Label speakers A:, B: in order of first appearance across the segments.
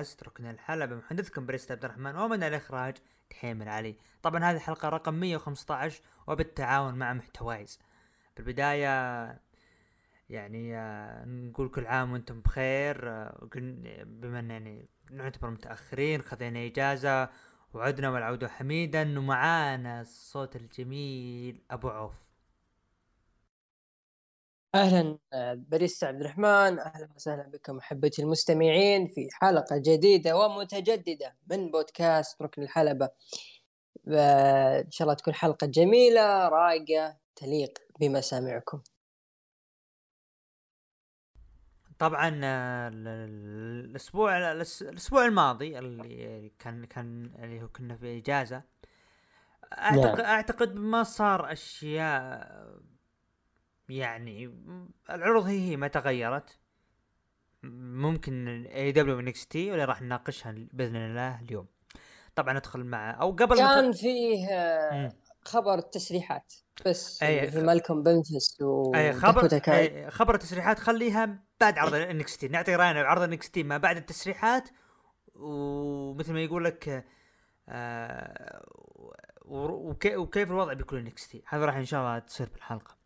A: بودكاست ركن الحلبة محدثكم بريست عبد الرحمن ومن الإخراج تحيم العلي طبعا هذه الحلقة رقم 115 وبالتعاون مع محتوايز. بالبداية يعني آه، نقول كل عام وأنتم بخير. آه، بما ان يعني نعتبر متأخرين خذينا إجازة وعدنا والعودة حميدا ومعانا الصوت الجميل أبو عوف.
B: أهلا باريستا عبد الرحمن أهلا وسهلا بكم أحبتي المستمعين في حلقة جديدة ومتجددة من بودكاست ركن الحلبة. إن شاء الله تكون حلقة جميلة رايقة تليق بمسامعكم.
A: طبعا آه، ال- ال- الأسبوع الأسبوع الماضي اللي كان كان اللي هو كنا في إجازة أعتقد أعتقد ما صار أشياء يعني العروض هي هي ما تغيرت. ممكن AEW NXT واللي راح نناقشها بإذن الله اليوم. طبعا ندخل مع أو قبل
B: كان
A: ت-
B: فيه آه،
A: مم.
B: خبر التسريحات بس
A: أي، خ-
B: مالكم بنفس
A: أي خبر
B: وداكوتا كاي.
A: أي خبر التسريحات خليها بعد عرض NXT. نعطي رأينا بعرض NXT ما بعد التسريحات ومثل ما يقول لك آه و- وكي- وكيف الوضع بيكون NXT. هذا راح إن شاء الله تصير بالحلقة.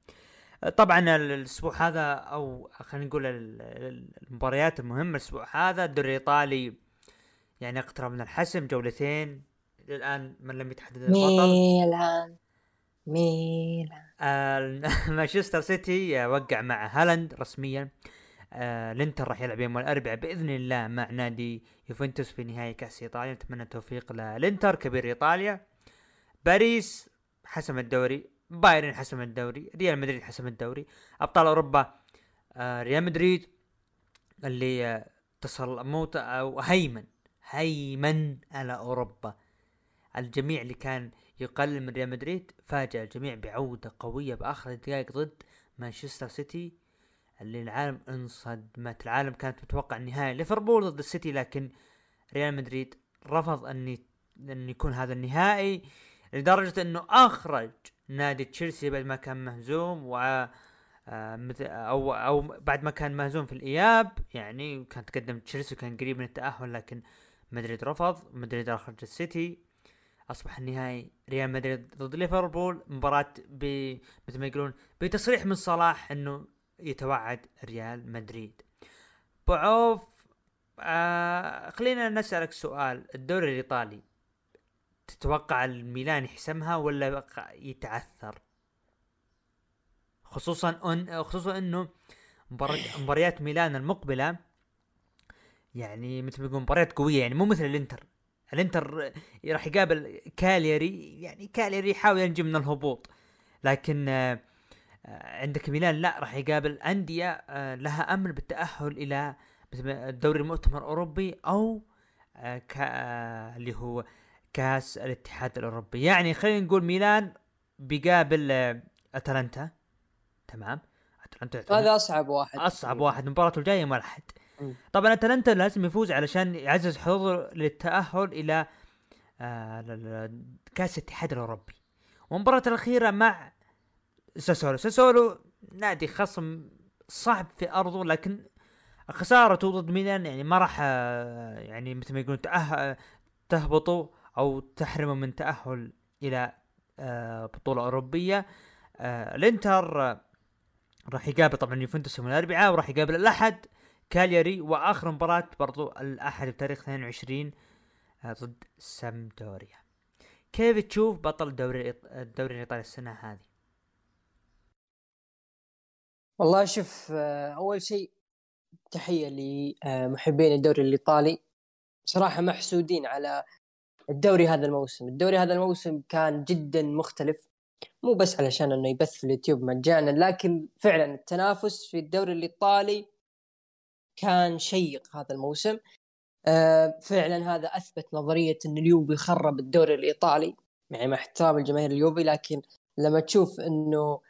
A: طبعا ال- الأسبوع هذا أو خلينا نقول ال- ال- المباريات المهمة الأسبوع هذا الدوري الإيطالي يعني اقترب من الحسم جولتين. الآن من لم يتحدد البطل؟
B: ميلان. ميلان.
A: آه، مانشستر سيتي وقع مع هالاند رسميا. آه، الإنتر راح يلعب يوم الأربعاء بإذن الله مع نادي يوفنتوس في نهائي كأس إيطاليا. نتمنى التوفيق للإنتر كبير إيطاليا. باريس حسم الدوري. بايرن حسم الدوري ريال مدريد حسم الدوري أبطال أوروبا آه، ريال مدريد اللي آه، تصل موت أو هيمن هيمن على أوروبا. الجميع اللي كان يقلل من ريال مدريد فاجأ الجميع بعودة قوية بآخر الدقائق ضد مانشستر سيتي اللي العالم انصدمت العالم كانت متوقع النهائي. ليفربول ضد السيتي لكن ريال مدريد رفض أن أن يكون هذا النهائي لدرجة أنه أخرج نادي تشيلسي بعد ما كان مهزوم و آه، أو أو بعد ما كان مهزوم في الإياب يعني كان تقدم تشيلسي وكان قريب من التأهل لكن مدريد رفض. مدريد أخرج السيتي. أصبح النهائي ريال مدريد ضد ليفربول. مباراة ب مثل ما يقولون بتصريح من صلاح إنه يتوعد ريال مدريد. بعوف آه خلينا نسألك سؤال. الدوري الإيطالي تتوقع الميلان يحسمها ولا يتعثر؟ خصوصا ان خصوصا إنه مباريات ميلان المقبلة يعني مثل ما يقولون مباريات قوية يعني مو مثل الإنتر الإنتر راح يقابل كاليري يعني كاليري يحاول ينجو من الهبوط لكن آه، عندك ميلان لا راح يقابل أندية آه، لها أمل بالتأهل إلى الدوري المؤتمر الأوروبي أو آه، اللي هو كاس الاتحاد الأوروبي. يعني خلينا نقول ميلان بيقابل آه، أتلانتا. تمام؟ أتلانتا
B: هذا أصعب واحد.
A: أصعب واحد. مباراته الجاية الاحد
B: مم.
A: طبعا أتلانتا لازم يفوز علشان يعزز حظوظه للتأهل إلى آه كاس الاتحاد الأوروبي. والمباراة الأخيرة مع ساسولو. ساسولو نادي خصم صعب في أرضه لكن خسارته ضد ميلان يعني ما راح آه، يعني مثل ما يقولون. تهبطوا. أو تحرموا من تأهل إلى آه، بطولة أوروبية. آه، الإنتر آه، راح يقابل طبعا يوفنتوس يوم الأربعاء وراح يقابل الأحد كالياري وآخر مباراة برضو الأحد بتاريخ 22 آه، ضد سامدوريا. كيف تشوف بطل الدوري الدوري الإيطالي السنة هذه؟
B: والله شوف أول شيء تحية لمحبين الدوري الإيطالي. صراحة محسودين على الدوري هذا الموسم. الدوري هذا الموسم كان جدا مختلف. مو بس علشان إنه يبث في اليوتيوب مجانا لكن فعلا التنافس في الدوري الإيطالي كان شيق هذا الموسم. آه، فعلا هذا أثبت نظرية إن اليوفي خرب الدوري الإيطالي يعني مع احترام الجماهير اليوفي لكن لما تشوف إنه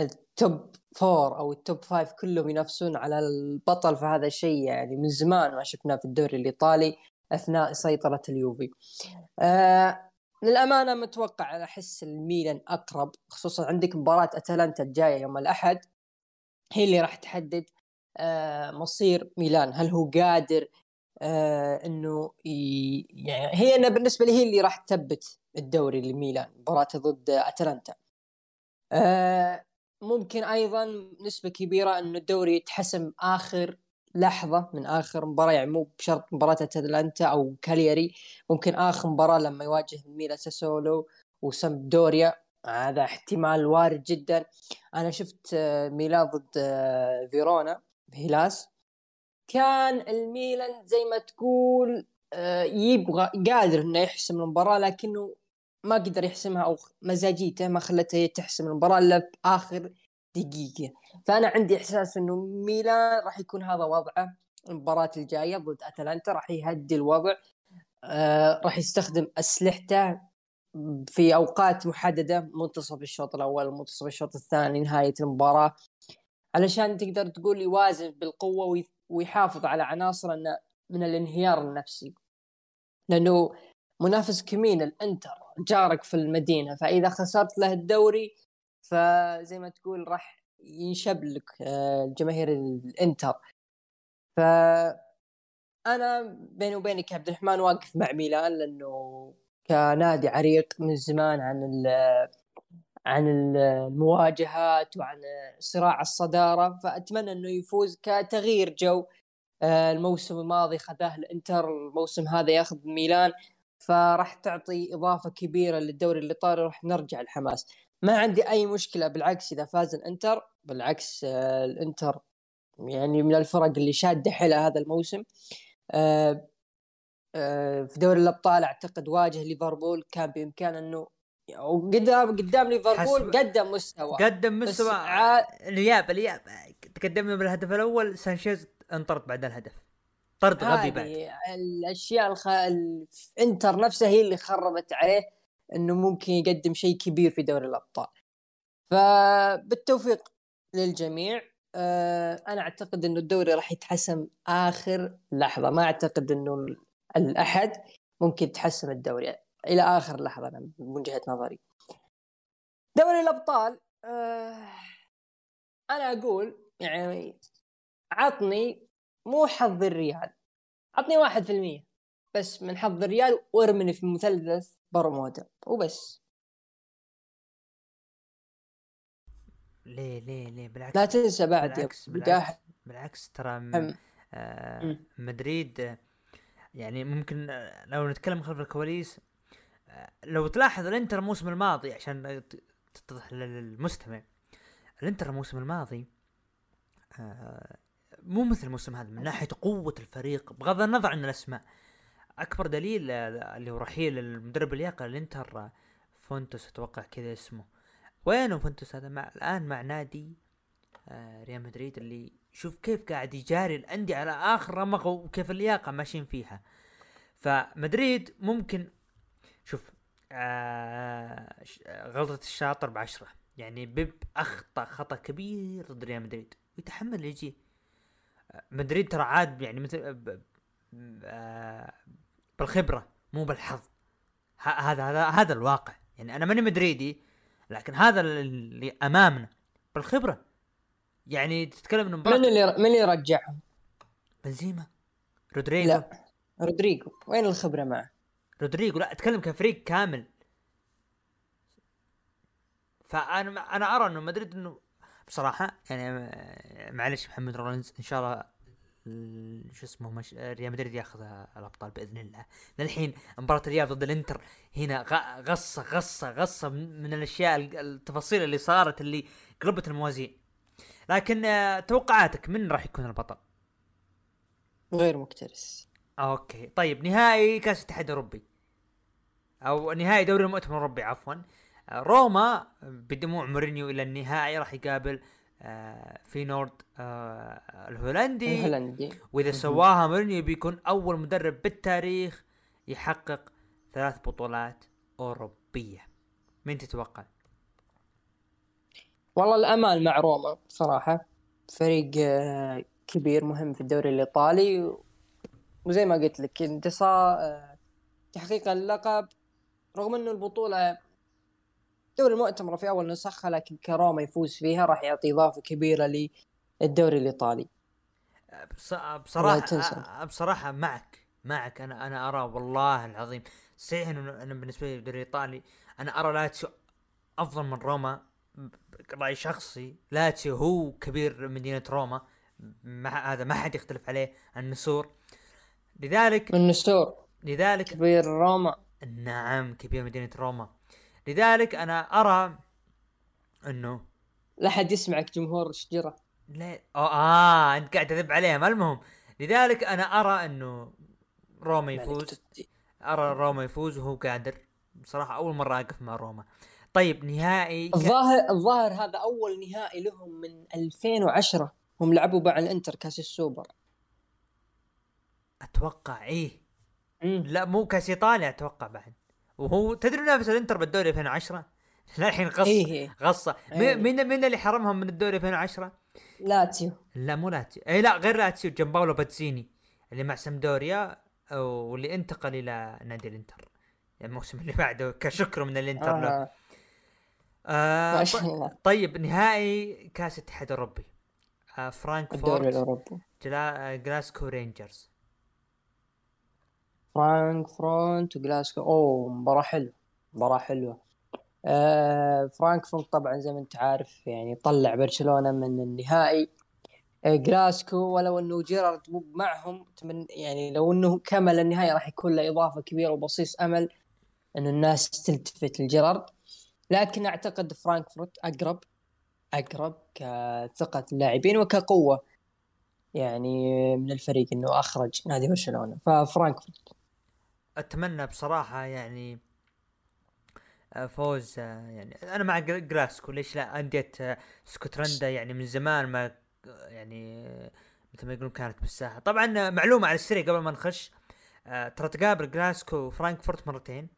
B: ال top four أو ال top five كلهم ينافسون على البطل فهذا الشيء يعني من زمان ما شفناه في الدوري الإيطالي. أثناء سيطرة اليوفي. آه للأمانة متوقع أحس الميلان أقرب خصوصا عندك مباراة أتلانتا الجاية يوم الأحد هي اللي راح تحدد آه، مصير ميلان. هل هو قادر آه، إنه يعني هي أنا بالنسبة لي هي اللي راح تثبت الدوري لميلان مباراته ضد أتلانتا. ممكن أيضا نسبة كبيرة إنه الدوري يتحسم آخر لحظة من آخر مباراة يعني مو بشرط مباراة أتلانتا أو كالياري ممكن آخر مباراة لما يواجه ميلا ساسولو وسامدوريا هذا احتمال وارد جدا. أنا شفت آه، ميلان ضد آه، فيرونا هيلاس كان الميلان زي ما تقول آه، يبغى قادر إنه يحسم المباراة لكنه ما قدر يحسمها أو مزاجيته ما خلته تحسم المباراة إلا في آخر دقيقة. فأنا عندي إحساس إنه ميلان راح يكون هذا وضعه المباراة الجاية ضد أتلانتا راح يهدي الوضع. آه راح يستخدم أسلحته في أوقات محددة منتصف الشوط الأول منتصف الشوط الثاني نهاية المباراة. علشان تقدر تقول يوازن بالقوة ويحافظ على عناصر من الانهيار النفسي. لأنه منافس كمين الإنتر جارك في المدينة فإذا خسرت له الدوري فزي ما تقول راح ينشب لك آه، جماهير الإنتر. ف أنا بيني وبينك عبد الرحمن واقف مع ميلان لأنه كنادي عريق من زمان عن عن المواجهات وعن صراع الصدارة. فأتمنى إنه يفوز كتغيير جو آه، الموسم الماضي خذاه الإنتر الموسم هذا ياخذ ميلان. فراح تعطي إضافة كبيرة للدوري الإيطالي راح نرجع الحماس ما عندي أي مشكلة بالعكس إذا فاز الإنتر بالعكس آه، الإنتر يعني من الفرق اللي شادة حيلها هذا الموسم. آه، آه، في دوري الأبطال أعتقد واجه ليفربول كان بامكانه إنه وقدام قدام ليفربول قدم مستوى.
A: قدم مستوى ع... الإياب الإياب تقدمنا بالهدف الأول سانشيز انطرد بعد الهدف. طرد غبي بعد.
B: الأشياء الخ... الانتر نفسها هي اللي خربت عليه. إنه ممكن يقدم شيء كبير في دوري الأبطال. فبالتوفيق للجميع. آه، أنا أعتقد إنه الدوري راح يتحسم آخر لحظة. ما أعتقد إنه الأحد ممكن يتحسم الدوري إلى آخر لحظة من وجهة نظري. دوري الأبطال آه، أنا أقول يعني عطني مو حظ الريال عطني واحد في المية. بس من حظ الريال وارمني في مثلث برمودا وبس.
A: ليه ليه ليه؟ بالعكس
B: لا تنسى بعد
A: بالعكس بالعكس, بالعكس ترى آه مدريد يعني ممكن آه، لو نتكلم خلف الكواليس آه لو تلاحظ الإنتر الموسم الماضي عشان تتضح للمستمع الإنتر الموسم الماضي آه مو مثل الموسم هذا من ناحية قوة الفريق بغض النظر عن الأسماء أكبر دليل آه، اللي هو رحيل المدرب اللياقه الإنتر آه، فونتوس أتوقع كذا اسمه. وينه فونتوس هذا؟ مع الآن مع نادي آه، ريال مدريد اللي شوف كيف قاعد يجاري الأندية على آخر رمق وكيف اللياقة ماشيين فيها. فمدريد ممكن شوف آه غلطة الشاطر بعشرة. يعني بيب أخطأ خطأ كبير ضد ريال مدريد ويتحمل اللي يجيه مدريد ترى عاد يعني مثل آه بالخبرة مو بالحظ. هذا هذا هذا الواقع. يعني أنا ماني مدريدي لكن هذا اللي أمامنا بالخبرة. يعني تتكلم إنه
B: من اللي من اللي رجعهم؟
A: بنزيما؟ رودريجو
B: لا رودريجو؟ وين الخبرة معه؟
A: رودريجو لا أتكلم كفريق كامل. فأنا أنا أرى إنه مدريد إنه بصراحة يعني معلش محمد رولنز إن شاء الله شو اسمه مش... ريال مدريد ياخذ الأبطال بإذن الله. للحين مباراة الريال ضد الإنتر هنا غصه غصه غصة من الأشياء التفاصيل اللي صارت اللي قلبت الموازين. لكن آه، توقعاتك من راح يكون البطل؟
B: غير مكترث.
A: okay. طيب نهائي كأس الاتحاد الأوروبي. أو نهائي دوري المؤتمر الأوروبي عفوا. آه، روما بدموع مورينيو إلى النهائي راح يقابل آه، في نورد آه، الهولندي.
B: الهولندي.
A: وإذا سواها مورينيو بيكون أول مدرب بالتاريخ يحقق ثلاث بطولات أوروبية. مين تتوقع؟
B: والله الأمال مع روما صراحة فريق آه، كبير مهم في الدوري الإيطالي. وزي ما قلت لك انتصار تحقيق اللقب. رغم إنه البطولة دوري المؤتمر في أول نسخها لكن كروما يفوز فيها راح يعطي إضافة كبيرة للدوري الإيطالي.
A: بصراحة بصراحة معك معك. أنا أنا أرى والله العظيم صحيح إنه أنا بالنسبة لي الدوري الإيطالي أنا أرى لاتسيو أفضل من روما رأي شخصي. لاتسيو هو كبير مدينة روما. ما هذا ما حد يختلف عليه النسور. لذلك
B: من نسور
A: لذلك
B: كبير روما.
A: نعم كبير مدينة روما. لذلك أنا أرى إنه
B: لا حد يسمعك جمهور شجرة.
A: لا آه, آه أنت قاعد تذب عليهم المهم. لذلك أنا أرى إنه روما يفوز. أرى روما يفوز وهو قادر. بصراحة أول مرة أقف مع روما. طيب نهائي
B: الظاهر الظاهر هذا أول نهائي لهم من 2010 هم لعبوا مع الإنتر كاس السوبر.
A: أتوقع إيه.
B: مم.
A: لا مو كاس إيطاليا أتوقع بعد. وهو تدري نافس الانتر بالدوري 2010 للحين غص
B: إيه.
A: غصة.
B: إيه.
A: مين مين اللي حرمهم من الدوري 2010
B: لاتسيو
A: لا مو لاتسيو اي لا غير لاتسيو جنباولو باتزيني اللي مع سمدوريا واللي انتقل إلى نادي الإنتر. الموسم اللي بعده كشكر من الإنتر له.
B: آه.
A: آه
B: ما
A: ط-
B: شاء الله.
A: طيب نهائي كأس الاتحاد الأوروبي. آه
B: الدوري
A: فرانكفورت
B: الأوروبي.
A: جلا... آه، جلاسكو رينجرز
B: فرانكفورت وجلاسكو أوه مباراة حلوة مباراة حلوة. آه فرانكفورت طبعا زي ما أنت عارف يعني طلع برشلونة من النهائي. آه جلاسكو ولو إنه جيرارد مو معهم يعني لو إنه كمل النهائي راح يكون له إضافة كبيرة وبصيص أمل انه الناس تلتفت لجيرارد. لكن أعتقد فرانكفورت أقرب أقرب كثقة اللاعبين وكقوة يعني من الفريق إنه أخرج نادي برشلونة. ففرانكفورت
A: أتمنى بصراحة يعني آه، فوز آه، يعني أنا مع جل- جلاسكو ليش لا؟ أندية آه، اسكتلندا يعني من زمان ما آه، يعني آه، مثل ما يقولون كانت بالساحة. طبعا آه، معلومة على السريع قبل ما نخش آه، ترى تقابل جلاسكو وفرانكفورت مرتين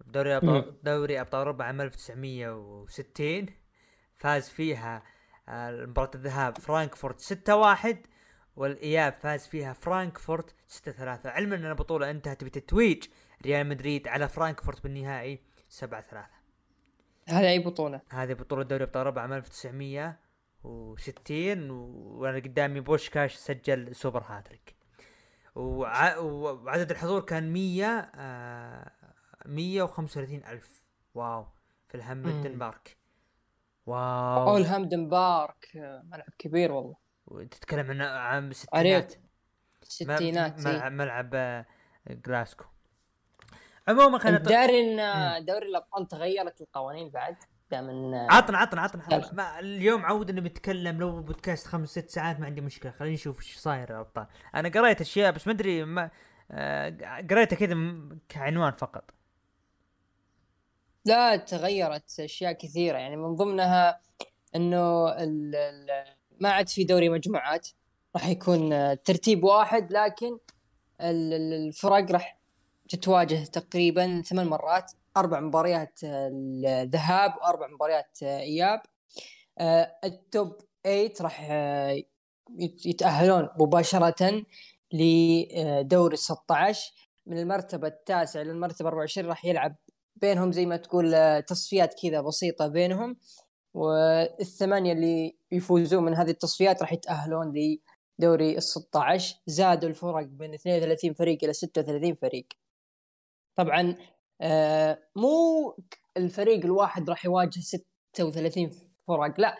A: بدوري أبطال دوري أبطال أوروبا عام 1960 فاز فيها آه، مباراة الذهاب فرانكفورت 6-1 والإياب فاز فيها فرانكفورت 6-3 علما أن البطولة انتهت بتتويج ريال مدريد على فرانكفورت بالنهائي 7-3
B: هذه أي بطولة؟
A: هذه بطولة دوري أبطال اوروبا عام 1960 و- وأنا قدامي بوشكاش سجل سوبر هاتريك. وع... وعدد الحضور كان 100 آه 135 ألف. wow. في الهامبدن بارك. wow.
B: اول هامدن بارك آه، ملعب كبير والله.
A: تتكلم عن عام الستينات.
B: الستينات
A: ملعب,
B: إيه.
A: ملعب آه، جلاسكو. عموما خلينا
B: داري ان آه، دوري الأبطال تغيرت القوانين بعد دائما
A: عطنا عطنا عطنا
B: يلا.
A: ما اليوم عود انه بنتكلم لو بودكاست خمس ست ساعات ما عندي مشكلة. خلينا نشوف إيش صاير يا أبطال. أنا قريت أشياء بس ما أدري ما آه، قريتها كذا كعنوان فقط.
B: لا تغيرت أشياء كثيرة. يعني من ضمنها إنه ال- ال- ما عاد في دوري مجموعات راح يكون آه، ترتيب واحد لكن ال- ال- الفرق راح تتواجه تقريبا ثمان مرات. أربع مباريات آه، الذهاب وأربع مباريات آه، إياب. التوب 8 راح يت- يتأهلون مباشرة لدوري ال 16 من المرتبة التاسعة للمرتبه 24 راح يلعب بينهم زي ما تقول تصفيات كذا بسيطة بينهم. والثمانية اللي يفوزون من هذه التصفيات راح يتأهلون لدوري ال 16 زادوا الفرق من 32 فريق إلى 36 فريق. طبعا آه، مو الفريق الواحد راح يواجه 36 فرق لا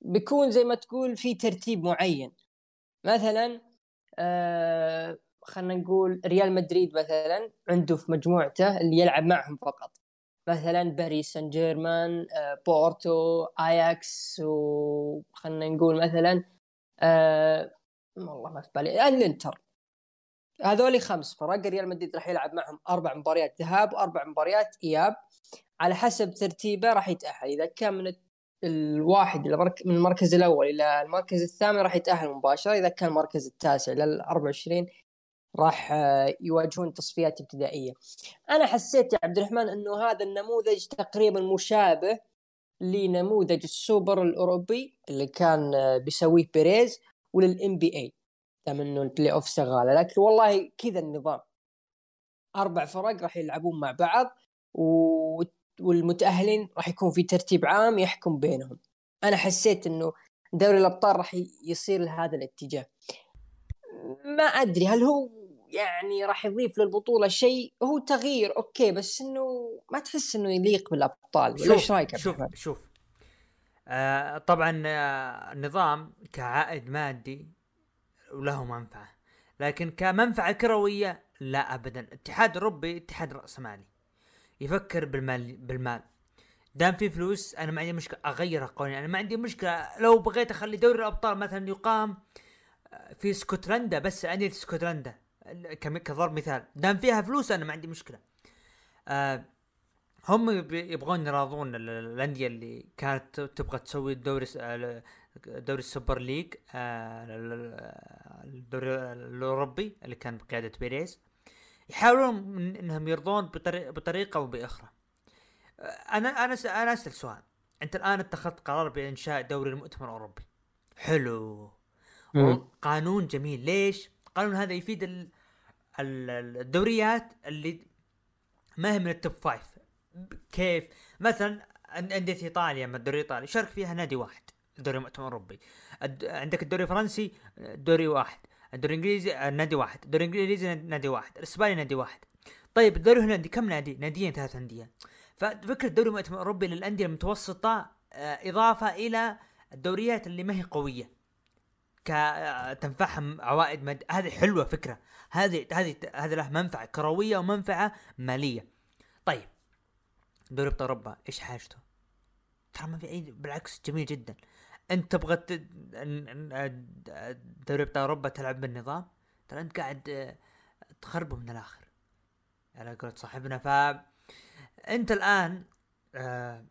B: بيكون زي ما تقول في ترتيب معين. مثلا آه خلينا نقول ريال مدريد مثلا عنده في مجموعته اللي يلعب معهم فقط. مثلا باريس سان جيرمان آه بورتو آياكس وخلينا نقول مثلا آه والله ما في بالي الإنتر هذول خمس فرق ريال مدريد راح يلعب معهم أربع مباريات ذهاب وأربع مباريات إياب على حسب ترتيبه راح يتأهل إذا كان من الواحد. من المركز الأول إلى المركز الثامن راح يتأهل مباشرة إذا كان المركز التاسع لل 24 راح آه، يواجهون تصفيات ابتدائية. أنا حسيت يا عبد الرحمن إنه هذا النموذج تقريبا مشابه لنموذج السوبر الأوروبي اللي كان آه، بيسويه بيريز ولل NBA دام إنه ال playoff شغالة. لكن والله كذا النظام. أربع فرق راح يلعبون مع بعض و... والمتأهلين راح يكون في ترتيب عام يحكم بينهم. أنا حسيت إنه دوري الأبطال راح يصير لهذا الاتجاه. ما أدري هل هو يعني راح يضيف للبطولة شيء هو تغيير أوكي بس إنه ما تحس إنه يليق بالأبطال ولا إيش رأيك
A: شوف شوف. آه طبعا آه النظام كعائد مادي وله منفعة لكن كمنفعة كروية لا ابدا. الاتحاد الاوروبي اتحاد راسمالي يفكر بالمال بالمال. دام في فلوس أنا ما عندي مشكلة اغير القوانين أنا ما عندي مشكلة. لو بغيت أخلي دوري الأبطال مثلا يقام آه، في اسكتلندا بس انديه اسكتلندا. كضرب مثال. دام فيها فلوس أنا ما عندي مشكلة. آه هم يبغون يراضون الأندية اللي كانت تبغى تسوي الدوري دوري ال Super League آه، الدوري الأوروبي اللي كان بقيادة بيريز. يحاولون إنهم يرضون بطريقة أو بأخرى. آه، أنا أنا أنا أسأل سؤال. أنت الآن اتخذت قرار بإنشاء دوري المؤتمر الأوروبي. حلو. قانون جميل. ليش؟ القانون هذا يفيد الدوريات اللي ما هي من ال top five كيف؟ مثلا أندية إيطاليا ما الدوري الإيطالي شارك فيها نادي واحد الدوري المؤتمر الأوروبي. عندك الدوري الفرنسي دوري واحد. الدوري الإنجليزي نادي واحد. الدوري الإنجليزي نادي واحد. الإسباني نادي واحد. طيب الدوري الهولندي كم نادي؟ ناديين ثلاث أندية. ففكره الدوري المؤتمر الأوروبي للأندية المتوسطة آه، إضافة إلى الدوريات اللي ما هي قوية. تنفعهم عوائد مد... هذه حلوة فكرة. هذه هذه هذا له منفعة كروية ومنفعة مالية. طيب. دوري أبطال أوروبا إيش حاجته؟ ترى ما في اي بالعكس جميل جدا. أنت تبغى دوري أبطال أوروبا تلعب بالنظام؟ ترى أنت قاعد آه، تخربه من الآخر. على قولة صاحبنا. ف أنت الآن آه،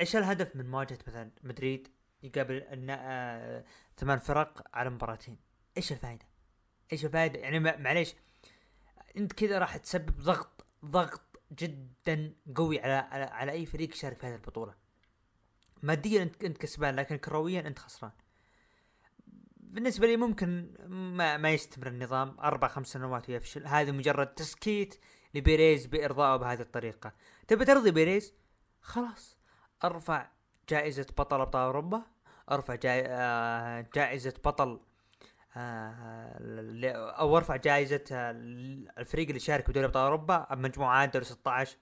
A: إيش الهدف من مواجهة مثلا مدريد؟ يقابل آه، ثمان فرق على مباراتين إيش الفائده؟ إيش الفائده؟ يعني معليش أنت كذا راح تسبب ضغط ضغط جدا قوي على على, على أي فريق يشارك في هذه البطولة. ماديا أنت أنت كسبان لكن كرويا أنت خسران. بالنسبة لي ممكن ما, ما يستمر النظام أربع خمس سنوات ويفشل، هذا مجرد تسكيت لبيريز بإرضائه بهذه الطريقة. تبي ترضي بيريز؟ خلاص أرفع جائزة بطل أبطال أوروبا أرفع آه، جائزة بطل آه، أو أرفع جائزة آه، الفريق اللي شارك في دوري أبطال أوروبا مجموعات دوري 16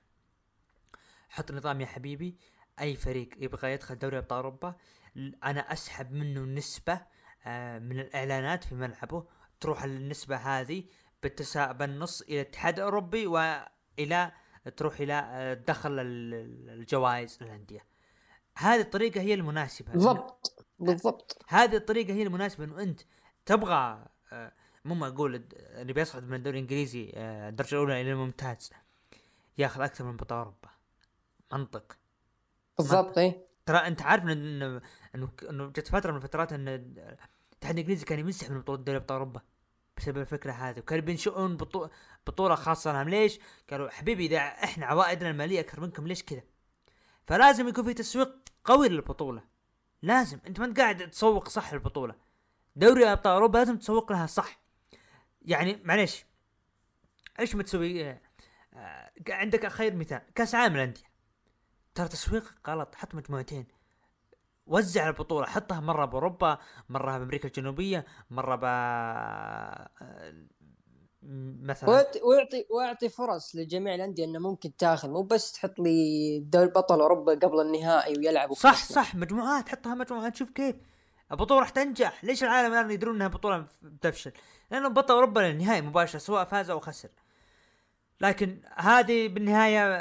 A: حط نظام يا حبيبي. أي فريق يبغى يدخل دوري أبطال أوروبا أنا أسحب منه نسبة من الإعلانات في ملعبه. تروح النسبة هذه بالتسا بالنص إلى الاتحاد الأوروبي والى تروح إلى دخل الجوائز للأندية. هذه الطريقة هي المناسبة
B: بالضبط بالضبط.
A: هذه الطريقة هي المناسبة إنه أنت تبغى آه، مو ما أقول اللي بيصعد من الدوري الإنجليزي آه، الدرجة الأولى إلى الممتاز ياخذ أكثر من بطولة أوروبا. منطق.
B: بالضبط اي
A: ترى أنت عارف إنه انه إنه جت فترة من الفترات إن الاتحاد الإنجليزي كان يمسح من بطولة دوري أبطال أوروبا بسبب الفكرة هذه وكانوا بينشئون بطولة خاصة لهم. ليش؟ قالوا حبيبي إذا إحنا عوائدنا المالية أكثر منكم ليش كذا؟ فلازم يكون في تسويق قوي للبطولة. لازم. أنت ما أنت قاعد تسوق صح للبطولة. دوري أبطال أوروبا لازم تسوق لها صح. يعني معليش. إيش ما تسوي آه عندك خير مثال. كأس عالم الأندية. ترى تسويق غلط. حط مجموعتين. وزع البطولة. حطها مرة بأوروبا مرة بأمريكا الجنوبية مرة ب
B: مثلا. ويعطي ويعطي فرص لجميع الأندية إنه ممكن تاخذ مو بس تحط لي دوري بطل أوروبا قبل النهائي ويلعبوا
A: صح صح مجموعات حطها مجموعات شوف كيف. البطولة راح تنجح ليش العالم الآن يدرون إنها بطولة بتفشل لأنه بطل أوروبا للنهائي مباشرة سواء فاز أو خسر. لكن هذه بالنهاية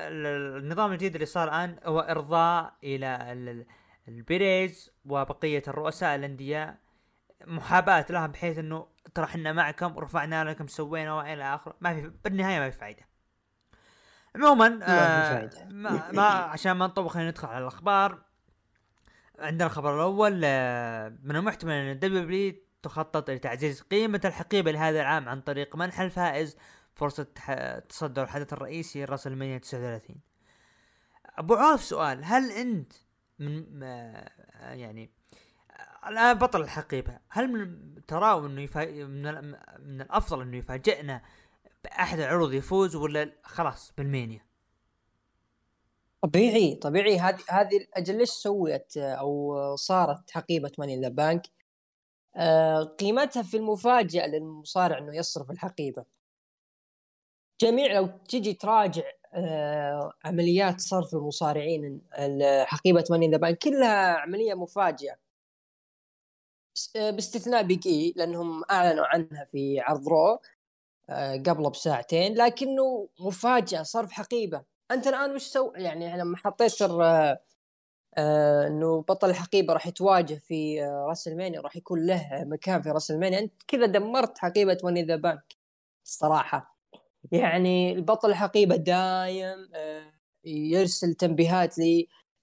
A: النظام الجديد اللي صار الآن هو إرضاء إلى البيريز وبقية الرؤساء الأندية محاباة لهم بحيث إنه ترى إحنا معكم ورفعنا لكم سوينا والى اخره. ما في بالنهاية ما في فائده عموما آه ما, ما عشان ما نطول خلينا ندخل على الأخبار. عندنا الخبر الأول آه من المحتمل أن الدبليو تخطط لتعزيز قيمة الحقيبة لهذا العام عن طريق منح الفائز فرصة تصدر الحدث الرئيسي راسل المانيا 39 أبو عوف سؤال هل أنت من آه يعني الآن بطل الحقيبة. هل من تراو إنه يفا... من, من الأفضل إنه يفاجئنا بأحد العروض يفوز ولا خلاص بالمانيا
B: طبيعي طبيعي. هذه هذه أجل ليش سويت أو صارت حقيبة Money in the Bank؟ آه قيمتها في المفاجأة للمصارع إنه يصرف الحقيبة. جميع لو تجي تراجع آه عمليات صرف المصارعين حقيبة Money in the Bank كلها عملية مفاجئة. باستثناء Big E لأنهم أعلنوا عنها في عرض Raw آه، قبله بساعتين لكنه مفاجأة صرف حقيبة. أنت الآن وش سو يعني لما حطيت آه آه إنه بطل الحقيبة راح يتواجه في آه WrestleMania راح يكون له مكان في WrestleMania أنت كذا دمرت حقيبة Money in the Bank الصراحة. يعني البطل الحقيبة دايم آه يرسل تنبيهات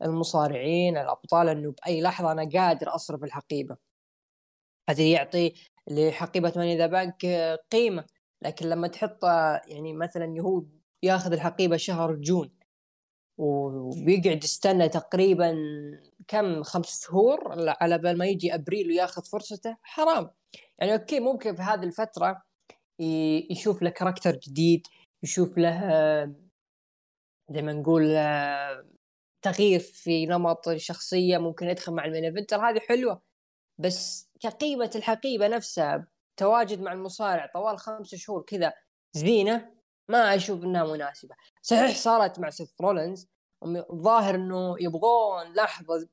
B: للمصارعين الأبطال إنه بأي لحظة أنا قادر أصرف الحقيبة. هذا يعطي لحقيبة Money in the Bank آه، قيمة. لكن لما تحط يعني مثلا يهود ياخذ الحقيبة شهر جون وبيقعد يستنى تقريبا كم خمس شهور على بال ما يجي أبريل وياخذ فرصته حرام. يعني okay ممكن في هذه الفترة يشوف له character جديد يشوف له زي ما نقول تغيير في نمط الشخصية ممكن يدخل مع ال main هذه حلوة. بس كقيمة الحقيبة نفسها تواجد مع المصارع طوال خمس شهور كذا زينة ما أشوف إنها مناسبة. صحيح صارت مع سيث رولنز ظاهر إنه يبغون لحظة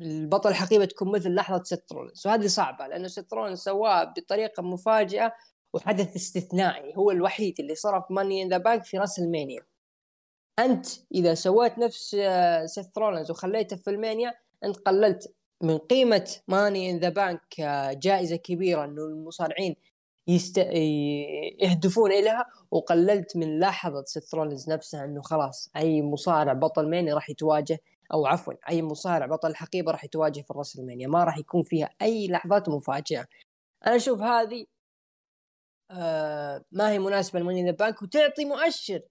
B: البطل الحقيبة تكون مثل لحظة سيث رولنز وهذه صعبة لأنه سيث رولنز سواها بطريقة مفاجئة وحدث استثنائي هو الوحيد اللي صرف Money in the Bank في WrestleMania أنت إذا سويت نفس آه، سيث رولنز وخليته في Mania أنت قللت من قيمة Money in the Bank جائزة كبيرة إنه المصارعين يست... يهدفون إليها. وقللت من لحظه سيث نفسها إنه خلاص أي مصارع بطل Money راح يتواجه أو عفوا أي مصارع بطل الحقيبه راح يتواجه في الرسل المانيا ما راح يكون فيها أي لحظات مفاجئه أنا أشوف هذه آه ما هي مناسبة لماني ذا بانك وتعطي مؤشر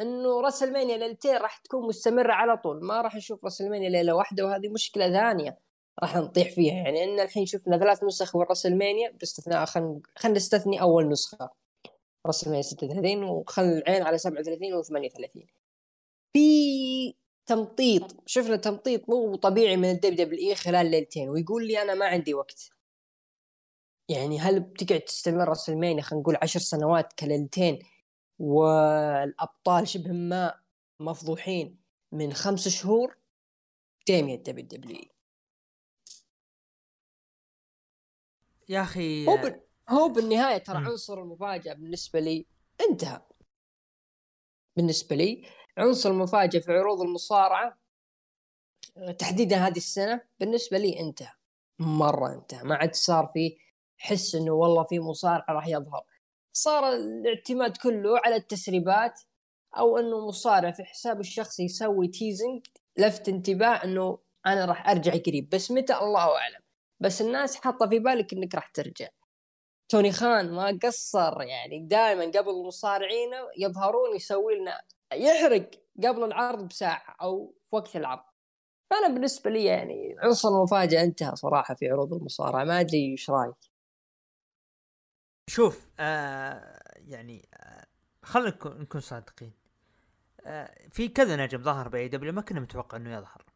B: إنه راس المانيا ليلتين راح تكون مستمرة على طول. ما راح نشوف راس المانيا ليلة واحدة وهذه مشكلة ثانية. راح نطيح فيها. يعني إن الحين شفنا ثلاث نسخ من راس المانيا باستثناء خلينا خلينا نستثني أول نسخة. راس المانيا 36 وخلينا العين على 37 و 38 في تمطيط شفنا تمطيط مو طبيعي من الدب دبليو إي خلال ليلتين ويقول لي أنا ما عندي وقت. يعني هل بتقعد تستمر راس المانيا خلينا نقول عشر سنوات كليلتين والأبطال شبه ما مفضوحين من خمس شهور؟ ديمي الدبليو دبليو
A: يا أخي
B: هو ب... هو بالنهاية ترى عنصر المفاجأة بالنسبة لي انتهى. بالنسبة لي عنصر المفاجأة في عروض المصارعة تحديدا هذه السنة بالنسبة لي انتهى. مرة انتهى. ما عاد صار في حس إنه والله في مصارع راح يظهر. صار الاعتماد كله على التسريبات أو إنه مصارع في حسابه الشخصي يسوي تيزنج لفت انتباه إنه أنا راح أرجع قريب. بس متى؟ الله أعلم. بس الناس حاطة في بالك إنك راح ترجع. توني خان ما قصر يعني دائما قبل المصارعين يظهرون يسوي لنا يحرق قبل العرض بساعة أو في وقت العرض. فانا بالنسبة لي يعني عنصر المفاجأة انتهى صراحة في عروض المصارعة ما أدري إيش رأيك؟
A: شوف آه يعني آه خلينا نكون صادقين. آه في كذا نجم ظهر بأي دبليو ما كنا متوقع إنه يظهر.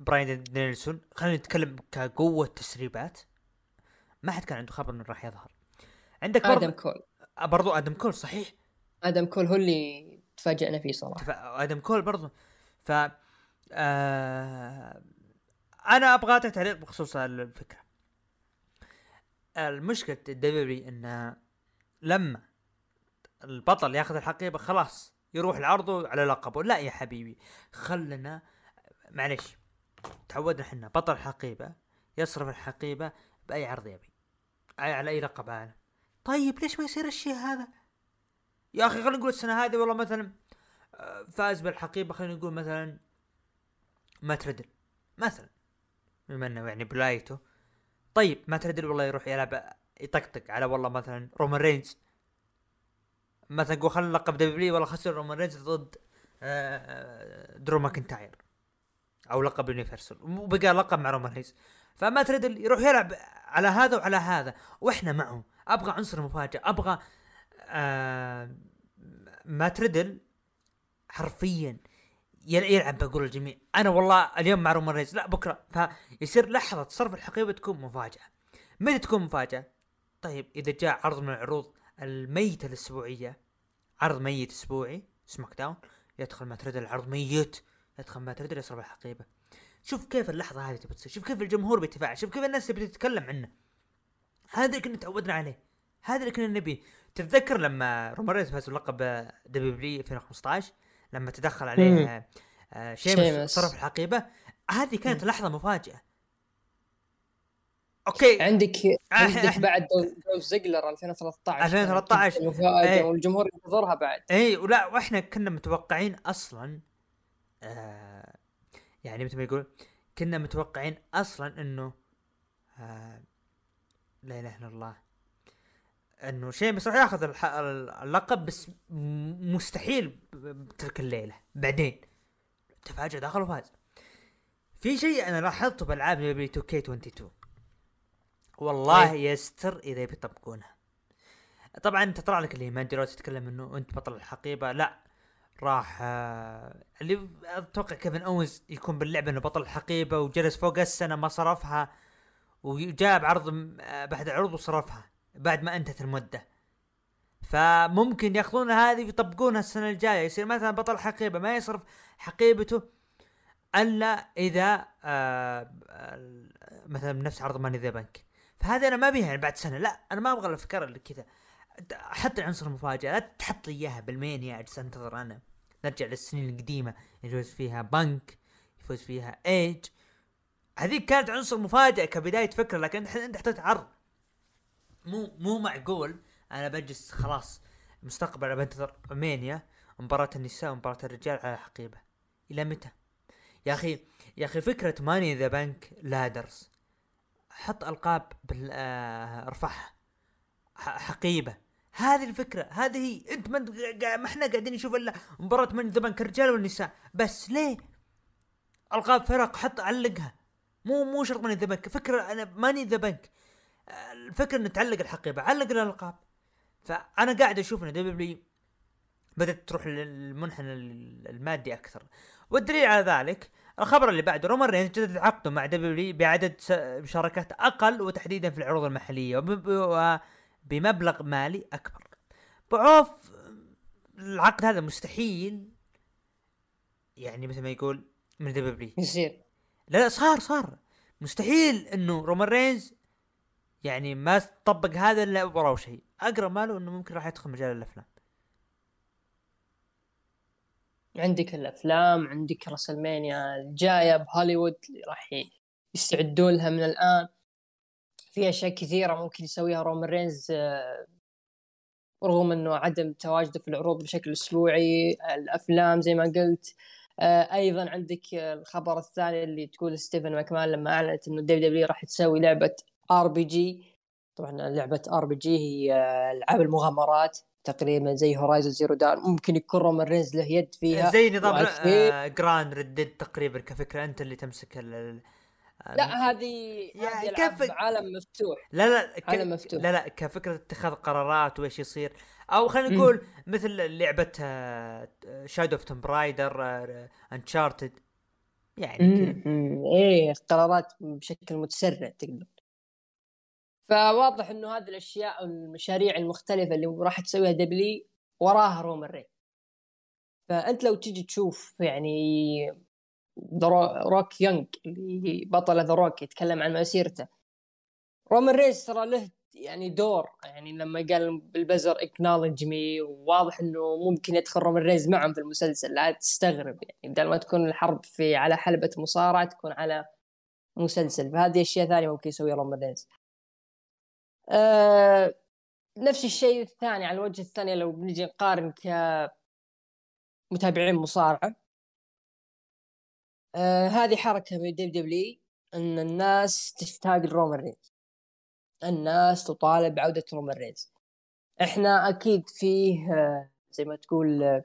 A: براين دانيلسون خلينا نتكلم كقوة تسريبات. ما حد كان عنده خبر إنه راح يظهر.
B: عندك آدم كول.
A: آه، برضو آدم كول صحيح.
B: آدم كول هو اللي تفاجئنا فيه صراحة.
A: آدم كول برضو. ف آه... أنا أبغى أعطي تعليق بخصوص الفكرة. المشكلة ال W انه لما البطل ياخذ الحقيبة خلاص يروح العرض على لقبه. لا يا حبيبي خلنا معلش تعودنا إحنا بطل حقيبة يصرف الحقيبة بأي عرض يبي. أي على أي لقب عالم. طيب ليش ما يصير الشيء هذا؟ يا أخي خلينا نقول السنة هذه والله مثلا آه، فاز بالحقيبة خلينا نقول مثلا ما تردل مثلا بما إنه يعني بلايته طيب ما تردل والله يروح يلعب يطقطق على والله مثلا رومان رينز. مثلا نقول خلينا لقب W والله خسر رومان رينز ضد آه، آه، درو ماكنتاير. أو لقب Universal. وبقى لقب مع رومان رينز فمات ريدل يروح يلعب على هذا وعلى هذا. وإحنا معه أبغى عنصر مفاجئ أبغى آه مات ريدل حرفيا يلعب بقول الجميع أنا والله اليوم مع رومان رينز لا بكرة. فيصير لحظة صرف الحقيبة تكون مفاجأة. متى تكون مفاجأة؟ طيب إذا جاء عرض من العروض الميتة الأسبوعية. عرض ميت أسبوعي. SmackDown. يدخل مات ريدل العرض ميت. مات ريدل يصير بالحقيبه شوف كيف اللحظة هذه تبي تصير شوف كيف الجمهور بيتفاعل شوف كيف الناس تبي تتكلم عنه. هذا اللي كنا تعودنا عليه هذا اللي كنا نبيه تتذكر لما رومان رينز فاز بلقب W 2015 لما تدخل عليه آه شيمس. صرف الحقيبة هذه كانت لحظة مفاجأة. أوكي.
B: عندك
A: إحنا-
B: عندك بعد دولف زيجلر 2013
A: 2013
B: كانت مفاجأة
A: إيه.
B: والجمهور ينتظرها بعد.
A: اي ولا وإحنا كنا متوقعين أصلا آه يعني مثل ما يقول كنا متوقعين أصلا إنه آه لا إله إلا الله. إنه شيء راح ياخذ اللقب بس مستحيل بتلك الليلة. بعدين تفاجأ دخل وفاز. في شيء أنا لاحظته بألعاب دبليو 2 كي 22 والله يستر إذا بيطبقونها طبعا تطلع لك اللي ما دلوقتي تتكلم إنه أنت بطل الحقيبة. لا راح آه اللي أتوقع كيفن اوينز يكون باللعبة إنه بطل الحقيبه وجلس فوق السنة ما صرفها وجاب عرض م- آه، بعد عرض وصرفها بعد ما انتهت المدة. فممكن ياخذون هذه ويطبقونها السنة الجاية. يصير مثلا بطل حقيبة ما يصرف حقيبته إلا إذا آه آه، مثلا نفس عرض ماني ذا بنك فهذا أنا ما ابيها يعني بعد سنة لا أنا ما أبغى الأفكار اللي كذا. حط العنصر المفاجأة لا تحط لي إياها بالمانيا اجلس أنتظر أنا. نرجع للسنين القديمة يفوز فيها بنك يفوز فيها إيج. هذيك كانت عنصر مفاجاه كبداية فكرة لكن أنت حطيت عرض. مو مو معقول. أنا بجلس خلاص مستقبل بنتظر مانيا مباراة النساء ومباراة الرجال على حقيبة. إلى متى؟ يا أخي يا أخي فكرة ماني ذا بنك لادرز حط ألقاب بال آه، ارفعها ح- حقيبة. هذه الفكرة هذه هي أنت ما إحنا قاعدين نشوف إلا مباراة من ذا بنك الرجال والنساء. بس ليه؟ ألقاب فرق حط علقها. مو مو شرط ماني ذا بنك فكرة أنا ماني ذا بنك الفكرة ان تعلق الحقيبة علق الألقاب. فأنا قاعد أشوف إن WWE بدأت تروح للمنحنى المادي أكثر. والدليل على ذلك الخبر اللي بعده رومان رينز جدد عقده مع WWE بعدد مشاركات أقل وتحديدا في العروض المحلية. وبمبلغ مالي أكبر. بعوف العقد هذا مستحيل. يعني مثل ما يقول من WWE
B: يصير.
A: لا لا صار صار. مستحيل إنه رومان رينز يعني ما طبق هذا إلا وراه شيء. اقرب ماله إنه ممكن راح يدخل مجال الأفلام.
B: عندك الأفلام عندك راسلمانيا الجاية بهوليوود اللي راح يستعدون لها من الآن. في أشياء كثيرة ممكن يسويها رومان رينز آه، رغم إنه عدم تواجده في العروض بشكل أسبوعي الأفلام زي ما قلت. آه، أيضا عندك آه، الخبر الثاني اللي تقول ستيفاني ماكمان لما أعلنت إنه WWE راح تسوي لعبة RPG. طبعا لعبة RPG هي ألعاب المغامرات تقريبا زي Horizon Zero Dawn ممكن يكون رومان رينز له يد فيها
A: زي نظام جراند ردد تقريبا كفكرة أنت اللي تمسك ال-
B: لا هذه
A: يا
B: هذه
A: كيف-
B: العاب عالم مفتوح.
A: لا لا ك...
B: عالم مفتوح.
A: لا لا كفكرة اتخاذ قرارات وإيش يصير. أو خلينا. نقول مثل لعبة Shadow of Tomb Raider Uncharted يعني
B: إيه قرارات بشكل متسرع تقدر. فواضح إنه هذه الأشياء المشاريع المختلفة اللي راح تسويها WWE وراها رومان رينز فأنت لو تجي تشوف يعني Rock Young اللي بطل ذا روك يتكلم عن مسيرته. رومان رينز ترى له يعني دور يعني لما قال بالبزر acknowledge me وواضح إنه ممكن يدخل رومان رينز معهم في المسلسل لا تستغرب يعني بدل ما تكون الحرب في على حلبة مصارعة تكون على مسلسل. فهذه أشياء ثانية ممكن يسويها رومان رينز آه نفس الشيء الثاني على الوجه الثاني لو بنجي نقارن كمتابعين مصارعة. آه هذه حركة من WWE إن الناس تشتاق لرومان رينز. الناس تطالب بعودة رومان رينز. إحنا أكيد فيه آه، زي ما تقول آه،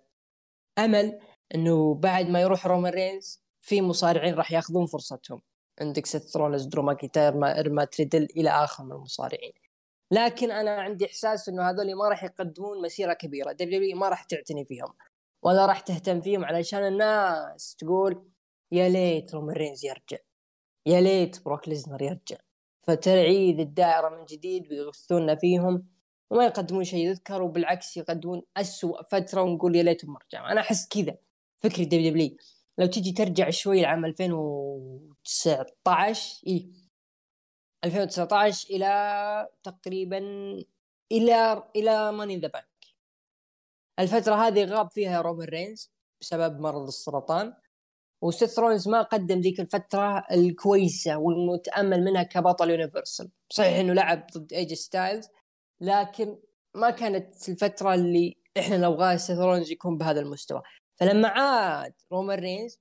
B: أمل إنه بعد ما يروح رومان رينز في مصارعين راح ياخذون فرصتهم. عندك سيث رولينز درو ماكينتاير مات ريدل إلى آخر من المصارعين. لكن أنا عندي إحساس إنه هذول ما راح يقدمون مسيرة كبيرة. WWE ما راح تعتني فيهم ولا راح تهتم فيهم علشان الناس تقول يا ليت رومان رينز يرجع. يا ليت بروك ليسنر يرجع. فتعيد الدائرة من جديد ويغثونا فيهم وما يقدمون شيء يذكر وبالعكس يقدمون أسوأ فترة ونقول يا ليتهم رجعوا أنا أحس كذا. فكرة WWE لو تجي ترجع شوي لعام 2019 اي 2019 إلى تقريبا إلى إلى Money in the Bank الفترة هذه غاب فيها رومان رينز بسبب مرض السرطان. وسيث رولينز ما قدم ذيك الفترة الكويسة والمتأمل منها كبطل Universal. صحيح إنه لعب ضد AJ ستايلز لكن ما كانت الفترة اللي إحنا نبغاه سيث رولينز يكون بهذا المستوى. فلما عاد رومان رينز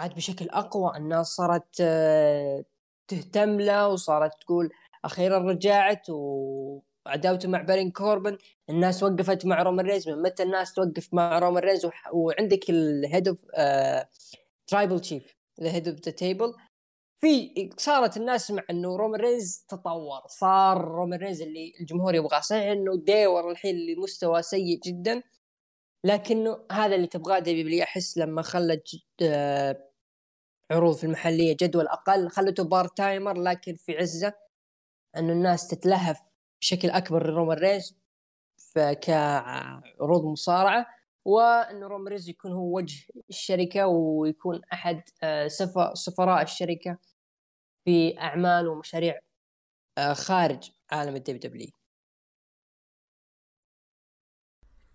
B: عاد بشكل أقوى الناس صارت آه، تهتم له وصارت تقول أخيرا رجعت وعداوته مع بارين كوربن. الناس وقفت مع رومان رينز من متى الناس توقف مع رومان رينز؟ وعندك ال Head of Tribal Chief ال Head of the Table في صارت الناس مع إنه رومان رينز تطور. صار رومان رينز اللي الجمهور يبغاه صحيح إنه ديور الحين لمستوى سيء جدا. لكنه هذا اللي تبغاه WWE أحس لما خلت آه، عروض في المحلية جدول أقل. خلته part timer لكن في عزة إنه الناس تتلهف بشكل أكبر لرومان رينز كعروض مصارعة. وانه رومان رينز يكون هو وجه الشركة ويكون أحد آه، سفراء الشركة في أعمال ومشاريع آه، خارج عالم ال WWE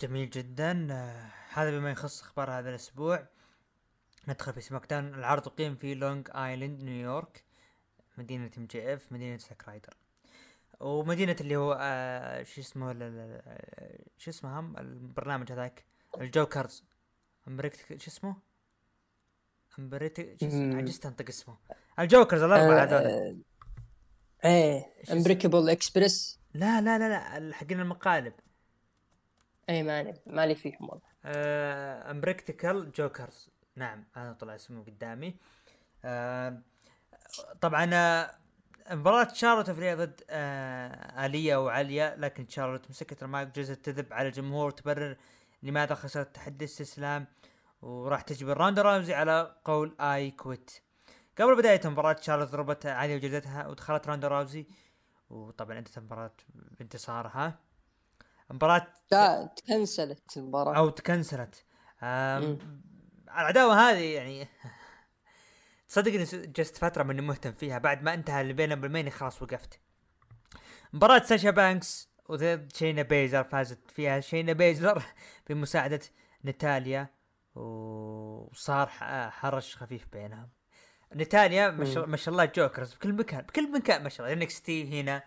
A: جميل جدا. آه، هذا بما يخص أخبار هذا الأسبوع. ندخل في SmackDown العرض اقيم في لونج آيلاند نيويورك. مدينة MJF مدينة زاك رايدر. ومدينة اللي هو آه شو اسمه شو اسمه هم البرنامج هذاك. ال Jokers Impract شو اسمه؟ اسمه؟ عجزت أنطق اسمه. ال Jokers الاربعة هذول
B: إيه Impractical Express
A: لا لا لا لا حقين المقالب.
B: اي ماني مالي فيهم والله.
A: آه Impractical Jokers نعم هذا طلع اسمه قدامي. آه طبعا آه، مباراة شارلوت فلير ضد آه عالية وعالية لكن شارلوت مسكت المايك جلست تذب على الجمهور تبرر لماذا خسرت تحدي استسلام وراح تجبر راندا راوزي على قول I quit قبل بداية المباراة شارلوت ضربت عالية وجلدتها ودخلت راندا راوزي وطبعا انتهت المباراة بانتصارها مباراة
B: لا تكنسلت المباراة.
A: أو تكنسلت. العداوة هذه يعني تصدق اني جلست فترة ماني مهتم فيها. بعد ما انتهى اللي بينهم خلاص وقفت. مباراة ساشا بانكس وضد شينا بيزلر فازت فيها شينا بيزلر بمساعدة نتاليا. وصار حرش خفيف بينهم. نتاليا ما شاء الله جوكرز بكل مكان بكل مكان ما شاء الله. انكس تي هنا.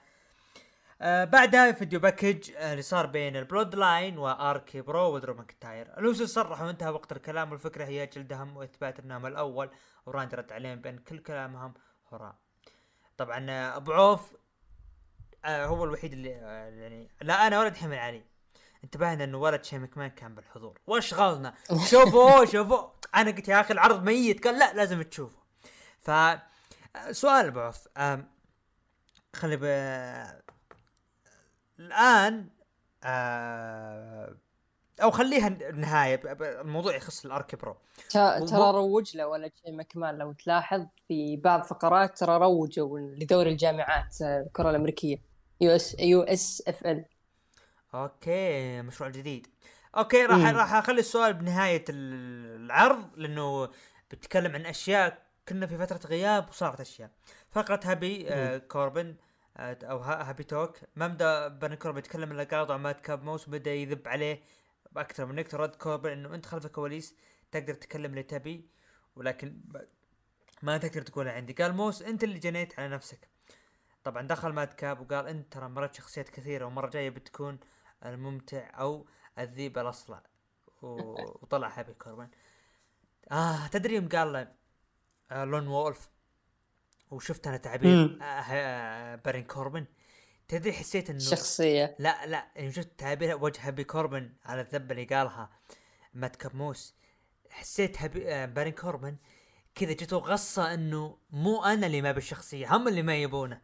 A: آه بعدها فيديو باكج آه اللي صار بين البلود لاين واركي برو ودرو ماكنتاير الوسو صرحوا انتهى وقت الكلام والفكرة هي جلدهم وإثبات إنهم الأول. وراند رد عليهم بان كل كلامهم هراء. طبعا آه، أبو عوف آه هو الوحيد اللي آه يعني لا أنا ولد حمل علي. انتبهنا إنه ولد شي مكمان كان بالحضور. وش غلنا شوفوا شوفوا. أنا قلت يا أخي العرض ميت. قال لا لازم تشوفه. ف آه، سؤال أبو عوف. خلي الآن آه أو خليها النهاية الموضوع يخص ال RK-Bro.
B: ترى روج له ولا شين مكمان لو تلاحظ في بعض فقرات ترى روجوا لدوري الجامعات آه، الكرة الأمريكية. يو إس يو إس إف إل.
A: okay مشروع جديد. okay راح راح أخلي السؤال بنهاية العرض لأنه بتكلم عن أشياء كنا في فترة غياب وصارت أشياء. فقره هابي آه كوربن أو Happy Talk. ما بدا بارن كوربن يتكلم إلا قاطع ماد كاب موس بدأ يذب عليه بأكثر من نقطه رد كوربن إنه أنت خلف الكواليس تقدر تتكلم اللي تبي ولكن ما تقدر تقول عندي. قال موس أنت اللي جنيت على نفسك. طبعا دخل ماد كاب وقال انت ترى مرات شخصيات كثيرة ومرة جاية بتكون الممتع أو الذيب الأصلع. وطلع هابي كوربن آه تدري يوم قال له آه lone wolf؟ وشفت أنا تعبير آه، آه، بارين كوربن تدري حسيت إنه
B: شخصية.
A: لا لا يعني شفت تعبير وجه هابي كوربن على الذبة اللي قالها ماد كاب موس حسيت هابي آه، بارين كوربن كذا جته غصة إنه مو أنا اللي ما بالشخصية هم اللي ما يبونه.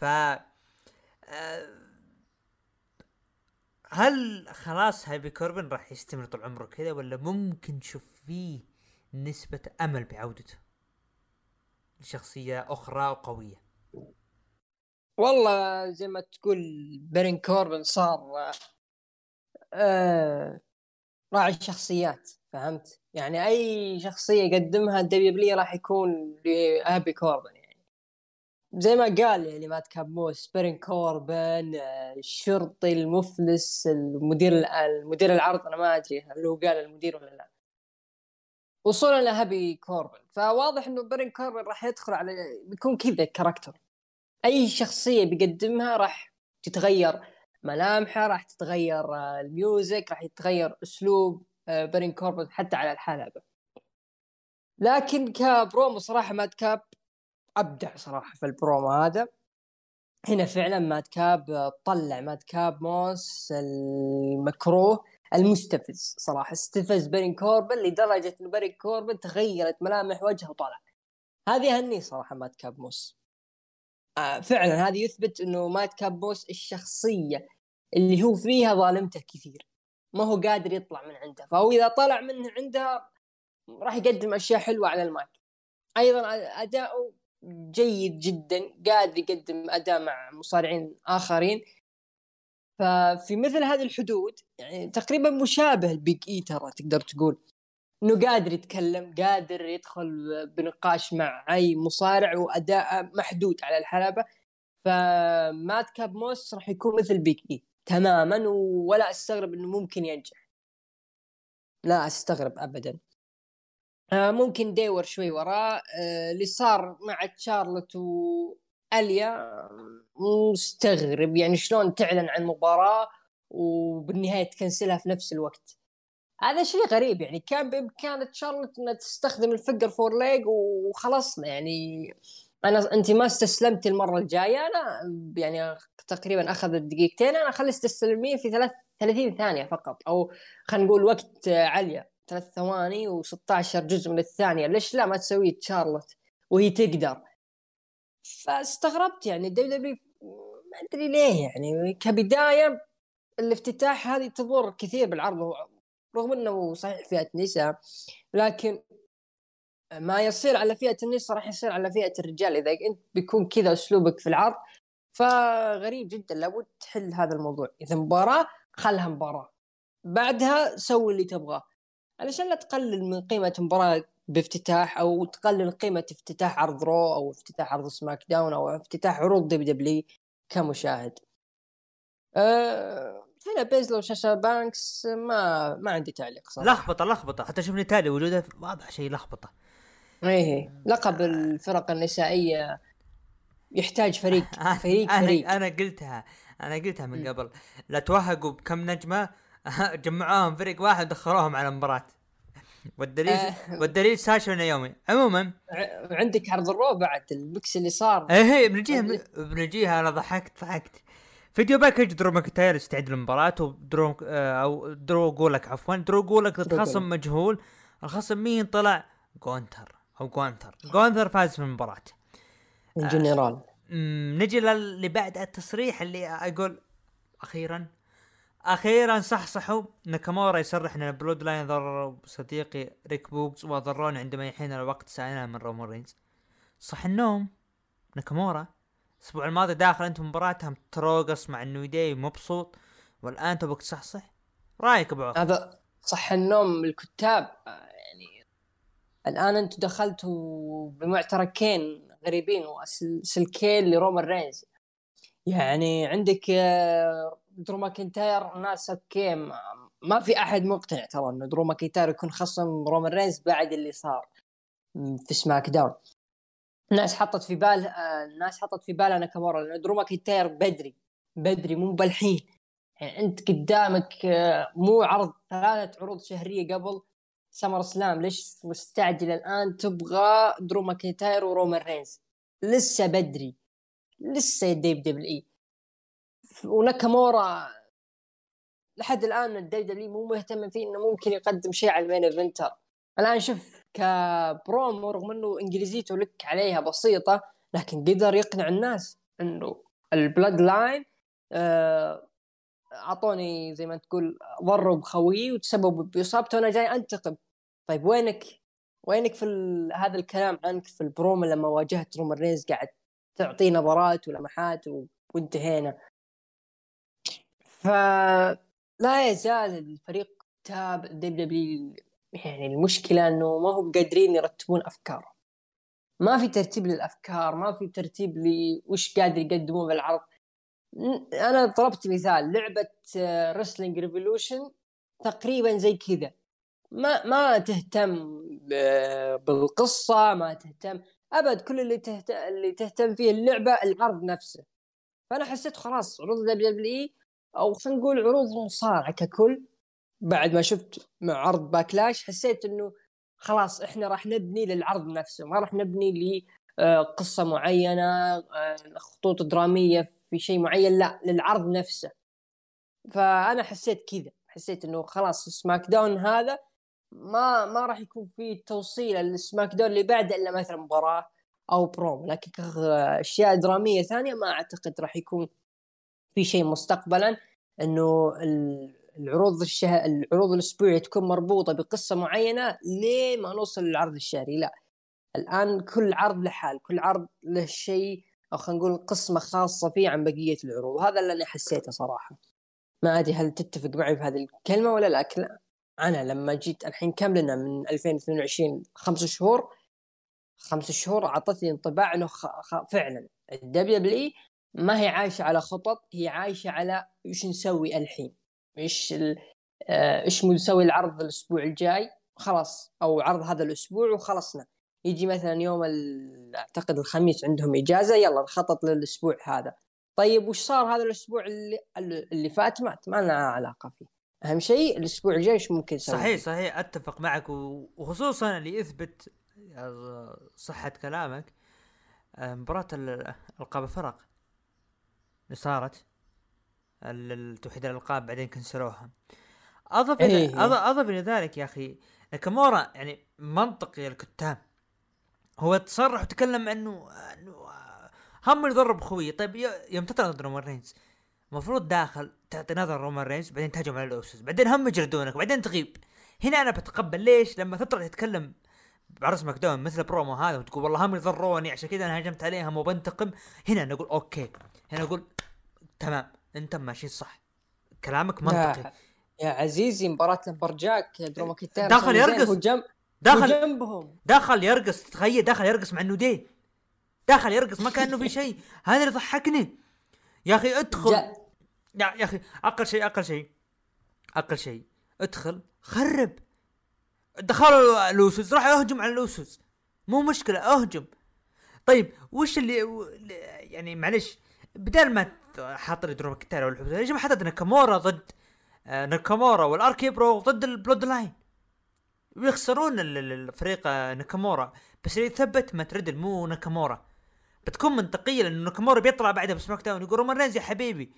A: ف هل خلاص هابي كوربن راح يستمر طول عمره كذا ولا ممكن نشوف فيه نسبة أمل بعودته لشخصية أخرى وقوية
B: والله زي ما تقول بيرين كوربن صار آه راعي الشخصيات فهمت؟ يعني أي شخصية يقدمها ال W راح يكون لهابي كوربن زي ما قال يعني ماد كاب موس بيرين كوربن آه، الشرطي المفلس المدير المدير العرض أنا ما أدري هل هو قال المدير ولا لا. وصولا لهابي كوربن. فواضح إنه بيرين كوربن راح يدخل على بيكون كذا character أي شخصية بيقدمها راح تتغير ملامحه راح تتغير آه، ال music راح يتغير أسلوب آه، بيرين كوربن حتى على الحلبة. لكن كبرومو صراحة ماد كاب. أبدع صراحة في البرومو هذا. هنا فعلا ماد كاب طلع ماد كاب موس المكروه المستفز صراحة. استفز بيرين كوربن لدرجة انه بيرين كوربن تغيرت ملامح وجهه وطلع. هذه هني صراحة ماد كاب موس آه فعلا هذا يثبت إنه ماد كاب موس الشخصية اللي هو فيها ظالمته كثير. ما هو قادر يطلع من عنده. فهو إذا طلع من عندها راح يقدم أشياء حلوة على المايك. أيضا أداؤه جيد جدا قادر يقدم أداء مع مصارعين آخرين. ففي مثل هذه الحدود يعني تقريبا مشابه البيج إي ترى تقدر تقول. إنه قادر يتكلم قادر يدخل بنقاش مع أي مصارع وأداء محدود على الحلبة. فماد كاب موس راح يكون مثل بيج إي تماما ولا أستغرب إنه ممكن ينجح. لا أستغرب ابدا. ممكن ديور شوي وراه. آه اللي صار مع تشارلت وأليا مستغرب يعني شلون تعلن عن مباراة وبالنهاية تكنسلها في نفس الوقت. هذا شيء غريب يعني كان بامكان تشارلت انها تستخدم ال figure four leg وخلصنا. يعني أنا أنت ما استسلمت المرة الجاية أنا يعني تقريبا اخذت دقيقتين أنا اخلي تستسلمين في ثلاث 30 ثانية فقط أو خلينا نقول وقت أليا ثلاث ثواني و16 جزء من الثانية. ليش لا؟ ما تسوي تشارلوت وهي تقدر. فاستغربت يعني. دبليو دبليو ما أدري ليه يعني. كبداية الافتتاح هذه تضر كثير بالعرض رغم إنه صحيح فئة نساء لكن ما يصير على فئة النساء راح يصير على فئة الرجال. إذا أنت بيكون كذا أسلوبك في العرض فغريب جدا. لابد تحل هذا الموضوع. إذا مباراة خلها مباراة. بعدها سوي اللي تبغاه. علشان لا تقلل من قيمة مباراه بافتتاح أو تقلل قيمة افتتاح عرض رو أو افتتاح عرض سماك داون أو افتتاح عروض دب دبلي كمشاهد. أه هنا بيزلر وساشا بانكس ما ما عندي تعليق
A: صراحة. لخبطة لخبطة. حتى شوف نتاليا وجودها واضح شيء لخبطة.
B: إيه لقب الفرق النسائية. يحتاج فريق فريق
A: أنا
B: فريق.
A: أنا قلتها أنا قلتها من قبل. لا توهقوا بكم نجمة. جمعوهم فريق واحد ودخلوهم على المباراة. والدليل آه. والدليل ساشا ونيومي عموما
B: عندك عرض ال Raw بعد ال mix اللي صار.
A: إيه إيه بنجيها بنجيها أنا ضحكت ضحكت. video package درو ماكنتاير يستعد للمباراة؟ ودرو آه أو درو جولك عفوا. درو جولك ضد خصم مجهول. الخصم مين طلع؟ جونتر. أو جونتر. جونتر فاز في المباراة.
B: الجنرال.
A: آه نجي للي بعد التصريح اللي أقول أخيرا. أخيرا صحصحوا ناكامورا يصرح إن Bloodline ضرروا صديقي ريك بوغز وضروني عندما يحين الوقت سأنال من رومان رينز. صح النوم؟ ناكامورا. الأسبوع الماضي داخل انت مباراتها متروقص مع ال New Day مبسوط. والآن تبغى تصحصح؟ رأيك ابو
B: هذا صح النوم الكتاب. يعني الآن أنتم دخلتوا بمعتركين غريبين وسلكين لرومان رينز. يعني عندك آه، درو ماكنتاير ناس أوكي ما في أحد مقتنع ترى إنه درو ماكنتاير يكون خصم رومان رينز بعد اللي صار في SmackDown. الناس حطت في بال الناس حطت في بالها ناكامورا لأنه درو ماكنتاير بدري بدري مو بالحين. يعني أنت قدامك آه، مو عرض ثلاثة عروض شهرية قبل SummerSlam ليش مستعجل الآن تبغى درو ماكنتاير ورومان رينز؟ لسه بدري لسه يديب دبل إي. وناكامورا لحد الآن ال WW مو مهتم فيه إنه ممكن يقدم شيء على ال main eventer. الآن شوف كبرومو رغم إنه إنجليزيته لك عليها بسيطة لكن قدر يقنع الناس إنه ال Bloodline آه، أعطوني زي ما تقول ضروا بخويي وتسببوا بإصابته وأنا جاي أنتقم. طيب وينك؟ وينك في هذا الكلام عنك في البرومو لما واجهت رومان رينز قاعد تعطيه نظرات ولمحات. وانتهينا؟ ف لا يزال الفريق تاب. دبليو يعني المشكلة إنه ما هم قادرين يرتبون افكار ما في ترتيب للأفكار ما في ترتيب لوش قادر يقدمون بالعرض. أنا ضربت مثال لعبة Wrestling Revolution تقريبا زي كذا. ما ما تهتم بالقصة ما تهتم أبد. كل اللي تهتم اللي تهتم فيه اللعبة العرض نفسه. فأنا حسيت خلاص عروض WW أو خلينا نقول عروض مصارعة ككل بعد ما شفت مع عرض Backlash حسيت إنه خلاص إحنا راح نبني للعرض نفسه ما راح نبني لقصه معينة آه، خطوط درامية في شيء معين لا للعرض نفسه. فأنا حسيت كذا حسيت إنه خلاص SmackDown هذا ما ما راح يكون في توصيل لل SmackDown اللي بعده إلا مثلا مباراة أو بروم لكن اشياء درامية ثانية ما أعتقد راح يكون في شيء مستقبلا إنه العروض الشه... العروض الاسبوعيه تكون مربوطة بقصة معينة لين ما نوصل للعرض الشهري. لا. الآن كل عرض له حال كل عرض له شيء أو خلينا نقول قسمه خاصة فيه عن بقية العروض. وهذا اللي أنا حسيته صراحة. ما أدري هل تتفق معي في هذه الكلمة ولا لا لكن أنا لما جيت الحين كم لنا من 2022 خمس شهور خمس شهور أعطتني انطباع إنه خ... خ... فعلا. ال WW ما هي عايشة على خطط هي عايشة على إيش نسوي الحين. إيش. آه، إيش نسوي العرض الأسبوع الجاي؟ خلاص أو عرض هذا الأسبوع وخلصنا. يجي مثلا يوم. أعتقد الخميس عندهم إجازة يلا نخطط للأسبوع هذا. طيب وش صار هذا الأسبوع اللي اللي فات؟ مات ما لنا علاقة فيه. أهم شيء الأسبوع الجاي إيش ممكن نسوي؟
A: صحيح صحيح أتفق معك. وخصوصا اللي يثبت صحة كلامك آه، مباراة ألقاب اللي صارت التوحيد الألقاب بعدين كنسلوها. أضف إلى إيه. أضف إلى ذلك يا أخي ناكامورا يعني منطقي الكتاب. هو تصرح وتكلم انه إنه هم يضرب خويه طيب يوم تطلع ضد رومان رينز المفروض داخل تعطي نظر رومان رينز بعدين تهجم على الأوسوس بعدين هم يجردونك بعدين تغيب. هنا أنا بتقبل ليش لما تطلع تتكلم بعرض SmackDown مثل برومو هذا وتقول والله هم يضروني عشان كذا أنا هجمت عليهم وبنتقم. هنا نقول أوكي. هنا نقول تمام أنت ماشي صح. كلامك منطقي.
B: يا عزيزي مباراة lumberjack درو
A: داخل يرقص. جنب داخل جنبهم. داخل يرقص تخيل داخل يرقص مع ال New Day داخل يرقص ما كأنه في شيء. هذا اللي ضحكني. يا أخي ادخل. يا أخي أقل شيء أقل شيء. أقل شيء. ادخل خرب. دخلوا ال Usos راح اهجم على ال Usos مو مشكلة أهجم. طيب وش اللي يعني معلش بدل ما حاط لي درو ماكنتاير ولا يا جماعة حطت ناكامورا ضد آه، ناكامورا و ال RK-Bro ضد ال Bloodline ويخسرون الفريق آه، ناكامورا. بس اللي يثبت ما ترد مو ناكامورا. بتكون منطقية لأنه ناكامورا بيطلع بعدها ب SmackDown يقول رومان رينز يا حبيبي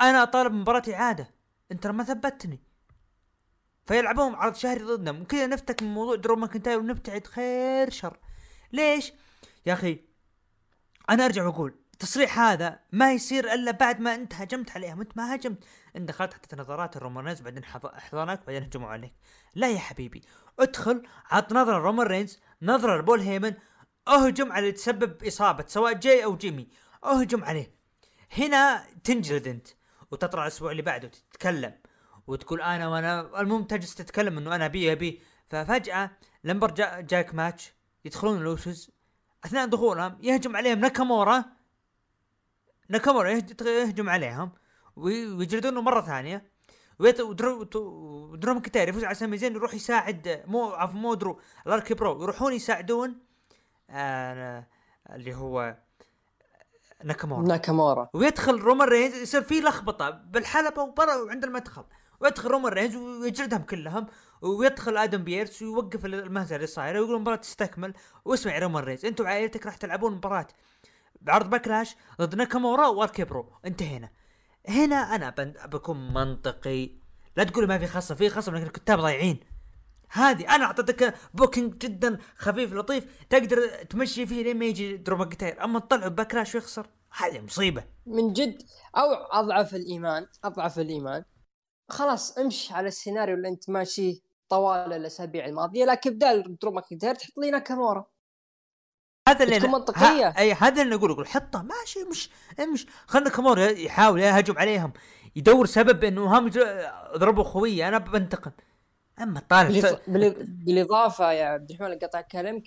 A: أنا طالب مباراة إعادة. أنت ما ثبتني. فيلعبون عرض شهري ضدنا. وكذا نفتك من موضوع درو ماكنتاير ونبتعد خير شر. ليش؟ يا أخي أنا أرجع وأقول التصريح هذا ما يصير إلا بعد ما أنت هجمت عليهم انت ما هجمت. انت دخلت حتى نظرات الرومان بعدين حضنك بعدين هجموا عليك. لا يا حبيبي. ادخل عط نظرة رومان رينز نظرة لبول هيمن اهجم على اللي تسبب إصابة سواء جاي أو جيمي. اهجم عليه. هنا تنجلد أنت وتطلع الأسبوع اللي بعده تتكلم. وتقول أنا وأنا المهم تجلس تتكلم إنه أنا أبي أبي. ففجأة lumber ja- jack match يدخلون ال Usos أثناء دخولهم يهجم عليهم ناكامورا. ناكامورا يهجم عليهم ويجلدونه مرة ثانية. ودرو ماكنتاير يفوز على سامي زين يروح يساعد مو عفوا مو درو ال RK-Bro يروحون يساعدون آه اللي هو ناكامورا.
B: ناكامورا.
A: ويدخل رومان رينز يصير في لخبطة بالحلبة وبرا وعند المدخل. ويدخل رومان رينز ويجلدهم كلهم ويدخل آدم بيرس ويوقف المهزله اللي صايره ويقول المباراة تستكمل. واسمع رومان رينز أنتم وعائلتك راح تلعبون مباراة بعرض Backlash ضد ناكامورا و RK-Bro انتهينا. هنا أنا بكون منطقي. لا تقول ما في خصم في خصم لكن الكتاب ضايعين. هذه أنا أعطيتك booking جدا خفيف لطيف تقدر تمشي فيه لين ما يجي درو ماكنتاير أما تطلعه Backlash ويخسر هذه مصيبة.
B: من جد أو أضعف الإيمان أضعف الإيمان. خلاص امشي على السيناريو اللي انت ماشي طوال الأسابيع الماضية لكن بدال درو ماكنتاير تحط لي ناكامورا
A: هذا اللي
B: بتكون
A: أنا-
B: منطقية.
A: ها- أي هذا اللي أقول أقول حطه ماشي مش مش خل ناكامورا يحاول يهجم عليهم. يدور سبب إنه هم ضربوا خويه أنا بنتقم. أما طالع
B: بالإض- بالإض- بالإضافة يا عبد الرحمن قطع كلامك.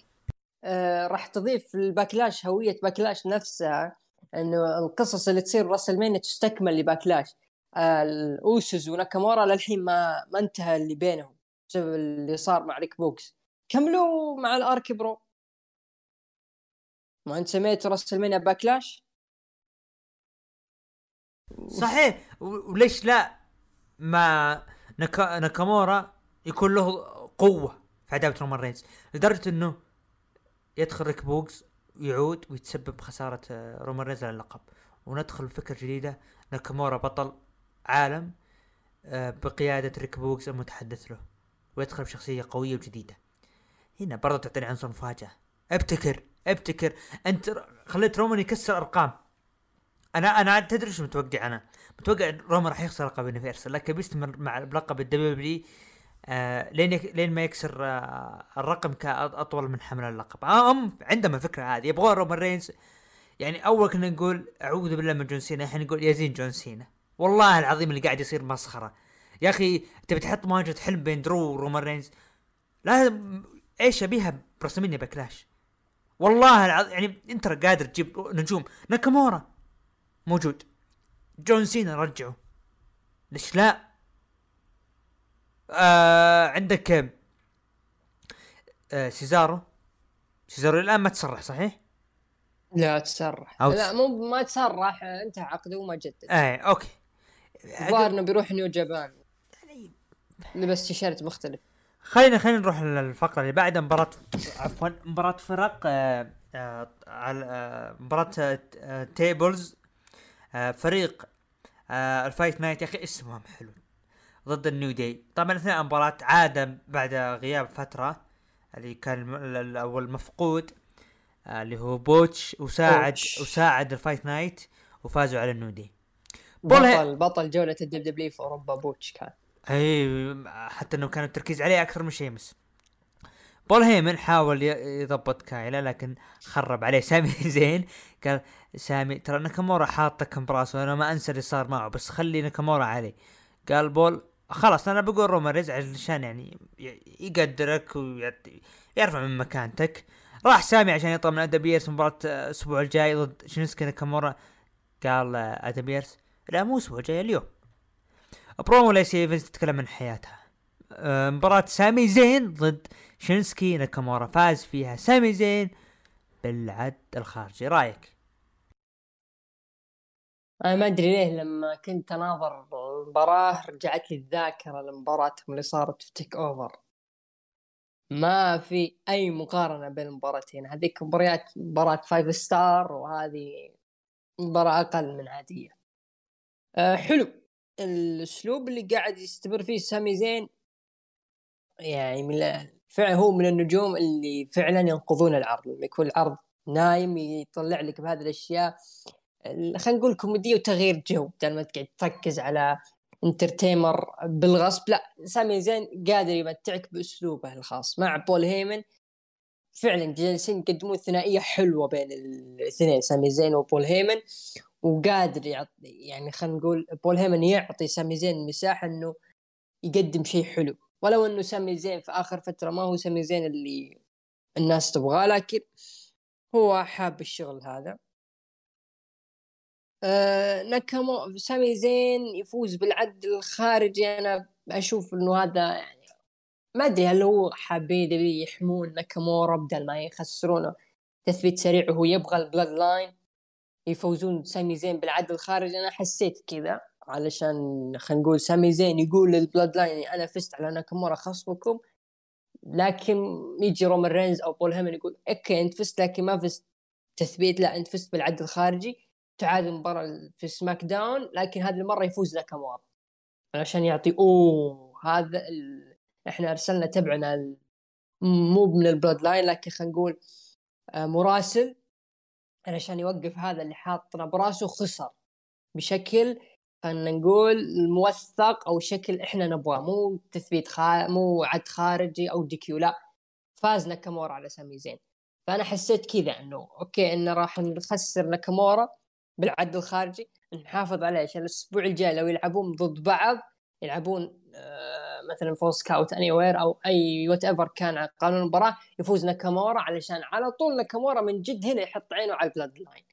B: آه راح تضيف ال Backlash هوية Backlash نفسها إنه القصص اللي تصير WrestleMania تستكمل ل Backlash. الأوسوس وناكامورا للحين ما ما انتهى اللي بينهم بسبب اللي صار مع ريك بوغز. كملوا مع ال RK-Bro. ما انت سميت WrestleMania Backlash؟
A: صحيح. وليش لا؟ ما نكا... ناكامورا يكون له قوة في عداوة رومان رينز. لدرجة إنه يدخل ريك بوغز ويعود ويتسبب خسارة آه، رومان رينز اللقب. وندخل بفكره جديدة. ناكامورا بطل. عالم آه، بقيادة ريك بوغز المتحدث له ويدخل بشخصية قوية وجديدة. هنا برضه تعطيني عنصر مفاجأة. ابتكر ابتكر. انت خليت رومان يكسر أرقام. أنا أنا تدري شو متوقع أنا؟ متوقع رومان راح يخسر لقب Universal لكن بيستمر مع بلقب ال WWE لين يك لين ما يكسر آه الرقم كأطول من حمل اللقب. آه هم عندهم الفكرة هذه يبغون رومان رينز. يعني أول كنا نقول أعوذ بالله من جون سينا الحين نقول يا زين جون سينا. والله العظيم اللي قاعد يصير مسخرة. يا أخي تبي تحط مواجهه حلم بين درو ورومان رينز؟ لازم إيش أبيها؟ ب WrestleMania Backlash. والله العظيم يعني أنت قادر تجيب نجوم. ناكامورا موجود. جون سينا رجعه ليش لا؟ آه عندك آه سيزارو. سيزارو الآن ما تسرح صحيح؟
B: لا تسرح. لا مو ما تسرح انتهى عقده وما جدد.
A: إيه أوكي.
B: الظاهر إنه بيروح New Japan.
A: يعني
B: لبس تيشيرت مختلف.
A: خلينا خلينا نروح للفقرة اللي بعدها مباراه عفوا مباراة فرق آه آه على آه مباراة آه Tables فريق ال Fight Night. يا أخي اسمهم حلو. ضد ال New Day. طبعا اثناء المباراة عاد بعد غياب فترة اللي كان الم- ال- الأول مفقود آه اللي هو بوتش وساعد
B: بوتش.
A: وساعد ال Fight Night وفازوا على ال New Day. بول
B: بطل بطل جولة ال WWE في أوروبا بوتش كان.
A: أي حتى إنه كان التركيز عليه أكثر من شيمس بول هيمن حاول يضبط كايلا لكن خرب عليه. سامي زين. قال سامي ترى ناكامورا حاطك براسه أنا ما أنسى اللي صار معه بس خلي ناكامورا علي قال بول خلاص أنا بقول رومان رينز علشان يعني يقدرك ويرفع من مكانتك. راح سامي عشان يطلب من آدم بيرس مباراة الأسبوع الجاي ضد شينسكي ناكامورا. قال آه، آدم بيرس لا مو الأسبوع الجاي اليوم برومو ليسي إيفنز تتكلم عن حياتها؟ آه، مباراة سامي زين ضد شينسكي. ناكامورا فاز فيها سامي زين بالعد الخارجي. رأيك؟
B: أنا ما أدري ليه لما كنت أناظر المباراة رجعت لي الذاكرة لمباراتهم اللي صارت في TakeOver. ما في أي مقارنة بين المباراتين. هذيك مباريات مباراة five star وهذه مباراة أقل من عادية. أه حلو. الأسلوب اللي قاعد يستمر فيه سامي زين يعني من فعلا هو من النجوم اللي فعلا ينقذون العرض. لما يكون العرض نايم يطلع لك بهذه الأشياء ال- خلينا نقول كوميدية وتغيير جو بدل ما تقعد تركز على انترتيمر بالغصب. لا سامي زين قادر يمتعك بأسلوبه الخاص. مع بول هيمن فعلا جالسين يقدمون ثنائية حلوة بين الاثنين سامي زين وبول هيمن. وقادر يعطي يعني خلينا نقول بول هيمن يعطي سامي زين مساحة إنه يقدم شيء حلو. ولو إنه سامي زين في آخر فترة ما هو سامي زين اللي الناس تبغاه لكن هو حاب الشغل هذا. آه ناكامو سامي زين يفوز بالعد الخارجي. أنا أشوف إنه هذا يعني ما أدري هل هو حابين يحمون ناكامورا بدل ما يخسرونه تثبيت سريع وهو يبغى ال Bloodline يفوزون سامي زين بالعد الخارجي. أنا حسيت كذا علشان خلينا نقول سامي زين يقول لل Bloodline يعني أنا فزت على ناكامورا خصمكم لكن يجي رومان رينز أو بول هيمن يقول أوكي أنت فزت لكن ما فزت تثبيت لا أنت فزت بالعد الخارجي تعاد المباراة في SmackDown لكن هذه المرة يفوز ناكامورا عشان يعطي أوه هذا ال... إحنا أرسلنا تبعنا ال... مو من ال Bloodline لكن خلينا نقول آه، مراسل علشان يوقف هذا اللي حاطنا براسه خسر. بشكل خلينا نقول موثق أو شكل إحنا نبغاه. مو تثبيت خا... مو عد خارجي أو DQ لا. فاز ناكامورا على سامي زين. فأنا حسيت كذا إنه okay إنه راح نخسر ناكامورا بالعد الخارجي. نحافظ عليه عشان الأسبوع الجاي لو يلعبون ضد بعض يلعبون آه مثلا Falls Count Anywhere أو أي whatever كان قانون المباراة يفوز ناكامورا علشان على طول ناكامورا من جد هنا يحط عينه على ال Bloodline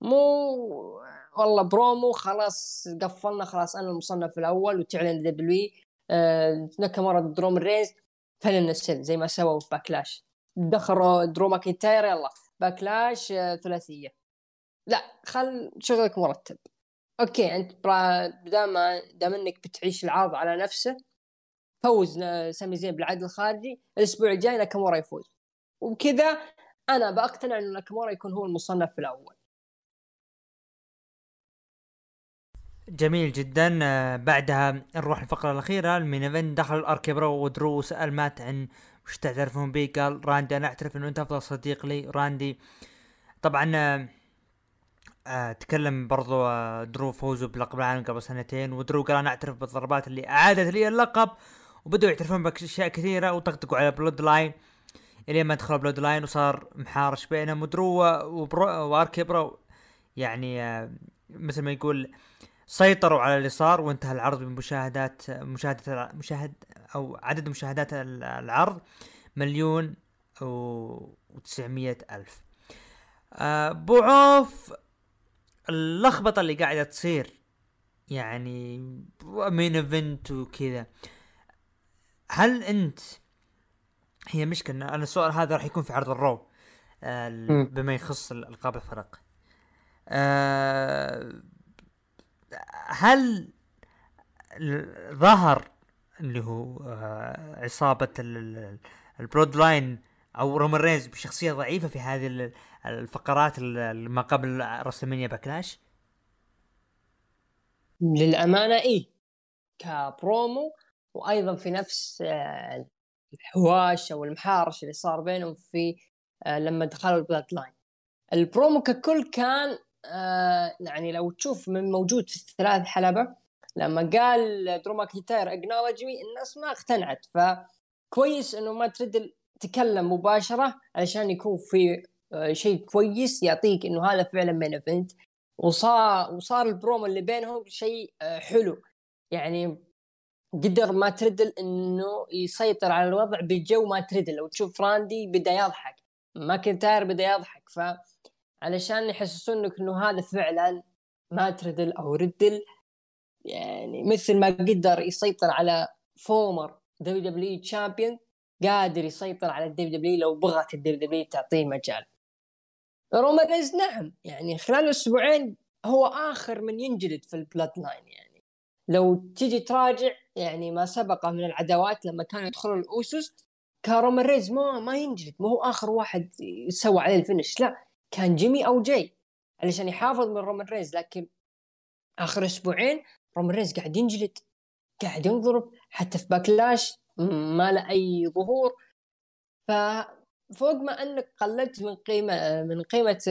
B: مو والله برومو خلاص قفلنا خلاص أنا المصنف الأول وتعلن W آه ناكامورا ضد رومان رينز. فلن السن زي ما سووا في Backlash. دخلوا درو ماكنتاير يلا. Backlash آه ثلاثية. لا خل شغلك مرتب. okay أنت دام دام إنك بتعيش العرض على نفسه فوز سامي زين بالعد الخارجي الأسبوع الجاي ناكامورا يفوز. وبكذا أنا بأقتنع انه ناكامورا يكون هو المصنف الأول.
A: جميل جدا. آه، بعدها نروح الفقرة الأخيرة ال main event. دخل ال RK-Bro ودرو سأل مات عن وش تعترفون به قال راندي أنا أعترف إنه أنت أفضل صديق لي راندي. طبعا آه آه تكلم برضو درو فوزه بلقب العالم قبل سنتين ودرو قال أنا أعترف بالضربات اللي أعادت لي اللقب. وبدأوا يعترفون بأشياء كثيرة وطقطقوا على Bloodline الين ما دخلوا Bloodline وصار محارش بينهم و RK-Bro. يعني آه مثل ما يقول سيطروا على اللي صار وانتهى العرض بمشاهدات مشاهدة مشاهد أو عدد مشاهدات العرض مليون و وتسعمية ألف. أه بعوف اللخبطة اللي قاعدة تصير يعني main event وكذا. هل انت هي مشكلة أنا السؤال هذا راح يكون في عرض ال Raw أه بما يخص ألقاب الفرق. أه هل ظهر اللي هو آه، عصابة ال Bloodline أو رومان رينز بشخصية ضعيفة في هذه الفقرات ما قبل WrestleMania Backlash؟
B: للأمانة إيه. كبرومو وأيضا في نفس آه، الحواش أو المحارش اللي صار بينهم في آه، لما دخلوا ال Bloodline. البرومو ككل كان آه يعني لو تشوف من موجود في الثلاث حلبة لما قال درو ماكنتاير acknowledge me الناس ما اقتنعت. فكويس إنه مات ردل تكلم مباشرة علشان يكون في شيء كويس يعطيك إنه هذا فعلا main event وصار وصار البرومو اللي بينهم شيء حلو. يعني قدر مات ردل إنه يسيطر على الوضع بجو مات ردل لو تشوف راندي بدأ يضحك ماكنتاير بدأ يضحك. ف علشان يحسسونك إنه هذا فعلا مات ردل أو ردل يعني مثل ما قدر يسيطر على former WW champion قادر يسيطر على ال WW لو بغت ال WW تعطيه مجال. رومان رينز نعم يعني خلال أسبوعين هو آخر من ينجلد في ال Bloodline يعني. لو تيجي تراجع يعني ما سبق من العداوات لما كانوا يدخلون الأوسوس كان رومان رينز ما ما ينجلد مو هو آخر واحد سوى عليه ال finish. لا كان جيمي أو جاي علشان يحافظ من رومان رينز لكن آخر أسبوعين رومان رينز قاعد ينجلد قاعد ينضرب حتى في Backlash ما له أي ظهور. فوق ما أنك قللت من قيمه من قيمة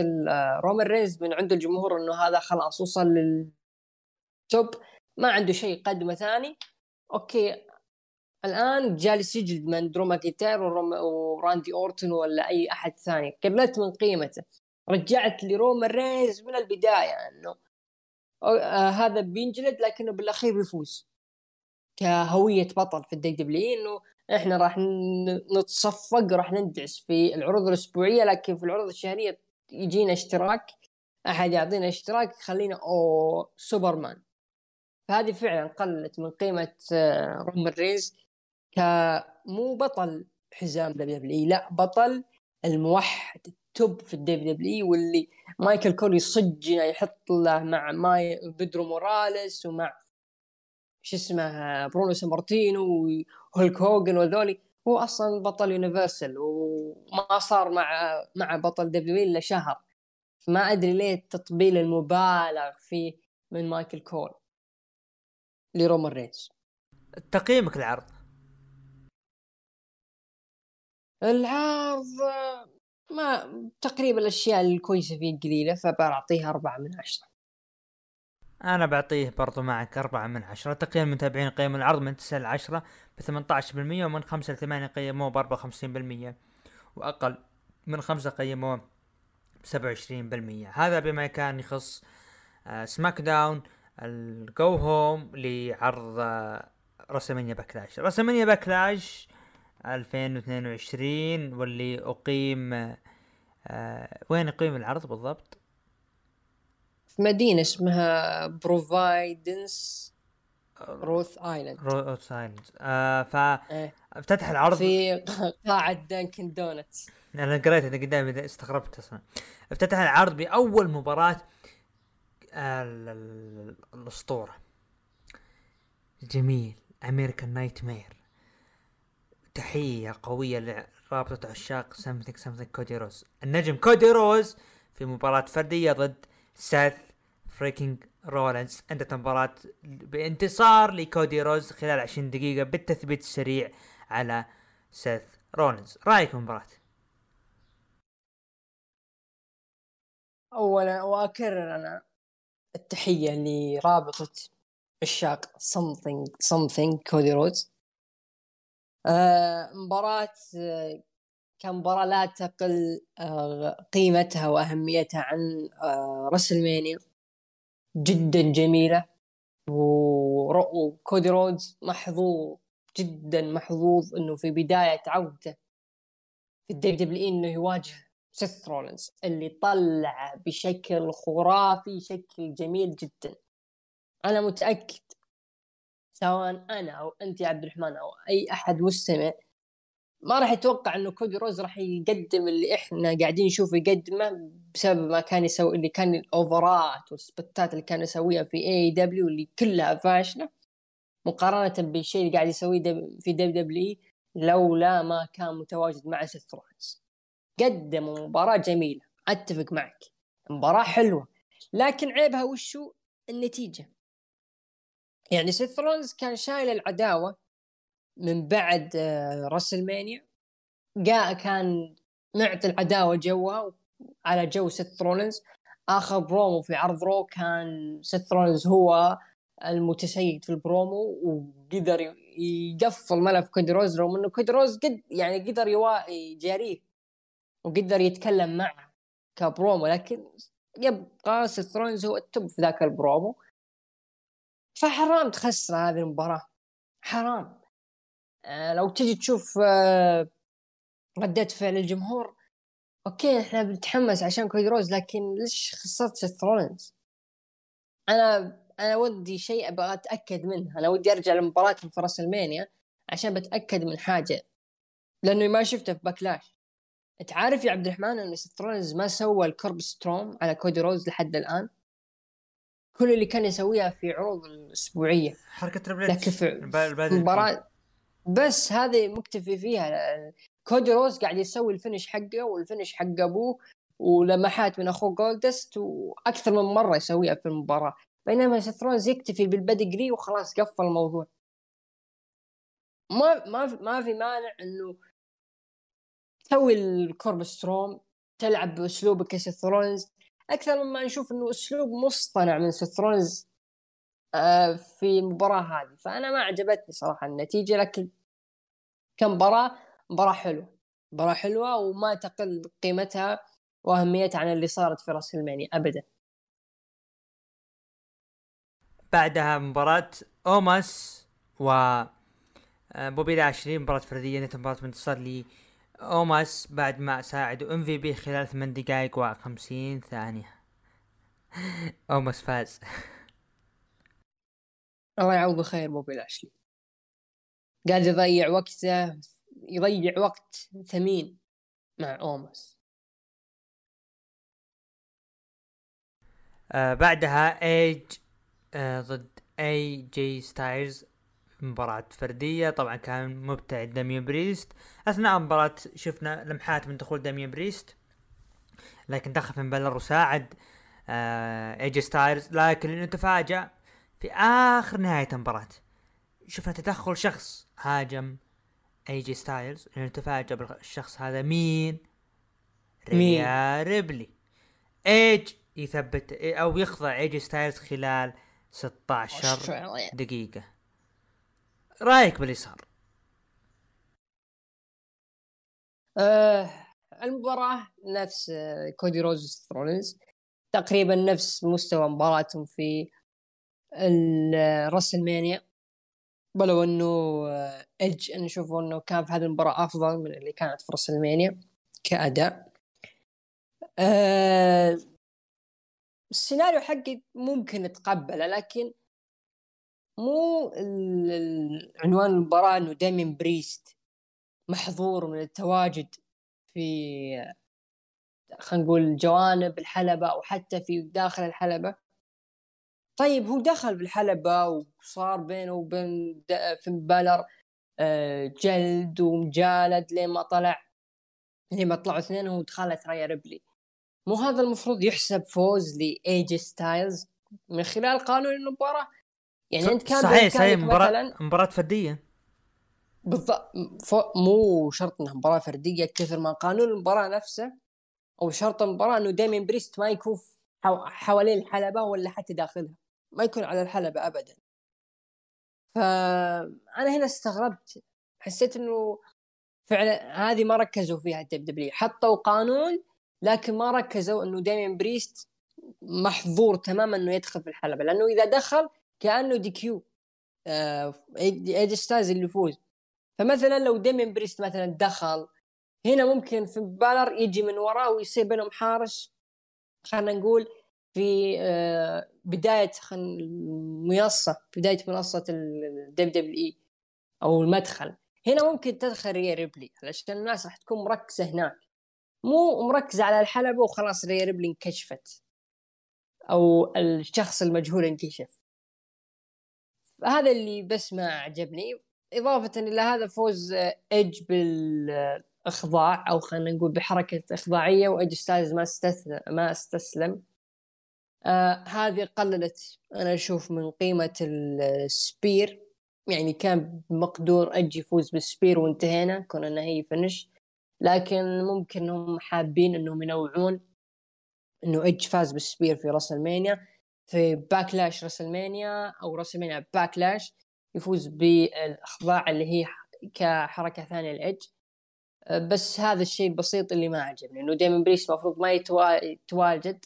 B: رومان رينز من عند الجمهور إنه هذا خلاص وصل لل top ما عنده شيء يقدمه ثاني. okay. الآن جالس يجلد من درو ماكيتير وراندي أورتون ولا أي أحد ثاني. قللت من قيمته. رجعت لرومان رينز من البداية إنه آه هذا بينجلد لكنه بالأخير بيفوز. كهوية بطل في ال WW إنه إحنا راح نتصفق راح ندعس في العروض الأسبوعية لكن في العروض الشهرية يجينا اشتراك. أحد يعطينا اشتراك يخلينا أو سوبرمان. فهذه فعلا قلت من قيمة آه، رومان رينز كمو بطل حزام دبليو لا بطل الموحد توب في الدبليو دبليو واللي مايكل كول يصجنا يحط له مع ماي بيدرو موراليس ومع شو اسمه برونو سامارتينو وهولك هوجن وذولي هو أصلا بطل Universal وما صار مع مع بطل W إلا شهر. ما أدري ليه التطبيل المبالغ فيه من مايكل كول لرومان رينز
A: تقييمك العرض
B: العرض ما تقريبا الأشياء الكويسة فيه قليله فبعطيها أربعة من عشرة.
A: أنا بعطيه برضو معك أربعة من عشرة. تقييم المتابعين قيم العرض من تسعة ل 10 ب 18% ومن خمسة ل 8 قيموه ب 54% وأقل من خمسة قيموه بسبعة وعشرين بالمية. هذا بما كان يخص آه SmackDown ال go home لعرض WrestleMania Backlash. WrestleMania Backlash 2022 واللي أقيم آه وين أقيم العرض بالضبط؟
B: في مدينة اسمها بروفايدنس روث ايلاند
A: روث ايلاند آه
B: إيه.
A: فافتتح العرض.
B: في قاعة دانكن دونتس
A: أنا قريت قدامي استغربت أصلا. افتتح العرض بأول ال- الأسطورة. جميل. امريكان نايت مير تحية قوية لرابطة عشاق سمثينج سمثينج كودي روز النجم كودي روز في مباراة فردية ضد سيث freaking رولنز انتهت المباراة بانتصار لكودي رودز خلال 20 دقيقة بالتثبيت السريع على سيث رولنز رأيك المباراة؟
B: اولا واكرر أنا التحية لرابطة عشاق something something كودي رودز. آه مباراة آه كمباراة لا تقل آه قيمتها وأهميتها عن آه راسلمانيا. جدا جميلة. وكودي رودز محظوظ جدا محظوظ إنه في بداية عودته في ال WWE إنه يواجه سيث رولينز اللي طلع بشكل خرافي شكل جميل جدا. أنا متأكد سواء أنا أو أنت يا عبد الرحمن أو أي أحد مستمع ما راح يتوقع إنه كودي رودز راح يقدم اللي إحنا قاعدين نشوفه يقدمه بسبب ما كان يسوي اللي كان ال over acting وال segments اللي كان يسويها في AEW اللي كلها فاشلة. مقارنة بالشيء اللي قاعد يسويه في WWE لولا ما كان متواجد مع سيث رولينز. قدموا مباراة جميلة. أتفق معك. مباراة حلوة. لكن عيبها وشو النتيجة. يعني سيث رولينز كان شايل العداوة من بعد آه، راسلمانيا. جاء كان معطي العداوة جوها على جو سيث رولينز آخر برومو في عرض Raw كان سيث رولينز هو المتسيد في البرومو وقدر يقفل ملف كودي رودز. رغم إنه كودي رودز قد يعني قدر يجاريه. وقدر يتكلم معه كبرومو لكن يبقى سيث رولينز هو ال top في ذاك البرومو. فحرام تخسر هذه المباراة. حرام. آه لو تجي تشوف آه ردة فعل الجمهور okay إحنا بنتحمس عشان كودي رودز لكن ليش خسرت سيث رولينز؟ أنا أنا ودي شيء أبغى أتأكد منه. أنا ودي أرجع لمباراة في راسلمانيا عشان بتأكد من حاجة. لأنه ما شفته في Backlash انت عارف يا عبد الرحمن إن سيث رولينز ما سوى ال curb stomp على كودي رودز لحد الآن؟ كل اللي كان يسويها في عروض الأسبوعية.
A: حركة trouble
B: لكن في مباراة. بس هذه مكتفي فيها. كودي رودز قاعد يسوي ال finish حقه وال finish حق أبوه ولمحات من أخوه جولدست وأكثر من مرة يسويها في المباراة. بينما سيث رولينز يكتفي بال pedigree وخلاص قفل الموضوع. ما ما ما في مانع إنه تسوي ال curb stomp تلعب باسلوبك كسيث رولينز أكثر مما نشوف إنه أسلوب مصطنع من سيث رولينز آه، في المباراة هذه. فأنا ما عجبتني صراحة النتيجة لكن كمباراة مباراة حلوة. مباراة حلوة وما تقل قيمتها وأهميتها عن اللي صارت في راسلمانيا أبدا.
A: بعدها مباراة أوماس و آه، بوبي لاشلي مباراة فردية مباراة بانتصار لأوماس بعد ما ساعده MVP خلال 8 دقائق و50 ثانية. أوماس فاز.
B: الله يعوضه خير بوبي لاشلي قاعد يضيع وقته يضيع وقت ثمين مع أوماس.
A: آه بعدها ايدج آه ضد اي جي ستايلز مباراة فردية طبعا كان مبتعد داميان بريست أثناء المباراة شفنا لمحات من دخول داميان بريست لكن دخل فين بالور وساعد آه اي جي ستايلز لكن انه تفاجأ في آخر نهاية المباراة شفنا تدخل شخص هاجم اي جي ستايلز لأنه تفاجأ بالشخص هذا مين؟
B: مين؟
A: ريا ريبلي إيدج يثبت أو يخضع اي جي ستايلز خلال 16 دقيقة رايك باللي صار؟
B: آه المباراة نفس آه، كودي رودز وسيث رولينز تقريبا نفس مستوى مباراتهم في الراسلمانيا ولو إنه ايدج أنا أشوف إنه كان في هذه المباراة أفضل من اللي كانت في راسلمانيا كأداء. أه السيناريو حقي ممكن اتقبله لكن مو عنوان المباراة إنه دايمين بريست محظور من التواجد في خلينا نقول جوانب الحلبة أو حتى في داخل الحلبة. طيب هو دخل بالحلبة وصار بينه وبين فين بالر آه، جلد ومجالد لين ما طلع لين ما طلعوا اثنين ودخلت ريا ريبلي. مو هذا المفروض يحسب فوز لاي جي ستايلز من خلال قانون المباراة؟ يعني أنت كان
A: صحيح صحيح مباراة مباراة فردية.
B: بالضبط مو شرط إنها مباراة فردية كثر ما قانون المباراة نفسه أو شرط المباراة إنه داميان بريست ما يكون حوالين الحلبة ولا حتى داخلها. ما يكون على الحلبة ابدا. فانا هنا استغربت. حسيت إنه فعلا هذه ما ركزوا فيها ال WWE حطوا قانون لكن ما ركزوا إنه داميان بريست محظور تماما إنه يدخل في الحلبة. لأنه إذا دخل كأنه DQ آه اي جي ستايلز اللي يفوز. فمثلا لو داميان بريست مثلا دخل هنا ممكن فين بالور يجي من وراه ويصير بينهم حارش خلينا نقول في آه، بداية منصه بداية منصة ال WWE أو المدخل. هنا ممكن تدخل ريا ريبلي علشان الناس راح تكون مركزة هناك. مو مركزة على الحلبة وخلاص ريا ريبلي انكشفت أو الشخص المجهول انكشف. هذا اللي بس ما عجبني. إضافة إلى هذا فوز ايدج بالإخضاع أو خلينا نقول بحركة إخضاعية واي جي ستايلز ما استسلم ما استسلم. آه هذه قللت أنا أشوف من قيمة ال spear. يعني كان مقدور ايدج يفوز بال spear وانتهينا كون انها هي finish لكن ممكن هم حابين إنهم ينوعون إنه ايدج فاز بال spear في راسلمانيا في باكلاش راسلمانيا أو راسلمانيا باكلاش يفوز بالأخضاع اللي هي كحركة ثانية لإيدج أه، بس هذا الشيء البسيط اللي ما عجبني إنه دايما بريس المفروض ما يتواجد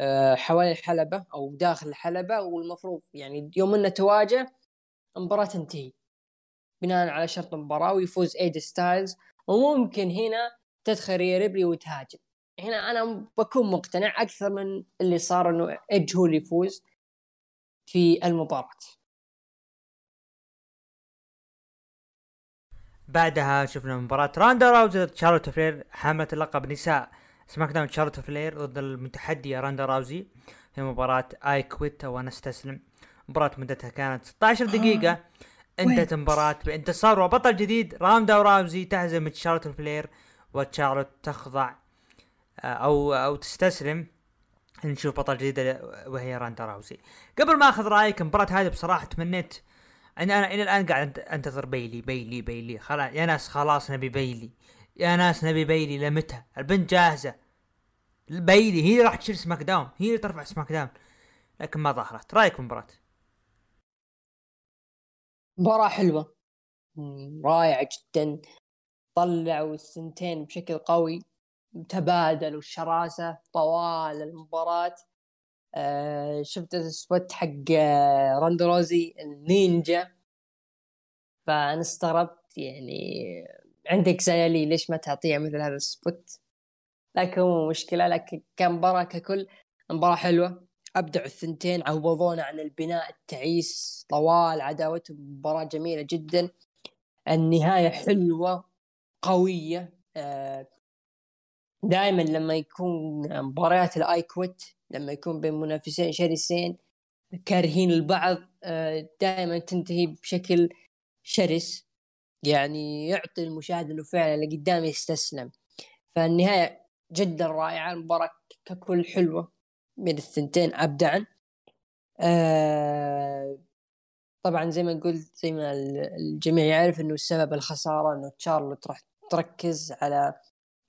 B: أه، حوالين الحلبة أو داخل الحلبة والمفروض يعني يوم إنه تواجه المباراة تنتهي بناء على شرط المباراة ويفوز اي جي ستايلز وممكن هنا تدخل ريا ريبلي وتهاجم. هنا أنا بكون مقتنع أكثر من اللي صار إنه ايدج هو اللي يفوز في المباراة.
A: بعدها شفنا مباراة راندا راوزي ضد شارلوت فلير حاملة اللقب نساء. سماك داون شارلوت فلير ضد المتحدية راندا راوزي في مباراة I Quit وأنا أستسلم. مباراة مدتها كانت 16 دقيقة آه. انتهت المباراة بانتصار وبطل جديد راندا راوزي تهزم شارلوت فلير وشارلوت تخضع أو أو تستسلم. نشوف بطل جديدة وهي راندا راوزي قبل ما أخذ رأيك المباراة هذه بصراحة تمنيت. أنا أنا إلى الآن قاعد أنتظر بيلي بيلي بيلي. خلاص يا ناس خلاص نبي بيلي. يا ناس نبي بيلي لمتى؟ البنت جاهزة. بيلي هي راح تشيل سماك داون. هي اللي ترفع سماك داون. لكن ما ظهرت. رأيك بالمباراة
B: مباراة حلوة. رائعة جدا. طلعوا الثنتين بشكل قوي. تبادلوا الشراسة طوال المباراة. آه شفت ال spot حق آه راندا راوزي النينجا. فأنا استغربت يعني عندك زيا لي ليش ما تعطيه مثل هذا ال spot لكن مو مشكلة لكن كمباراة ككل مباراة حلوة. أبدعوا الثنتين عوضونا عن البناء التعيس طوال عداوتهم مباراة جميلة جدا. النهاية حلوة قوية. آه دائما لما يكون مباريات ال I Quit لما يكون بين منافسين شرسين كارهين البعض آه، دائما تنتهي بشكل شرس يعني يعطي المشاهد إنه فعلا اللي قدامه يستسلم. فالنهاية جدا رائعة المباراة ككل حلوة بين الثنتين ابدعا آه طبعا زي ما قلت زي ما الجميع يعرف إنه السبب الخسارة إنه تشارلوت راح تركز على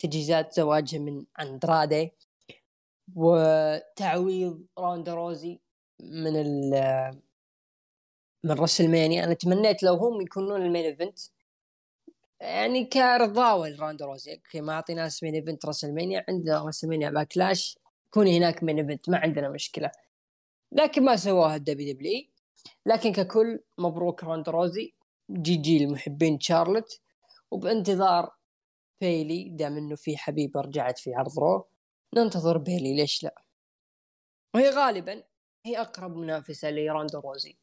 B: تجهيزات زواجها من اندرادي وتعويض روندا روزي من ال من راسلمانيا أنا تمنيت لو هم يكونون المين إيفنت. يعني كرضاوه لراند روزي أوكي ما أعطي ناس مين إيفنت راسلمانيا عندنا راسلمانيا باكلاش كوني هناك مين إيفنت ما عندنا مشكلة. لكن ما سواها الدبليو دبليو لكن ككل مبروك راند روزي. جي جي لمحبين شارلوت. وبانتظار بيلي دام إنه في حبيبه رجعت في عرض رو ننتظر بيلي ليش لا؟ وهي غالبا هي أقرب منافسة لراندا راوزي.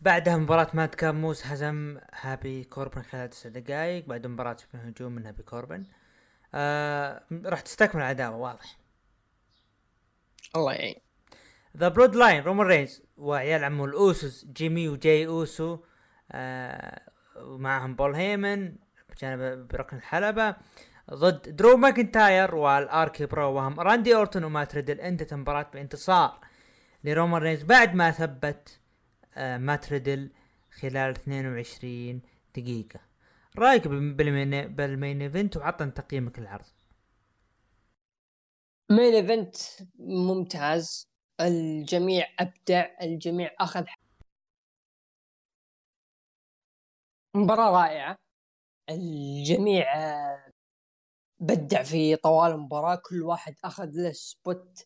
A: بعدها مباراة مادكاب موس هزم هابي كوربن خلال تسع دقائق بعد مباراة في هجوم من هابي كوربن. آه راح تستكمل العداوة واضح.
B: الله يعين.
A: The Bloodline رومان رينز وعيال عمو الأوسوس جيمي وجاي أوسو آه ومعهم بول هيمن. بجانب بركن الحلبة. ضد درو ماكنتاير وال RK-Bro وهم راندي أورتون ومات ريدل انتهت المباراة بانتصار لرومان رينز بعد ما ثبت آه مات ريدل خلال 22 دقيقة. رأيك بال main بال main event وعطنا تقييمك للعرض.
B: main event ممتاز. الجميع أبدع الجميع أخذ مباراة رائعة. الجميع آه، بدع في طوال المباراة كل واحد أخذ له سبوت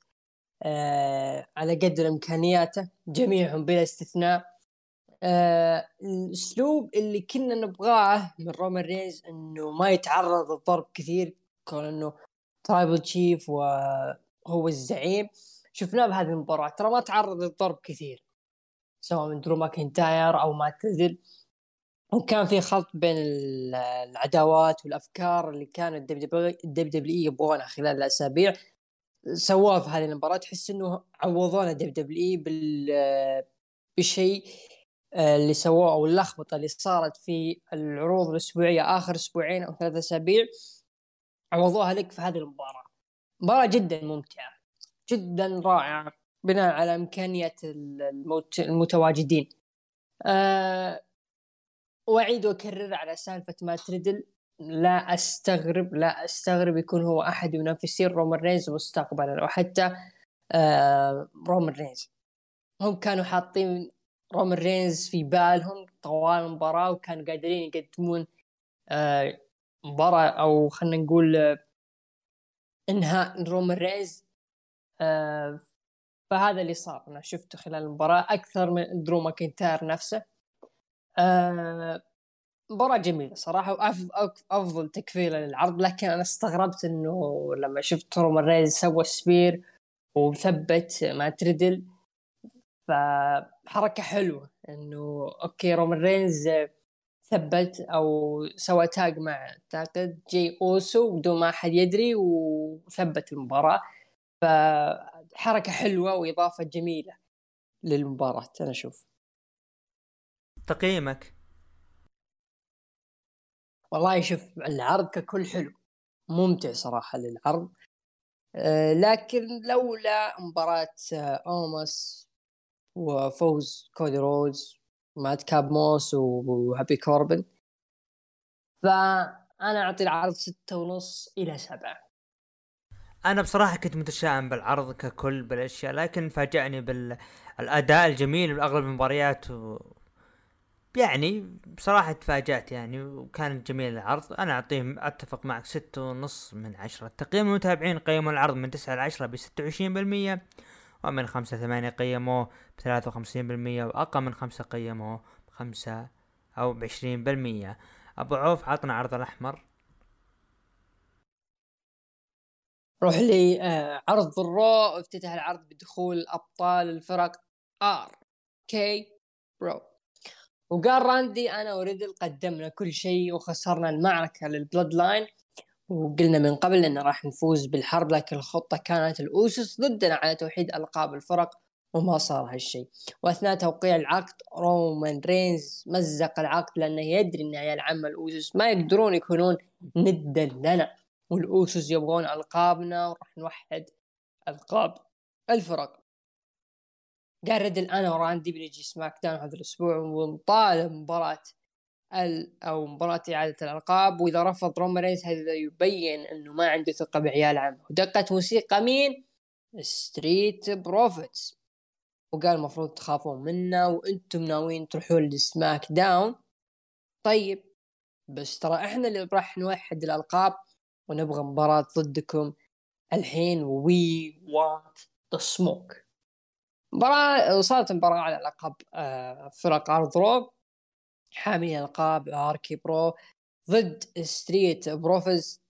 B: آه على قدر امكانياته جميعهم بلا استثناء. آه الأسلوب اللي كنا نبغاه من رومان رينز إنه ما يتعرض للضرب كثير كون إنه Tribal Chief وهو الزعيم. شفناه بهذه المباراة ترى ما تعرض للضرب كثير سواء من درو ماكنتاير أو مات ريدل وكان في خلط بين العداوات والأفكار اللي كان ال WW يبغونها خلال الأسابيع. سووها في هذه المباراة. تحس إنه عوضونا WW بال بالشيء آه، اللي سووه أو اللخبطة اللي صارت في العروض الأسبوعية آخر أسبوعين أو ثلاث أسابيع. عوضوها لك في هذه المباراة. مباراة جدا ممتعة جدا رائعة بناء على إمكانية المتواجدين. أه وأعيد وأكرر على سالفة مات ريدل لا أستغرب لا أستغرب يكون هو أحد منافسين رومان رينز مستقبلا أو حتى آه رومان رينز. هم كانوا حاطين رومان رينز في بالهم طوال المباراة وكانوا قادرين يقدمون آه مباراة أو خلينا نقول آه إنهاء رومان رينز. آه فهذا اللي صار أنا شفته خلال المباراة أكثر من درو ماكنتاير نفسه. آه مباراة جميلة صراحة وأفضل تقفيلة للعرض لكن أنا استغربت إنه لما شفت رومان رينز سوى spear وثبت مات ريدل فحركة حلوة إنه okay رومان رينز ثبت أو سوى تاج مع أعتقد جي أوسو بدون ما أحد يدري وثبت المباراة فحركة حلوة وإضافة جميلة للمباراة أنا أشوف.
A: تقييمك.
B: والله شوف العرض ككل حلو ممتع صراحة للعرض. أه لكن لولا مباراة آه، اوماس وفوز كودي رودز مات كاب موس وهابي كوربن فأنا أعطي العرض ستة ونص إلى سبعة.
A: أنا بصراحة كنت متشائم بالعرض ككل بالأشياء لكن فاجأني بالأداء الجميل باغلب المباريات و... يعني بصراحة تفاجأت يعني وكان جميل العرض. أنا اعطيه أتفق معك ستة ونص من عشرة. تقييم المتابعين قيموا العرض من تسعة لعشرة بستة وعشرين بالمية ومن خمسة ثمانية قيموه بثلاثة وخمسين بالمية وأقل من خمسة قيموه بخمسة أو بعشرين بالمية. أبو عوف عطنا عرض الأحمر.
B: روح لي آه عرض ال Raw افتتح العرض بدخول أبطال الفرق RK-Bro وقال راندي أنا وريدل قدمنا كل شيء وخسرنا المعركة لل Bloodline وقلنا من قبل ان راح نفوز بالحرب لكن الخطة كانت ال Usos ضدنا على توحيد ألقاب الفرق وما صار هالشيء. وأثناء توقيع العقد رومان رينز مزق العقد لأنه يدري إن عيال عم ال Usos ما يقدرون يكونون ندا لنا. وال Usos يبغون ألقابنا وراح نوحد ألقاب الفرق. قال ريدل أنا وراندي بنجي SmackDown هذا الأسبوع ونطالب مباراة ال أو مباراة إعادة الألقاب. وإذا رفض رومان هذا يبين أنه ما عنده ثقة بعيال عمه. ودقت موسيقى مين؟ Street Profits وقال المفروض تخافون منا وأنتم ناويين تروحون ل SmackDown. طيب بس ترى إحنا اللي راح نوحد الألقاب ونبغى مباراة ضدكم الحين. We want the smoke مباراة صارت مباراة على لقب آه، فرق عرض Raw ب حامل ألقاب RK-Bro ضد Street Profits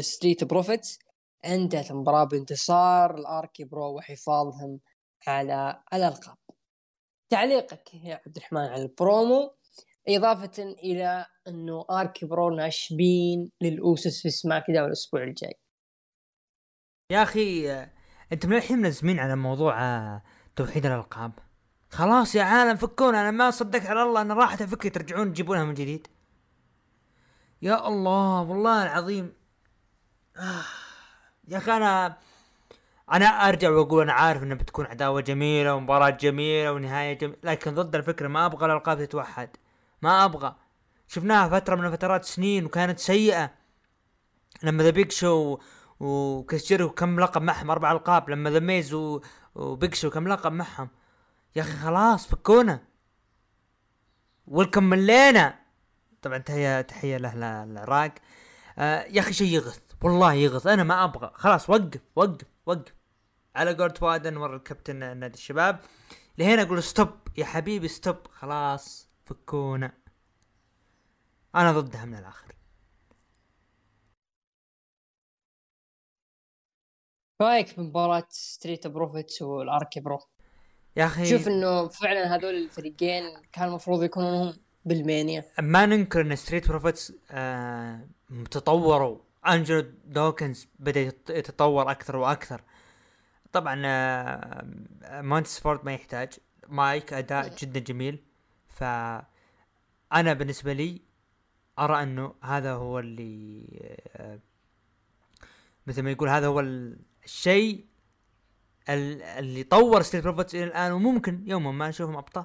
B: Street Profits. انتهت المباراة بانتصار ال RK-Bro وحفاظهم على الألقاب. تعليقك يا عبد الرحمن على البرومو. إضافة إلى أنه RK-Bro ناشبين لل Usos في SmackDown الأسبوع الجاي.
A: يا أخي آه، انت من الحين ملزمين على موضوع آه، توحيد الألقاب. خلاص يا عالم فكونا. أنا ما صدقت على الله. أنها راحت الفكرة ترجعون تجيبونها من جديد. يا الله والله العظيم. آه. يا أخي أنا أنا أرجع وأقول أنا عارف انها بتكون عداوة جميلة ومباراة جميلة ونهاية جميلة. لكن ضد الفكرة ما أبغى الألقاب تتوحد. ما أبغى. شفناها فترة من فترات سنين وكانت سيئة. لما The Big Show وكريس كم لقب معهم أربع ألقاب. لما The Miz و Big Show كم لقب معهم. يا أخي خلاص فكونا. ويلكم ملينا. طبعا تحية تحية له العراق آه يا أخي شيء يغث. والله يغث. أنا ما أبغى. خلاص وقف وقف وقف. على قولة فؤاد انور الكابتن نادي الشباب. لهنا أقول stop. يا حبيبي stop. خلاص فكونا. أنا ضدها من الآخر.
B: رأيك بمباراة Street Profits وال RK-Bro؟
A: يا أخي
B: شوف إنه فعلا هذول الفريقين كان المفروض يكونوا بال Mania.
A: ما ننكر إن Street Profits آه تطوروا. انجلو دوكنز بدأ يتطور أكثر وأكثر. طبعا آه مونتسفورد ما يحتاج. مايك أداء جدا جميل. ف أنا بالنسبة لي أرى إنه هذا هو اللي آه مثل ما يقول هذا هو الشيء اللي طور Street Profits إلى الآن وممكن يوما ما نشوفهم أبطال.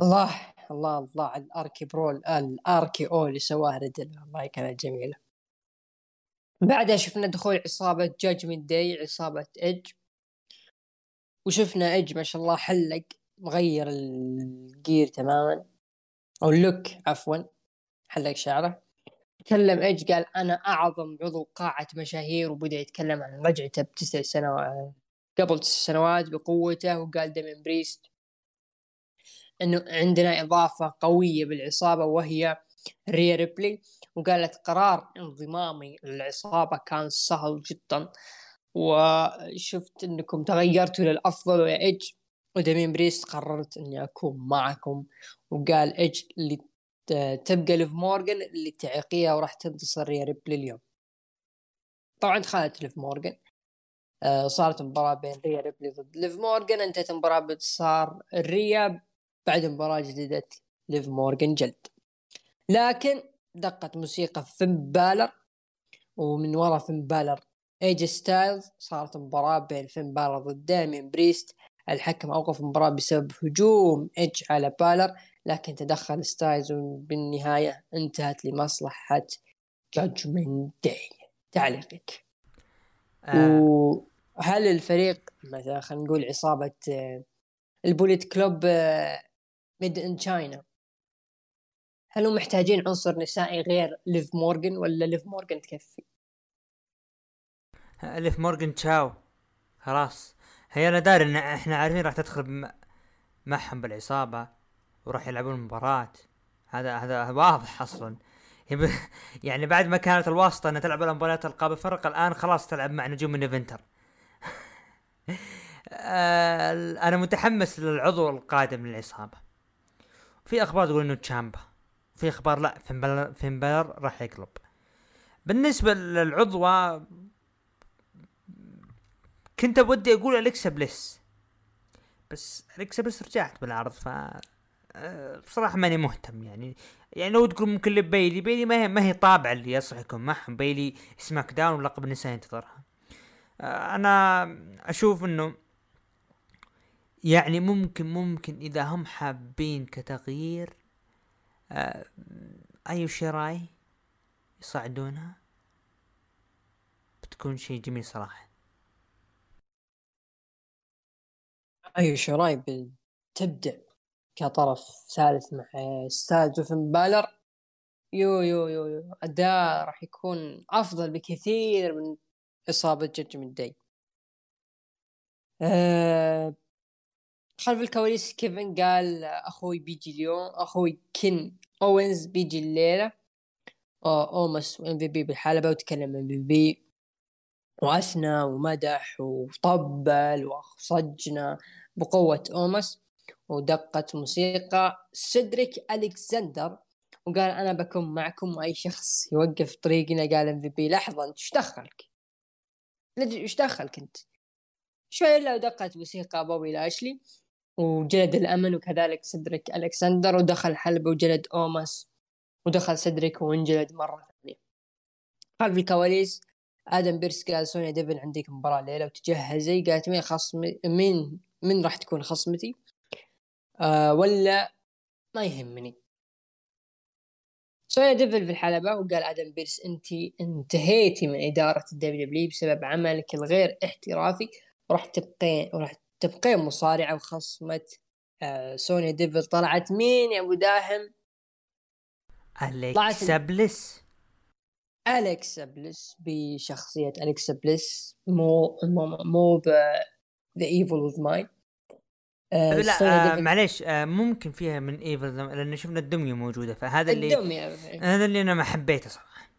B: الله الله الله على ال RK-Bro ال RKO اللي سواه ريدل والله كانت جميله. بعدها شفنا دخول عصابة Judgment Day عصابة ايج وشفنا ايج ما شاء الله حلق مغير ال gear تماما. أو ال look عفوا حلق شعره. تكلم ايج قال؟ أنا أعظم عضو قاعة مشاهير وبدأ يتكلم عن رجعته بتسع سنوات قبل تسع سنوات بقوته وقال ديمين بريست إنه عندنا إضافة قوية بالعصابة وهي ريا ريبلي وقالت قرار انضمامي للعصابة كان سهل جدا. وشفت إنكم تغيرتوا للافضل يا ايج وديمين بريست قررت إني أكون معكم وقال ايج اللي تبقى ليف مورجن اللي تعيقيها وراح تنتصر ريا ريبلي اليوم طبعا دخلت ليف مورجن آه، صارت مباراة بين ريا ريبلي ضد ليف مورجن انتهت المباراة بانتصار الريا بعد مباراة جديدة ليف مورجن جلد. لكن دقت موسيقى فين بالر ومن ورا فين بالر اي جي ستايلز. صارت مباراة بين فين بالر ضد دامين بريست. الحكم أوقف المباراة بسبب هجوم ايج على بالر. لكن تدخل ستايلز وبالنهاية انتهت لمصلحة Judgment Day تعليقك. آه. وهل الفريق مثلا خلينا نقول عصابة آه، ال Bullet Club made in China هل هم محتاجين عنصر نسائي غير ليف مورجن ولا ليف مورجن تكفي؟
A: ليف مورجن تشاو. خلاص. هي أنا داري إن إحنا عارفين راح تدخل معهم بالعصابة. وراح يلعبون مباراة. هذا هذا واضح أصلا. يعني بعد ما كانت الواسطة إنها تلعب المباريات ألقاب الفرق الآن خلاص تلعب مع نجوم النيفنتر. آه، أنا متحمس للعضو القادم للعصابة في أخبار تقول إنه تشامبا. في أخبار لا فين فينبلر راح يقلب. بالنسبة للعودة كنت بودي أقول أليكسا بليس. بس أليكسا بليس رجعت بالعرض ف آه، بصراحة ماني مهتم يعني يعني لو تقول ممكن لبيلي بيلي ما هي ما هي طابعة اللي يصلح يكون معهم بيلي سماك داون ولقب النساء ينتظرها. آه، أنا أشوف إنه يعني ممكن ممكن إذا هم حابين كتغيير آه ايو شراي يصعدونها بتكون شيء جميل صراحة.
B: ايو شراي بتبدع كطرف ثالث مع ستايلز وفن بالر. يو يو يو يو. اداء راح يكون أفضل بكثير من عصابة جدجمنت داي أه خلف الكواليس كيفن قال أخوي بيجي اليوم أخوي كن أوينز بيجي الليلة. أومس وام في بي بالحلبه وتكلم إم في بي. وأثنى ومدح وطبل وصجنا بقوة أومس. ودقت موسيقى. سيدريك الكسندر وقال أنا بكون معكم وأي شخص يوقف طريقنا. قال إم في بي لحظة إنت إيش دخلك؟ إيش دخلك أنت؟ شوي الا ودقت موسيقى بوبي لاشلي. وجلد الامن وكذلك سيدريك الكسندر ودخل حلبة وجلد أوماس. ودخل سيدريك وانجلد مرة ثانية. خلف الكواليس آدم بيرس قال سونيا ديفل عندك مباراة الليلة وتجهزي. قالت مين خصم مين من راح تكون خصمتي؟ آه ولا ما يهمني. سونيا ديفل في الحلبة وقال آدم بيرس أنت انتهيتي من إدارة الدبليو دبليو بسبب عملك الغير احترافي. وراح تبقين وراح تبقين مصارعة وخصمة آه سونيا ديفل طلعت. مين يا أبو داهم؟
A: اليكسا بليس
B: اليكسا بليس بشخصية اليكسا بليس مو مو, مو ب the evil of mine
A: لا آه معليش آه ممكن فيها من evil لأن شفنا الدمية موجودة فهذا اللي
B: الدمية
A: هذا اللي أنا ما حبيته صراحة.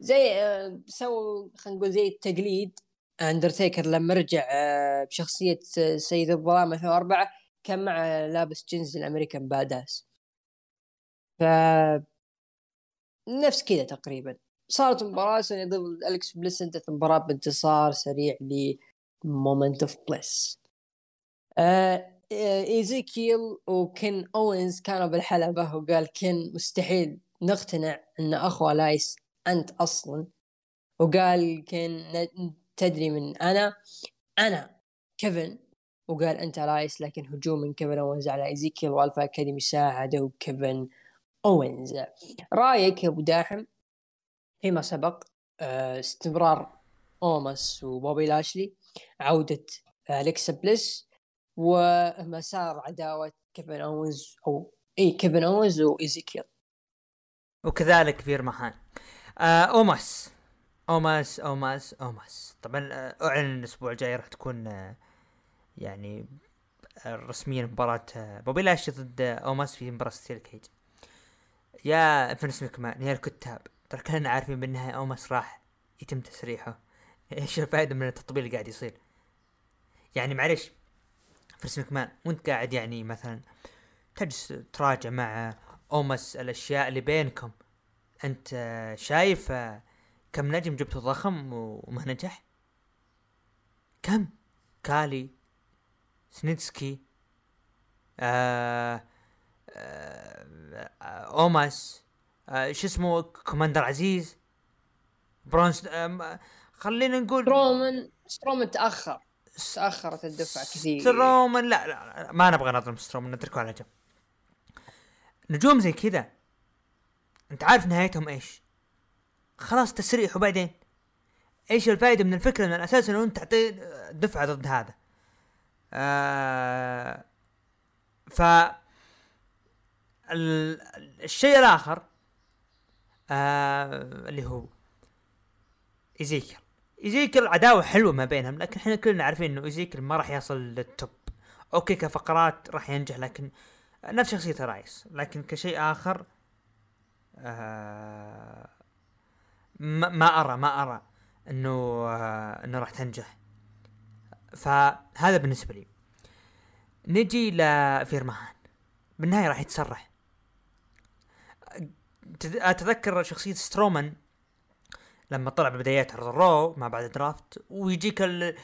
B: زي آه سووا خلينا نقول زي التقليد. اندرتيكر لما رجع آه بشخصية سيد الظلام 2004 كان مع لابس جنز ال American Badass ف نفس كذا تقريبا. صارت مباراة سوني ضد الكس بليس انتهت المباراة بانتصار سريع ل Moment of Bliss ايزيكيل وكن أوينز كانوا بالحلبة وقال كن مستحيل نقتنع إن أخو إلايس أنت أصلا. وقال كن تدري من أنا؟ أنا كيفن. وقال أنت إلايس لكن هجوم من كيفن أوينز على ايزيكيل وألفا أكاديمي ساعدوا كيفن أوينز. رأيك يا أبو داحم فيما سبق استمرار أوماس وبوبي لاشلي عودة أليكسا بليس ومسار عداوة كيفن أوينز أو إي كيفن أوينز وايزيكيل
A: وكذلك فير مهان آه أوماس. أوماس أوماس أوماس. طبعا أعلن الأسبوع الجاي راح تكون آه يعني رسميا مباراة بوبي لاشي ضد أوماس في مباراة steel cage. يا فينس مكمان يا الكتاب. ترى كلنا عارفين بالنهاية أوماس راح يتم تسريحه. إيش الفائدة من التطبيل اللي قاعد يصير. يعني معليش فينس مكمان وأنت قاعد يعني مثلا تجلس تراجع مع اوماس الأشياء اللي بينكم. أنت شايف كم نجم جبته ضخم وما نجح؟ كم؟ كالي سنيتسكي آه آه اوماس آه شو اسمه كوماندر عزيز برونس آه خلينا نقول
B: سترومان سترومان تأخر. تاخرت الدفعة كثير.
A: سترومان لا, لا ما نبغى نظلم سترومان نتركه على جنب. نجوم زي كذا أنت عارف نهايتهم إيش؟ خلاص تسريح وبعدين؟ إيش الفائده من الفكرة من الأساس إنه أنت تعطي دفعة ضد هذا؟ آه ف الشيء الآخر آه اللي هو ايزيكل إيزيكل عداوة حلوة ما بينهم لكن إحنا كلنا عارفين إنه إيزيكل ما راح يصل لل top okay كفقرات راح ينجح لكن نفس شخصية إلايس لكن كشيء آخر آه ما, ما أرى ما أرى إنه آه إنه راح تنجح. فهذا بالنسبة لي. نجي لفير مهان بالنهاية راح يتسرح. أتذكر شخصية سترومان لما طلع ببدايات الرو ما بعد ال draft ويجيك ال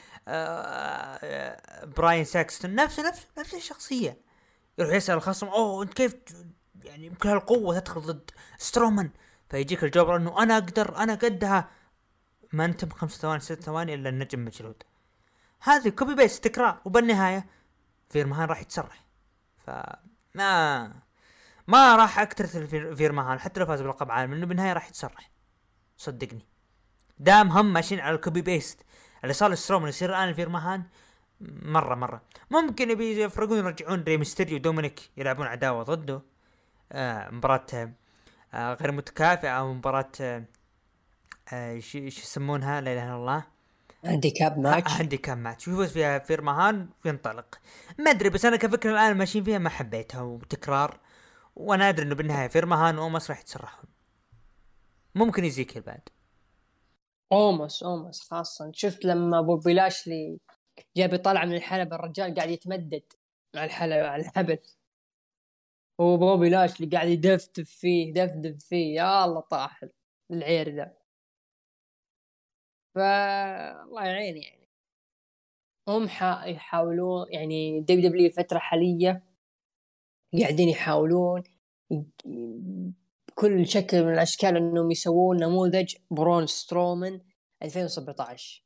A: بايرون ساكستون نفس نفس نفس الشخصية. يروح يسأل الخصم أوه أنت كيف يعني بكل هالقوة تدخل ضد سترومان. فيجيك الجواب إنه أنا أقدر أنا قدها. ما أنتم خمس ثواني ست ثواني إلا النجم مجلود هذه copy paste تكرار وبالنهاية فيرمان راح يتسرح فما ما راح أكترث فيرمان حتى لو فاز بلقب عالم لأنه بالنهاية راح يتسرح صدقني. دام هم ماشيين على ال copy paste اللي صار لسترومان يصير الآن لفير ماهان مرة مرة. ممكن يبي يفرقون يرجعون ري ميستيريو ودومينيك يلعبون عداوه ضده. آه مباراة آه غير متكافئة أو مباراة آه آه شو يسمونها؟ لا إله إلا الله.
B: handicap
A: match handicap match ويفوز فيها فيرماهان وينطلق ما أدري بس أنا كفكرة الآن ماشيين فيها ما حبيتها وتكرار. وأنا أدري إنه بالنهاية فيرماهان واومس راح يتسرحون ممكن إزيكيل بعد
B: اومس اومس خاصة شفت لما بوبي لاشلي جاب طالع من الحلبة الرجال قاعد يتمدد مع الحلبة على الحبل. وبوبي لاشلي قاعد يدفدف فيه يدفدف فيه. يا الله طاح العير ذا. ف الله يعين يعني. هم يحاولون يعني WWE الفترة الحالية قاعدين يحاولون بكل شكل من الأشكال إنهم يسوون نموذج برون سترومان 2017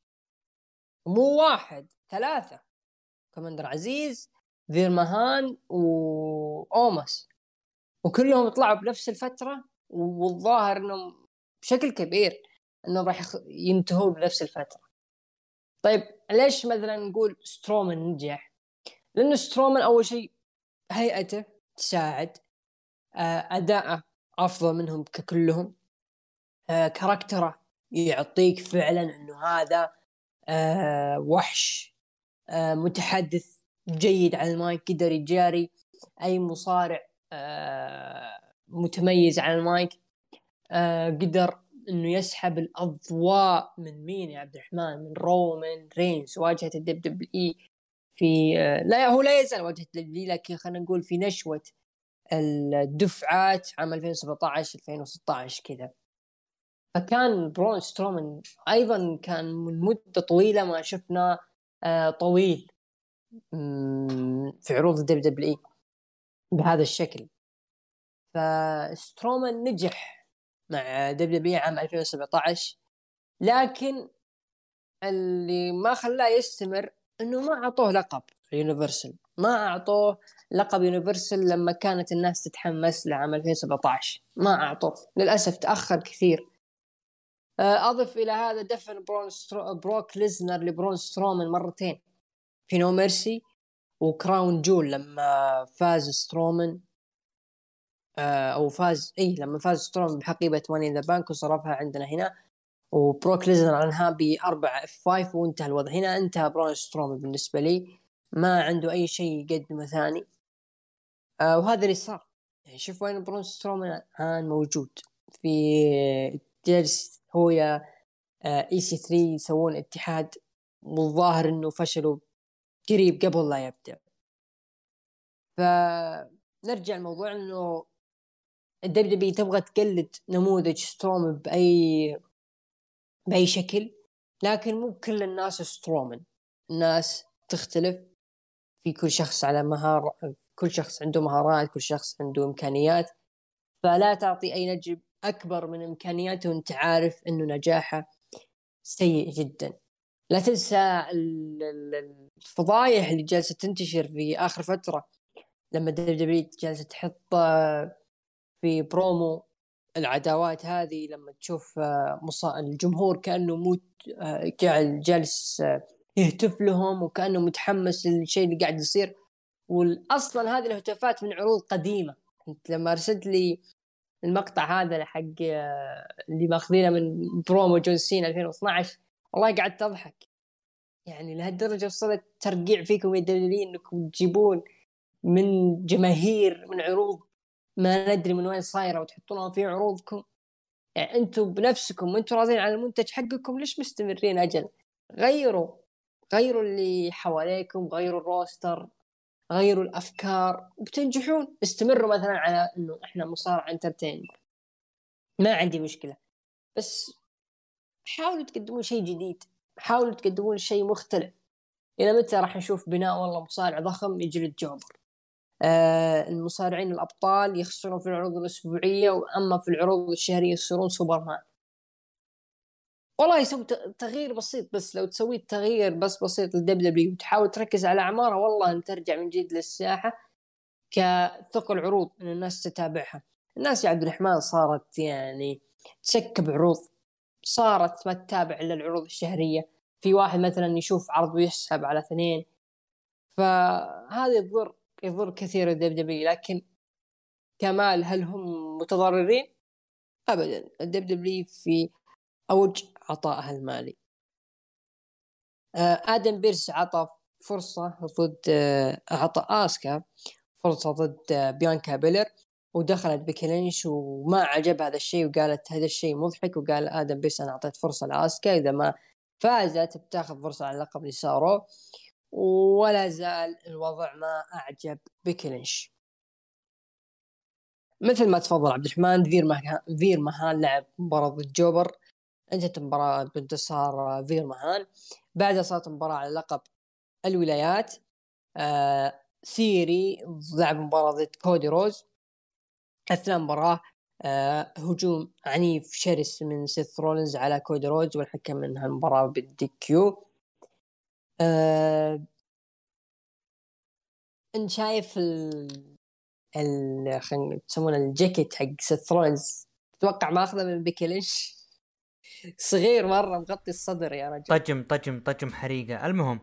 B: مو واحد ثلاثة. كوماندر عزيز فير ماهان واوماس وكلهم طلعوا بنفس الفترة والظاهر إنهم بشكل كبير إنهم راح ينتهون بنفس الفترة. طيب ليش مثلا نقول سترومان نجح؟ لأنه سترومان أول شيء هيئته تساعد آه، أداءه. أفضل منهم ككلهم. آه، character ه يعطيك فعلا إنه هذا آه، وحش آه، متحدث جيد على المايك قدر يجاري أي مصارع آه، متميز على المايك آه، قدر إنه يسحب الأضواء من مين يا عبد الرحمن؟ من رومان رينز واجهة ال WWE في آه، لا هو لا يزال واجهة الدب لكن خلينا نقول في نشوة الدفعات عام 2017 2016 كذا. فكان برون سترومان أيضا كان من مدة طويلة ما شفنا آه، طويل في عروض الدب دبليو بهذا الشكل. فسترومان نجح مع دب دبليو عام 2017 لكن اللي ما خلاه يستمر إنه ما أعطوه لقب Universal ما أعطوه لقب Universal لما كانت الناس تتحمس لعام 2017 ما أعطوه. للأسف تأخر كثير. آه، أضف إلى هذا دفن برون سترو... بروك ليزنر لبرون سترومان مرتين. في No Mercy و Crown Jewel لما فاز سترومان. آه، أو فاز اي لما فاز سترومان بحقيبة Money in the Bank وصرفها عندنا هنا. وبروك ليزنر انهى باربع F5 وانتهى الوضع. هنا انتهى برون سترومان بالنسبة لي. ما عنده أي شيء يقدمه ثاني. آه وهذا اللي صار. يعني شوف وين برون سترومان الآن موجود. في جالس هو يا اي سي 3 يسوون اتحاد والظاهر إنه فشلوا قريب قبل لا يبدأ. فنرجع الموضوع إنه ال WWE تبغى تقلد نموذج سترومان بأي بأي شكل لكن مو كل الناس سترومان الناس تختلف. في كل شخص على مهارة كل شخص عنده مهارات كل شخص عنده إمكانيات. فلا تعطي أي نجم أكبر من إمكانياته وانت عارف إنه نجاحه سيء جدا. لا تنسى الفضايح اللي جالسة تنتشر في آخر فترة. لما دبليو جالسة تحط آه، في برومو العداوات هذه لما تشوف آه، الجمهور كأنه موت آه، جالس يهتف لهم وكأنه متحمس للشيء اللي قاعد يصير. واصلا هذه الهتافات من عروض قديمة. أنت لما أرسلت لي المقطع هذا حق اللي ماخذينه من برومو جون سينا 2012 والله قعدت أضحك. يعني لهالدرجة وصلت ترقيع فيكم يا دبليو إنكم تجيبون من جماهير من عروض. ما ندري من وين صايرة وتحطونها في عروضكم. يعني أنتم بنفسكم وأنتم راضين على المنتج حقكم ليش مستمرين أجل؟ غيروا غيروا اللي حواليكم غيروا الروستر غيروا الأفكار وبتنجحون. استمروا مثلا على إنه إحنا مصارع انترتين ما عندي مشكلة. بس حاولوا تقدمون شيء جديد. حاولوا تقدمون شيء مختلف. إلى متى راح نشوف بناء والله مصارع ضخم يجلد jobber آه المصارعين الأبطال يخسرون في العروض الأسبوعية وأما في العروض الشهرية يصيرون سوبرمان. والله يسوي تغيير بسيط بس لو تسوي تغيير بس بسيط للدب دبليو وتحاول تركز على أعمارها والله إن ترجع من جديد للساحه كثقل عروض إن الناس تتابعها. الناس يا عبد الرحمن صارت يعني تسكب عروض صارت ما تتابع إلا العروض الشهرية. في واحد مثلا يشوف عرض ويحسب على اثنين. فهذا يضر يضر كثير الدب دبليو. لكن كمال هل هم متضررين؟ ابدا. الدب دبليو في أوج عطائها المالي آه، آدم بيرس عطى فرصة ضد آه، اعطى آسكا فرصة ضد آه، بيانكا بيلير ودخلت بيكي لينش وما عجب هذا الشيء وقالت هذا الشيء مضحك وقال آدم بيرس أنا أعطيت فرصة لآسكا إذا ما فازت بتاخذ فرصة على اللقب لسارو ولا زال الوضع ما أعجب بيكي لينش. مثل ما تفضل عبد الرحمن فير مهان لعب مباراة ضد جوبر انتهت المباراه بانتصار فير مهان. بعدها صارت مباراة على لقب الولايات. آه ثيري لعب مباراة ضد كودي رودز. أثناء المباراة آه هجوم عنيف شرس من سيث رولنز على كودي رودز والحكم انهى المباراه بال DQ. آه أنت شايف ال ال خلينا يسمونه الجاكيت حق سيث رولنز تتوقع ماخذه من بيكي لينش؟ صغير مرة مغطي الصدر يا رجل.
A: طجم طجم طجم حريقة. المهم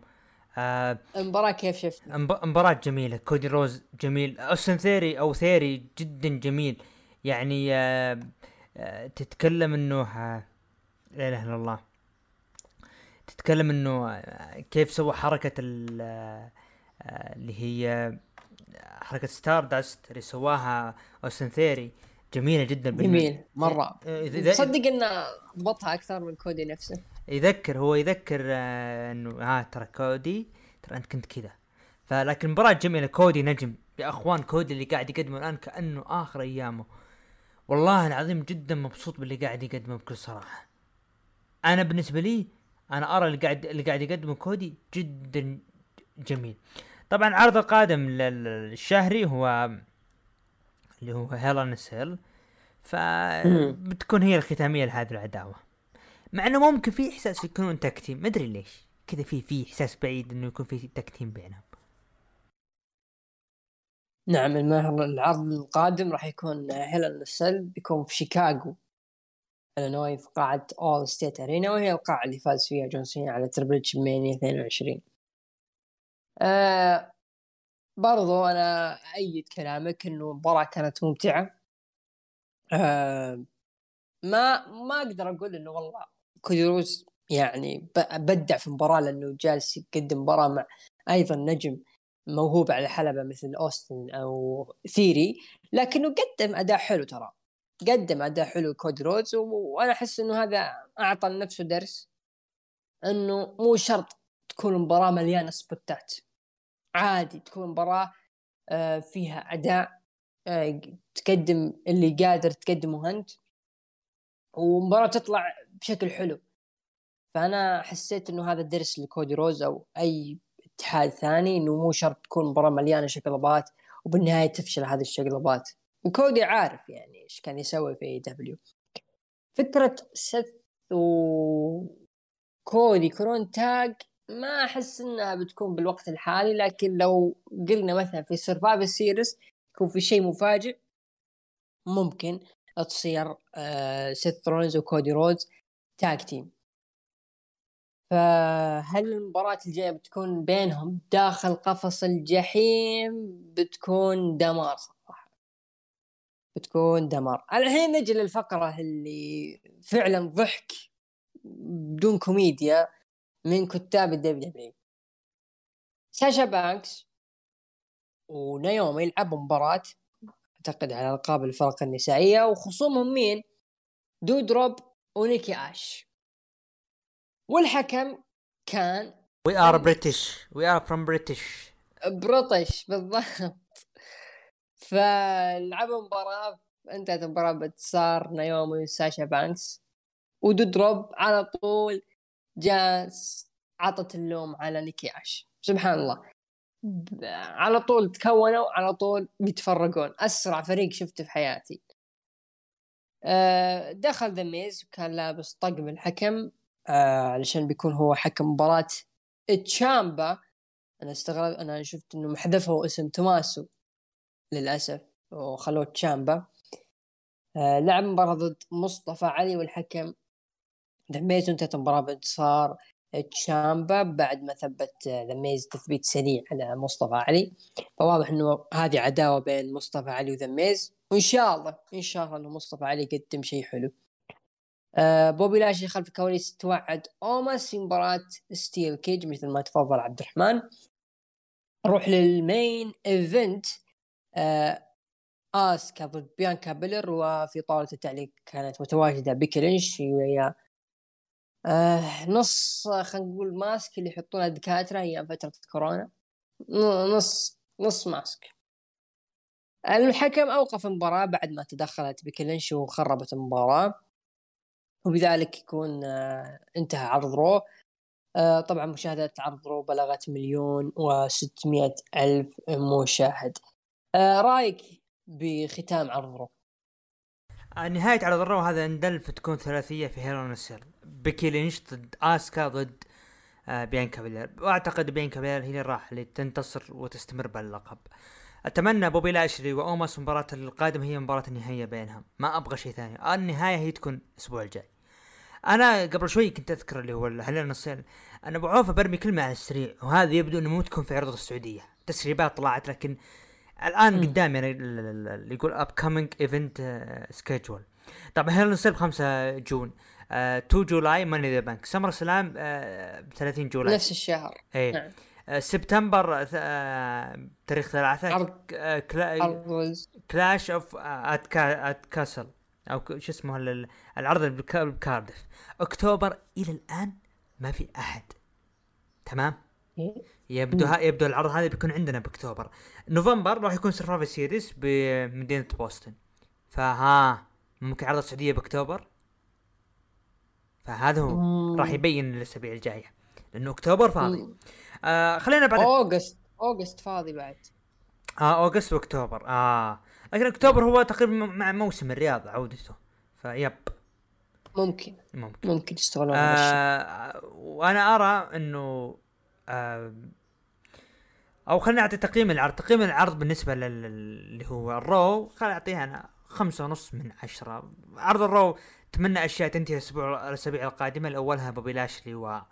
B: آه المباراة كيف شفت؟
A: مباراة جميلة. كودي رودز جميل. أوستن ثيري أو ثيري جدا جميل. يعني آه آه تتكلم إنه آه لا إله إلا الله. تتكلم إنه آه، كيف سوى حركة آه، اللي هي حركة ستار داست اللي سواها أوستن ثيري. جميلة جدا
B: جميل مرة. تصدق إنه ضبطها أكثر من كودي نفسه.
A: يذكر هو يذكر آه إنه ها ترى كودي ترى أنت كنت كذا. فلكن مباراة جميلة كودي نجم. يا أخوان كودي اللي قاعد يقدمه الآن كأنه آخر أيامه. والله العظيم جدا مبسوط باللي قاعد يقدمه بكل صراحة. أنا بالنسبة لي أنا أرى اللي قاعد اللي قاعد يقدمه كودي جدا جميل. طبعا عرض القادم للشهري هو اللي هو Hell in a Cell فبتكون هي الختامية لهذه العداوة. مع إنه ممكن في إحساس يكونون tag team ما أدري ليش. كذا في في إحساس بعيد إنه يكون في tag team بينهم.
B: نعم المهر العرض القادم راح يكون Hell in a Cell بيكون في شيكاغو. إلينوي في قاعة Allstate Arena وهي القاعة اللي فاز فيها جون سينا على WrestleMania 22 آه برضو أنا ايد كلامك إنه المباراة كانت ممتعة. آه ما ما أقدر أقول إنه والله كودي رودز يعني بدع في المباراة لأنه جالس يقدم مباراة مع أيضا نجم موهوب على الحلبة مثل أوستن أو ثيري لكنه قدم أداء حلو ترى. قدم أداء حلو كودي رودز وأنا أحس إنه هذا أعطى لنفسه درس إنه مو شرط تكون المباراة مليانة سبوتات. عادي تكون مباراة آه، فيها أداء آه، تقدم اللي قادر تقدمه أنت ومباراة تطلع بشكل حلو. فأنا حسيت إنه هذا الدرس لكودي رودز أو أي اتحاد ثاني إنه مو شرط تكون مباراة مليانة شقلبات وبالنهاية تفشل هذه الشقلبات وكودي عارف يعني إيش كان يسوي في AEW فكرة سث وكودي يكونون tag ما أحس إنها بتكون بالوقت الحالي لكن لو قلنا مثلا في Survivor Series يكون في شيء مفاجئ ممكن تصير سيث رولنز وكودي رودز tag team فهل المباراة الجاية بتكون بينهم؟ داخل قفص الجحيم بتكون دمار صراحة. بتكون دمار. الحين نجي للفقرة اللي فعلا ضحك بدون كوميديا. من كتاب ال WWE ساشا بانكس ونايومي يلعبوا مباراة أعتقد على ألقاب الفرق النسائية وخصومهم مين؟ دودروب ونيكي آش. والحكم كان
A: we are British we are from British
B: British بالضبط. فلعبوا مباراة انتهت المباراة بانتصار نايومي وساشا بانكس. ودودروب على طول جاس عطت اللوم على نيكي اش سبحان الله. على طول تكونوا على طول بيتفرقون. أسرع فريق شفته في حياتي. آه، دخل The Miz وكان لابس طقم الحكم آه، علشان بيكون هو حكم مباراة. تشامبا أنا استغرب أنا شفت إنه محذفه اسم توماسو للأسف وخلوه تشامبا آه، لعب مباراة ضد مصطفى علي والحكم. دميت انتهت المباراة بانتصار تشامبا بعد ما ثبت ذا ميز تثبيت سريع على مصطفى علي. فواضح إنه هذه عداوة بين مصطفى علي وذا ميز وإن شاء الله إن شاء الله إنه مصطفى علي يقدم شيء حلو. آه بوبي لاشلي خلف الكواليس توعد اوماس في مباراة steel cage مثل ما تفضل عبد الرحمن نروح لل main event. آه اسكا ضد بيانكا بلير وفي طاولة التعليق كانت متواجدة بيكي لينش وهي آه نص خلينا نقول mask اللي يحطونه الدكاترة أيام فترة كورونا. نص نص mask. الحكم أوقف المباراة بعد ما تدخلت بيكي لينش وخربت المباراة. وبذلك يكون آه انتهى عرض رو. آه طبعا مشاهدات عرض رو بلغت مليون وستمائة ألف مشاهد. آه رأيك بختام عرض رو؟
A: آه، نهاية عرض الرو هذا اندلف تكون ثلاثية في Hell in a Cell بيكي لينش ضد آسكا ضد آه بيانكا بلير وأعتقد بيانكا بلير هي اللي راح تنتصر وتستمر باللقب. أتمنى بوبي لاشلي وأوماس المباراة القادمة هي مباراة النهائية بينهم. ما أبغى شيء ثاني. النهاية هي تكون الأسبوع الجاي. أنا قبل شوي كنت أذكر اللي هو هلال الصين أنا أبو عوفه برمي كلمة على السريع وهذا يبدو إنه مو تكون في عرض السعودية. تسريبات طلعت لكن الآن. قدامي يعني اللي يقول اب كومينج ايفنت سكيدجول طبعا هيرون سيل 5 جون؟ 2 جولاي ماني ذا بانك سمر سلام 30 جولاي.
B: نفس الشهر.
A: اي نعم. آه، سبتمبر آه، تاريخ ثلاثة. عرض. كلاش اوف ات Castle أو شو اسمه العرض بكاردف أكتوبر إلى الآن ما في أحد. تمام؟ يبدو ها يبدو العرض هذا بيكون عندنا بأكتوبر. نوفمبر راح يكون Survivor Series بمدينة بوسطن. فها ممكن عرض السعودية بأكتوبر. فهذا هو راح يبين الأسابيع الجاية لأنه أكتوبر فاضي. آه خلينا بعد.
B: August August فاضي بعد.
A: آه August وأكتوبر آه. لكن أكتوبر هو تقريبا مع موسم الرياض عودته. فيب.
B: ممكن. ممكن. ممكن يشتغلون
A: آه وأنا أرى إنه آه أو خلينا نعطي تقييم العرض. تقييم العرض بالنسبة اللي هو ال Raw خلينا اعطيها أنا. خمسة ونص من عشرة. عرض ال Raw اتمنى أشياء تنتهي الأسبوع الأسابيع القادمة. الاولها بوبي لاشلي و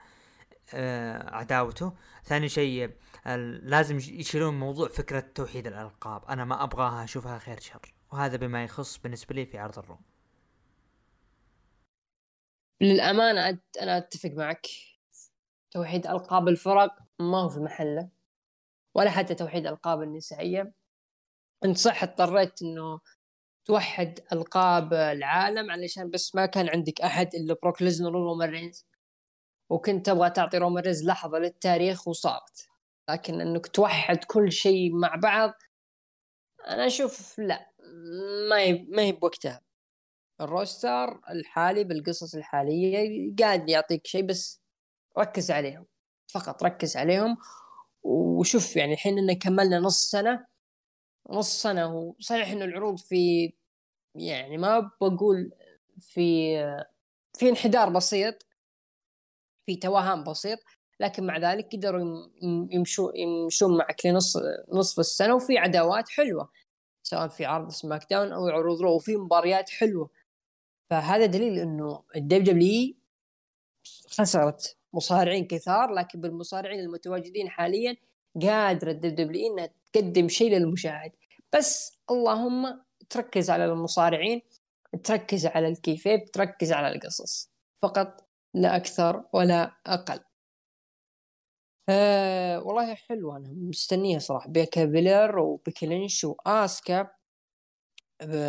A: آه، عداوته. ثاني شيء لازم يشيلون موضوع فكرة توحيد الألقاب. أنا ما أبغاها أشوفها خير شر. وهذا بما يخص بالنسبة لي في عرض الروم
B: للأمانة أنا أتفق معك. توحيد ألقاب الفرق ما هو في محله. ولا حتى توحيد ألقاب النسائية. أنت صح اضطريت أنه توحد ألقاب العالم علشان بس ما كان عندك أحد إلا بروك ليزنر ورومان رينز. وكنت تبغى تعطي رومان رينز لحظة للتاريخ وصارت. لكن إنك توحد كل شيء مع بعض أنا أشوف لا ما هي ما هي بوقتها. الروستر الحالي بالقصص الحالية قاعد يعطيك شيء بس ركز عليهم. فقط ركز عليهم. وشوف يعني الحين إن كملنا نص سنة نص سنة هو. صحيح إنه العروض في يعني ما بقول في في انحدار بسيط في توهان بسيط لكن مع ذلك قدروا يمشوا يمشون معك لنص نصف السنة وفي عداوات حلوة سواء في عرض SmackDown أو عروض Raw وفي مباريات حلوة. فهذا دليل إنه ال WW خسرت مصارعين كثار لكن بالمصارعين المتواجدين حاليا قادرة ال WW إنها تقدم شيء للمشاهد. بس اللهم تركز على المصارعين تركز على ال kayfabe تركز على القصص. فقط لا أكثر ولا أقل. آه والله حلوة أنا مستنيها صراحة. بيانكا بيلير وبيكي لينش وآسكا.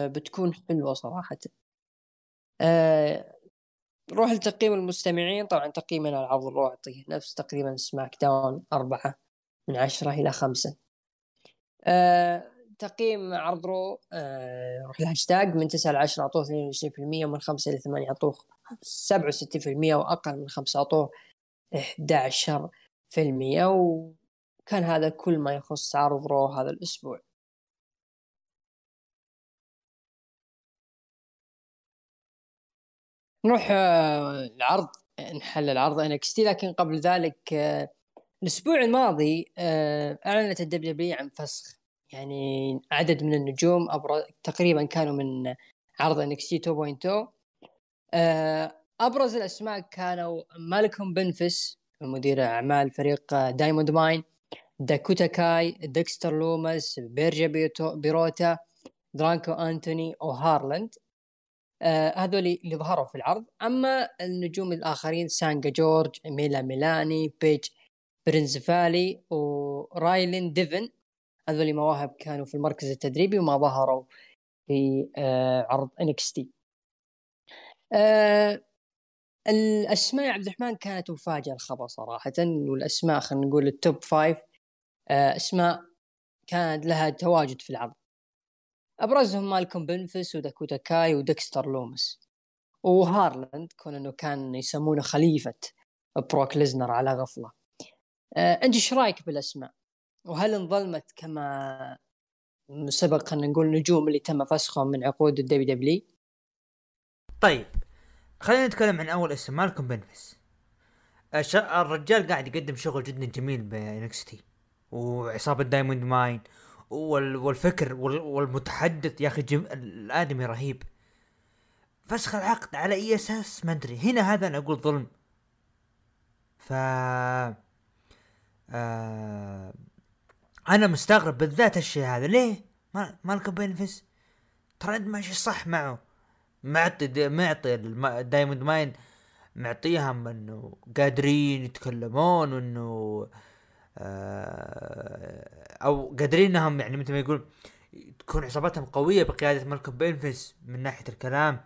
B: بتكون حلوة صراحة. آه نروح لتقييم المستمعين. طبعا تقييمنا العرض ال Raw أعطيه نفس تقريبا SmackDown أربعة. من عشرة إلى خمسة. آه تقييم عرض Raw آه روح الهاشتاج من تسعة لعشرة أعطوه اثنين وعشرين في المية ومن خمسة إلى ثمانية أعطوه سبعة وستين في المية وأقل من خمسة أعطوه إحدى عشر في المية. وكان هذا كل ما يخص عرض Raw هذا الأسبوع. نروح آه، العرض نحل العرض NXT لكن قبل ذلك آه، الأسبوع الماضي آه، أعلنت ال W عن فسخ. يعني عدد من النجوم أبرز تقريبا كانوا من عرض NXT 2.0 أبرز الأسماء كانوا مالكوم بيفنز مدير أعمال فريق Diamond Mine داكوتا كاي ديكستر لوماس بيرسيا بيروتا دراكو أنتوني وهارلاند آه هذول اللي ظهروا في العرض. أما النجوم الآخرين سانجا جورج ميلا ميلاني بيج برنزفالي ورايلين ديفن. هذول مواهب كانوا في المركز التدريبي وما ظهروا في آه عرض NXT آه الأسماء يا عبد الرحمن كانت مفاجأة الخبر صراحة والأسماء خلينا نقول ال top five آه أسماء كانت لها تواجد في العرض. أبرزهم مالكوم بيفنز وداكوتا كاي وديكستر لومس. وهارلاند كون انه كان يسمونه خليفة بروك ليسنر على غفلة. أنت إيش رأيك بالأسماء؟ وهل انظلمت كما سبق خلينا نقول نجوم اللي تم فسخهم من عقود ال WW
A: طيب خلينا نتكلم عن أول اسم مالكم بيفنز الرجال قاعد يقدم شغل جدا جميل ب NXT وعصابة Diamond Mine والفكر والمتحدث يا أخي جم... الآدمي رهيب. فسخ العقد على أي أساس؟ ما أدري. هنا هذا أنا أقول ظلم. ف آه... أنا مستغرب بالذات الشيء هذا. ليه؟ ما مالكم بيفنز؟ ترى أنت ماشي صح معه. معطي معطي Diamond Mine معطيهم إنه قادرين يتكلمون وإنه آه، أو قادرين إنهم يعني مثل ما يقول تكون عصابتهم قوية بقيادة مالكوم بينفس من ناحية الكلام.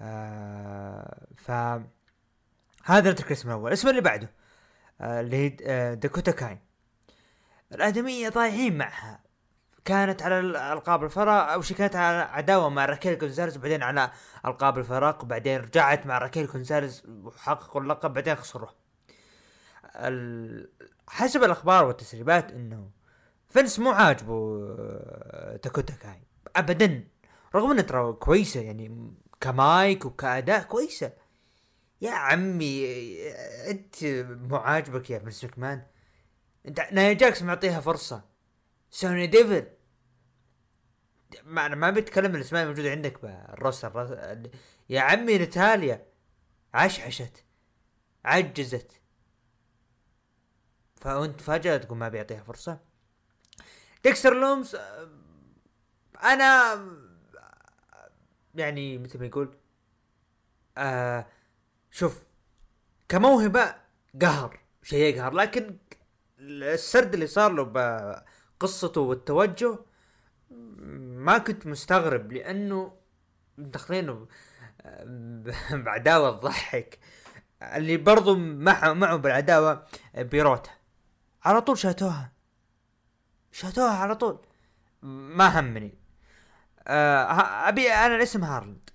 A: آه ف هذا الاسم الأول الاسم اللي بعده. اللي هي آه داكوتا كاين. الأدمية ضايعين معها. كانت على ألقاب الفرق أو كانت على عداوة مع راكيل كونزاليز وبعدين على ألقاب الفرق وبعدين رجعت مع راكيل كونزاليز وحققوا اللقب بعدين خسروه. حسب الأخبار والتسريبات إنه فنس مو عاجبه آه، داكوتا كاي ابدا. رغم إنه ترى كويسة يعني كمايك وكأداء كويسة. يا عمي أنت مو عاجبك يا فنس مكمان أنت نايا جاكس معطيها فرصة. سوني ديفل. ما أنا ما بتكلم الاسماء الموجوده عندك بال roster يا عمي نتاليا. عشعشت. عجزت. فأنت فجأة تقول ما بيعطيها فرصة. ديكستر لومز أنا يعني مثل ما يقول آه شوف كموهبة قهر شيء يقهر. لكن السرد اللي صار له بقصته والتوجه ما كنت مستغرب لأنه داخلينه بعداوة تضحك اللي برضو معه معه بالعداوة بيروتا. على طول شاتوها. شاتوها على طول. ما همني. آه أبي أنا الاسم هارلند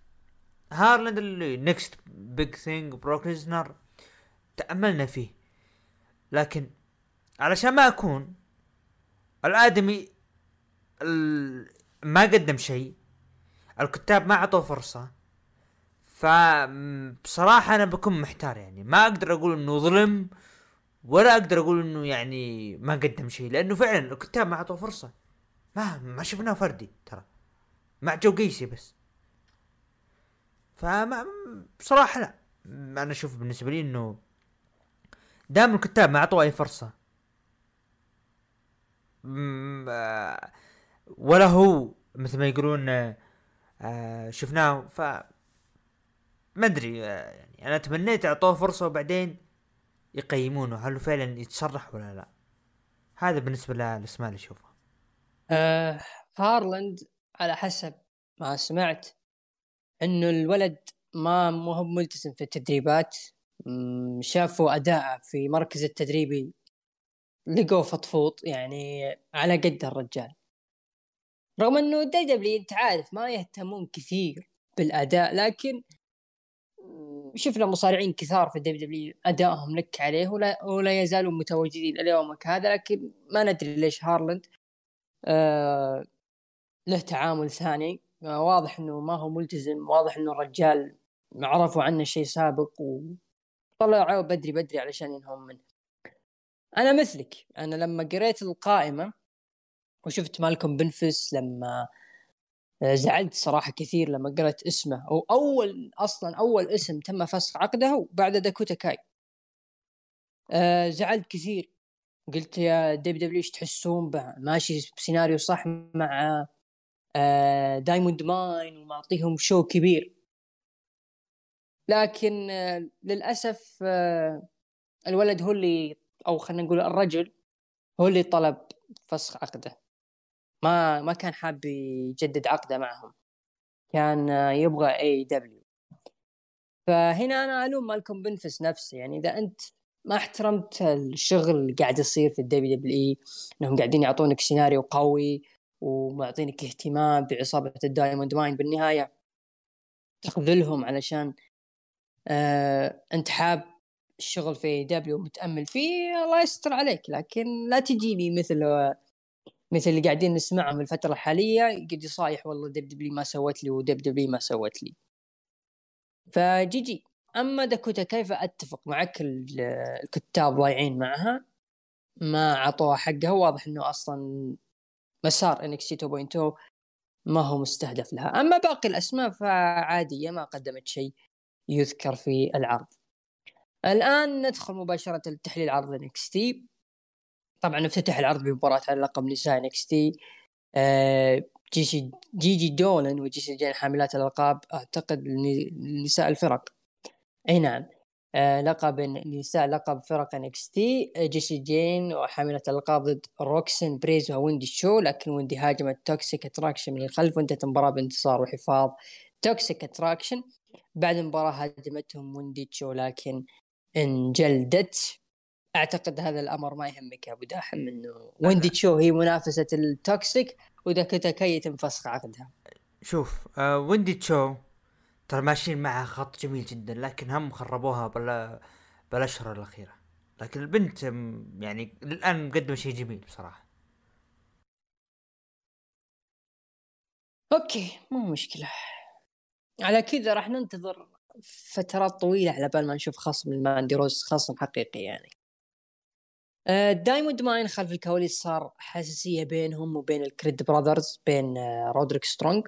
A: هارلند اللي next big thing بروك ليسنر تأملنا فيه. لكن علشان ما أكون الآدمي ما قدم شيء الكتاب ما أعطوه فرصة فبصراحة أنا بكون محتار يعني. ما أقدر أقول إنه ظلم ولا أقدر أقول إنه يعني ما قدم شيء لأنه فعلا الكتاب ما أعطوه فرصة. ما ما شفناه فردي ترى. مع جو قيسي بس. فما بصراحة لا. أنا أشوف بالنسبة لي إنه دام الكتاب ما أعطوه أي فرصة ولا هو مثل ما يقولون آه، شفناه ف ما أدري آه، يعني أنا تمنيت أعطوه فرصة وبعدين يقيمونه هل فعلا يتصرح ولا لا؟ هذا بالنسبة للاسماء اللي اشوفها
B: آه هارلاند على حسب ما سمعت إنه الولد ما مو هو ملتزم في التدريبات. شافوا اداءه في مركز التدريبي لقوه فطفوط يعني على قد الرجال. رغم إنه WW أنت عارف ما يهتمون كثير بالأداء لكن شفنا مصارعين كثار في ال WW أدائهم لك عليه ولا ولا يزالون متواجدين يومك هذا لكن ما ندري ليش هارلند آه له تعامل ثاني. واضح إنه ما هو ملتزم واضح إنه الرجال عرفوا عنه شيء سابق وطلعوا بدري بدري علشان ينهون منه. أنا مثلك أنا لما قريت القائمة وشفت مالكم بيفنز لما زعلت صراحة كثير لما قرأت اسمه أو أول أصلا أول اسم تم فسخ عقده بعد داكوتا كاي. آه زعلت كثير قلت يا دبليو دبليو إيش تحسون ماشي بسيناريو صح مع دايموند ماين ومعطيهم show كبير. لكن آه للأسف آه الولد هو اللي أو خلينا نقول الرجل هو اللي طلب فسخ عقده. ما ما كان حاب يجدد عقده معهم. كان يبغى اي دبليو فهنا أنا ألوم مالكم بيفنز نفسه. يعني إذا أنت ما احترمت الشغل اللي قاعد يصير في الدبليو دبليو اي إنهم قاعدين يعطونك سيناريو قوي ومعطينك اهتمام بعصابه الدايموند ماين بالنهاية. تخذلهم علشان آه أنت حاب الشغل في دبليو متامل فيه الله يستر عليك. لكن لا تجيني مثل مثل اللي قاعدين نسمعهم الفترة الحالية قد يصايح والله دب دبلي ما سوت لي ودب دبلي ما سوت لي. فجي جي أما داكوتا كيف أتفق معك الكتاب ضايعين معها؟ ما أعطوها حقها واضح إنه أصلا مسار انكس 2.0 ما هو مستهدف لها. أما باقي الأسماء فعادية ما قدمت شيء يذكر في العرض. الآن ندخل مباشرة لتحليل عرض إنكس تي. طبعا افتتح العرض بمباراة على لقب نساء إنكس تي. آه جيجي جيجي دولن وجيسي جين حاملات الألقاب أعتقد نساء الفرق. أي نعم. لقب نساء لقب فرق انكس تي جيسي جين وحاملة الالقاب ضد روكسن بريز وويندي تشو. لكن ويندي هاجمت توكسيك اتراكشن من الخلف وانتهت المباراة بانتصار وحفاظ توكسيك اتراكشن بعد المباراة هاجمتهم ويندي تشو لكن انجلدت. أعتقد هذا الأمر ما يهمك يا أبو داحم إنه ويندي تشو هي منافسة التوكسيك وداكوتا كي يتم عقدها.
A: شوف آه ويندي تشو ترى ماشيين معها خط جميل جدا لكن هم خربوها بال بالاشهر الأخيرة. لكن البنت يعني الآن مقدمة شيء جميل بصراحة.
B: أوكي مو مشكلة. على كذا راح ننتظر فترات طويلة على بال ما نشوف خصم الماندي روز خصم حقيقي يعني. دايموند ماين خلف الكواليس صار حساسية بينهم وبين الكريد براذرز بين آه، رودريك سترونج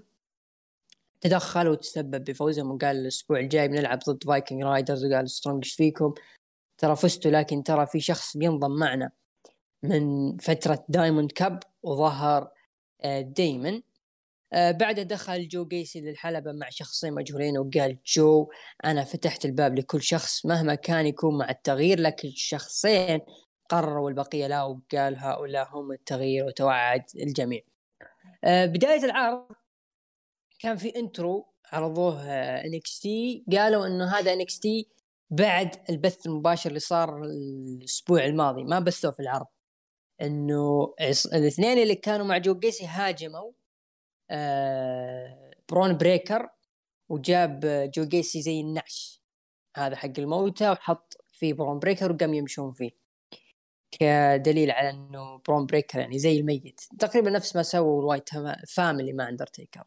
B: تدخل وتسبب بفوزهم وقال الأسبوع الجاي بنلعب ضد فايكنج رايدرز وقال سترونج إيش فيكم؟ ترى فزتوا لكن ترى في شخص بينضم معنا من فترة دايمون كامب وظهر آه، دايمن آه، بعدها دخل جو جيسي للحلبة مع شخصين مجهولين وقال جو أنا فتحت الباب لكل شخص مهما كان يكون مع التغيير لكن الشخصين قرروا البقية لا وقال هؤلاء هم التغيير وتوعد الجميع. آه، بداية العرض كان في intro عرضوه انكس تي قالوا إنه هذا انكس تي بعد البث المباشر اللي صار الأسبوع الماضي ما بثوه في العرض. إنه الاثنين اللي كانوا مع جو جيسي هاجموا آه، برون بريكر وجاب جو جيسي زي النعش. هذا حق الموتى وحط فيه برون بريكر وقام يمشون فيه. كدليل على إنه برون بريكر يعني زي الميت. تقريبا نفس ما سووا الوايت فاميلي مع اندرتيكر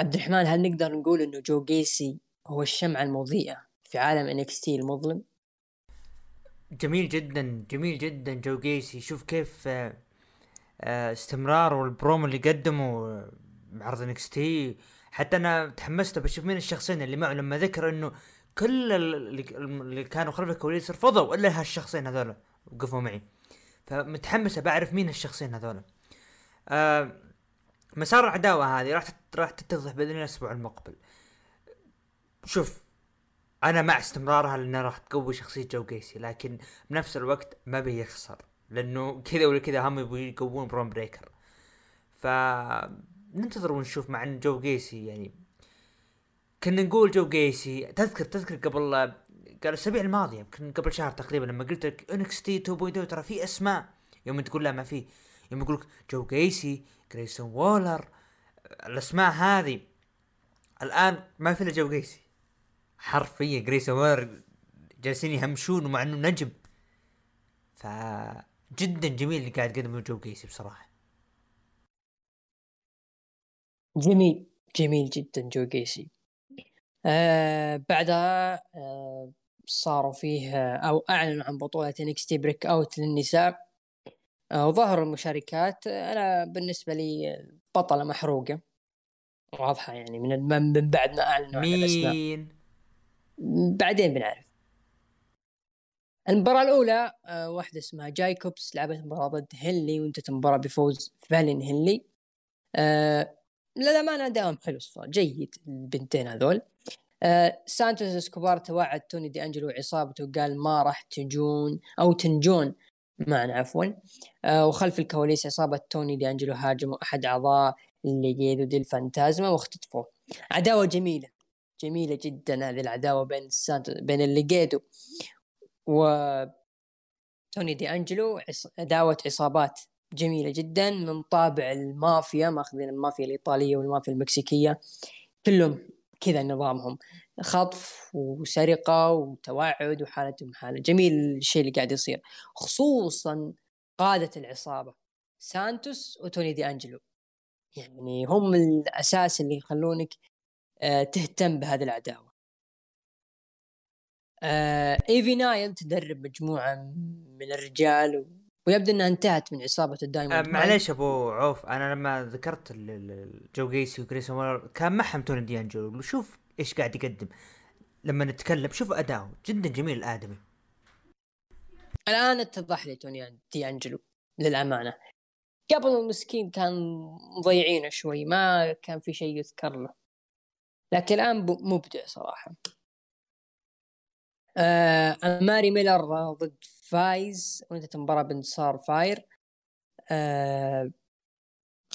B: عبد الرحمن هل نقدر نقول إنه جو جيسي هو الشمعة المضيئة في عالم انكس تي المظلم؟
A: جميل جدا جميل جدا جو جيسي. شوف كيف آه، آه، استمرار والبرومو اللي قدمه بعرض انكس تي حتى أنا تحمست بشوف مين الشخصين اللي معه. لما ذكر إنه كل اللي كانوا خلف الكواليس رفضوا إلا هالشخصين هذول وقفوا معي. فمتحمس بعرف مين الشخصين هذول. آه مسار العداوة هذه راح راح تتضح بإذن الله الأسبوع المقبل. شوف أنا مع استمرارها لأنها راح تقوي شخصية جو جيسي لكن بنفس الوقت ما بيخسر لأنه كذا ولا كذا هم يبغوا يقوون برون بريكر. ف ننتظر ونشوف مع إن جو جيسي يعني كنا نقول جو جيسي تذكر تذكر قبل قال الأسابيع الماضية يمكن قبل شهر تقريبا لما قلت لك إنكس تي 2.0 ترى في أسماء يوم تقول لا ما في يوم يقول لك جو جيسي جريسون وولر الأسماء هذه. الآن ما في إلا جو جيسي. حرفيا جريسون وولر جالسين يهمشون ومع إنه نجم. ف جدا جميل اللي قاعد يقدمه جو جيسي بصراحة.
B: جميل جميل جدا جو جيسي. آه بعدها آه صاروا فيه أو أعلنوا عن بطولة انكس تي بريك اوت للنساء. آه وظهروا المشاركات أنا بالنسبة لي بطلة محروقة. واضحة يعني من من بعد ما أعلنوا
A: عن الأسماء. مين؟
B: بعدين بنعرف. المباراة الأولى آه، واحدة اسمها جايكوبس لعبت مباراة ضد هنلي وانتهت المباراة بفوز فالون هنلي آه للأمانة أدائهم حلو صفار جيد البنتين هذول. آه سانتوس إسكوبار توعد توني دي أنجلو وعصابته وقال ما راح تجون أو تنجون. معنا عفوا. آه وخلف الكواليس عصابة توني دي انجلو هاجموا أحد أعضاء الليجيدو دي الفانتازما واختطفوه. عداوة جميلة جميلة جدا هذه العداوة بين سانتوس بين الليجيدو و توني دي انجلو عداوة عصابات جميلة جدا من طابع المافيا ماخذين المافيا الإيطالية والمافيا المكسيكية. كلهم كذا نظامهم. خطف وسرقة وتوعد وحالتهم حالة جميل الشيء اللي قاعد يصير خصوصا قادة العصابة سانتوس وتوني دي أنجلو. يعني هم الأساس اللي يخلونك آه، تهتم بهذه العداوة. آه، إيفي نايل تدرب مجموعة من الرجال ويبدو إنها انتهت من عصابة الدايموند
A: أه معليش أبو عوف أنا لما ذكرت جو جيسي وكريس كان معهم توني ديانجلو شوف إيش قاعد يقدم. لما نتكلم شوف أداؤه. جدا جميل الآدمي.
B: الآن اتضح لي توني ديانجلو للأمانة. قبل المسكين كان مضيعينه شوي ما كان في شيء يذكر له. لكن الآن مبدع صراحة. آه ماري ميلر ضد فاير وانتهت المباراة بانتصار فاير. آه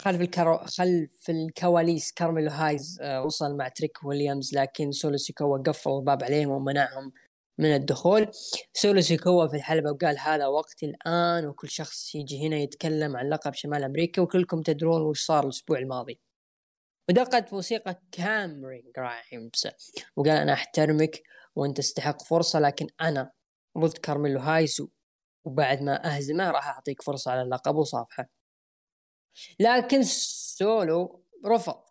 B: خلف الكرو... خلف الكواليس كارميلو هايز آه وصل مع تريك ويليامز لكن سولو سيكوا قفل الباب عليهم ومنعهم من الدخول. سولو سيكوا في الحلبة وقال هذا وقت الآن وكل شخص يجي هنا يتكلم عن لقب شمال أمريكا وكلكم تدرون وش صار الأسبوع الماضي. ودقت موسيقى كاميرون جرايمز. وقال أنا أحترمك وأنت تستحق فرصة لكن أنا ضد كارميلو هايز وبعد ما أهزمه راح أعطيك فرصة على اللقب وصافحه. لكن سولو رفض.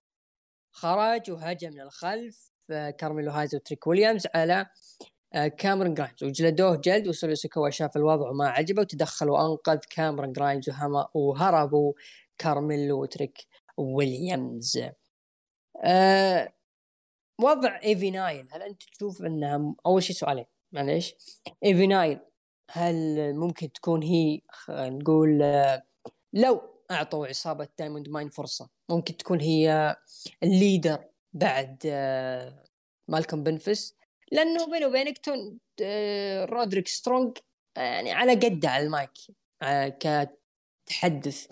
B: خرج وهجم من الخلف آه، كارميلو هايز وتريك ويليامز على آه، كاميرون جرايمز. وجلدوه جلد وسولو سيكوا شاف الوضع وما عجبه وتدخل وانقذ كاميرون جرايمز وهربوا كارميلو وتريك ويليامز. أه وضع إيفي نايل هل أنت تشوف إنها أول شيء سؤالين معليش. إيفي نايل هل ممكن تكون هي نقول لو أعطوا عصابة دايموند ماين فرصة. ممكن تكون هي ال leader بعد مالكوم بيفنس. لأنه بيني وبينك تون رودريك سترونج يعني على قده على المايك كتحدث.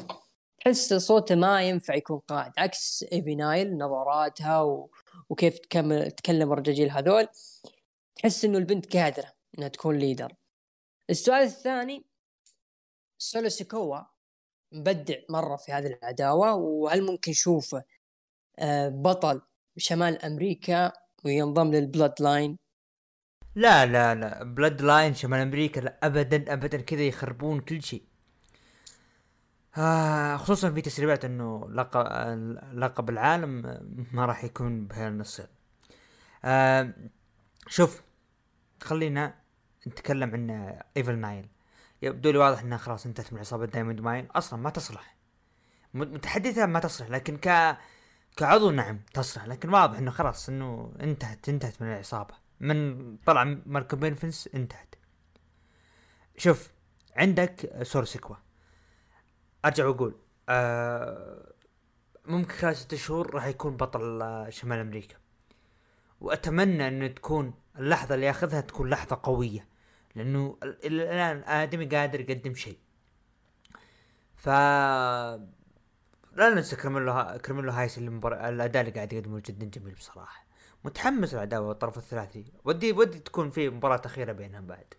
B: تحس صوته ما ينفع يكون قائد عكس إيفي نايل نظراتها و... وكيف تكمل تكلم الرجاجيل هذول. تحس إنه البنت قادرة إنها تكون leader السؤال الثاني سولو سيكوا مبدع مرة في هذه العداوة وهل ممكن نشوفه آه، بطل شمال أمريكا وينضم للبلود لاين؟
A: لا لا لا بلود لاين شمال أمريكا لا ابدا ابدا كذا يخربون كل شيء. آه خصوصا في تسريبات إنه لقب لقب العالم ما راح يكون بهالنص. آه شوف خلينا نتكلم عن ايفي نايل يبدو لي واضح انها خلاص انتهت من عصابة دايموند ماين. أصلا ما تصلح. متحدثة ما تصلح لكن ك كعضو نعم تصلح لكن واضح إنه خلاص إنه انتهت انتهت من العصابة. من طلع مالكوم بيفنس انتهت. شوف عندك سولو سيكوا. أرجع وأقول آه ممكن خلال ست شهور راح يكون بطل شمال أمريكا. وأتمنى ان تكون اللحظة اللي ياخذها تكون لحظة قوية. لأنه الآن آدمي قادر يقدم شيء. ف لا ننسى كرميلو كرميلو هايس المبار... الأداء اللي قاعد يقدمه جدا جميل بصراحة. متحمس العداوه والطرف الثلاثي. ودي ودي تكون في مباراة أخيرة بينهم بعد.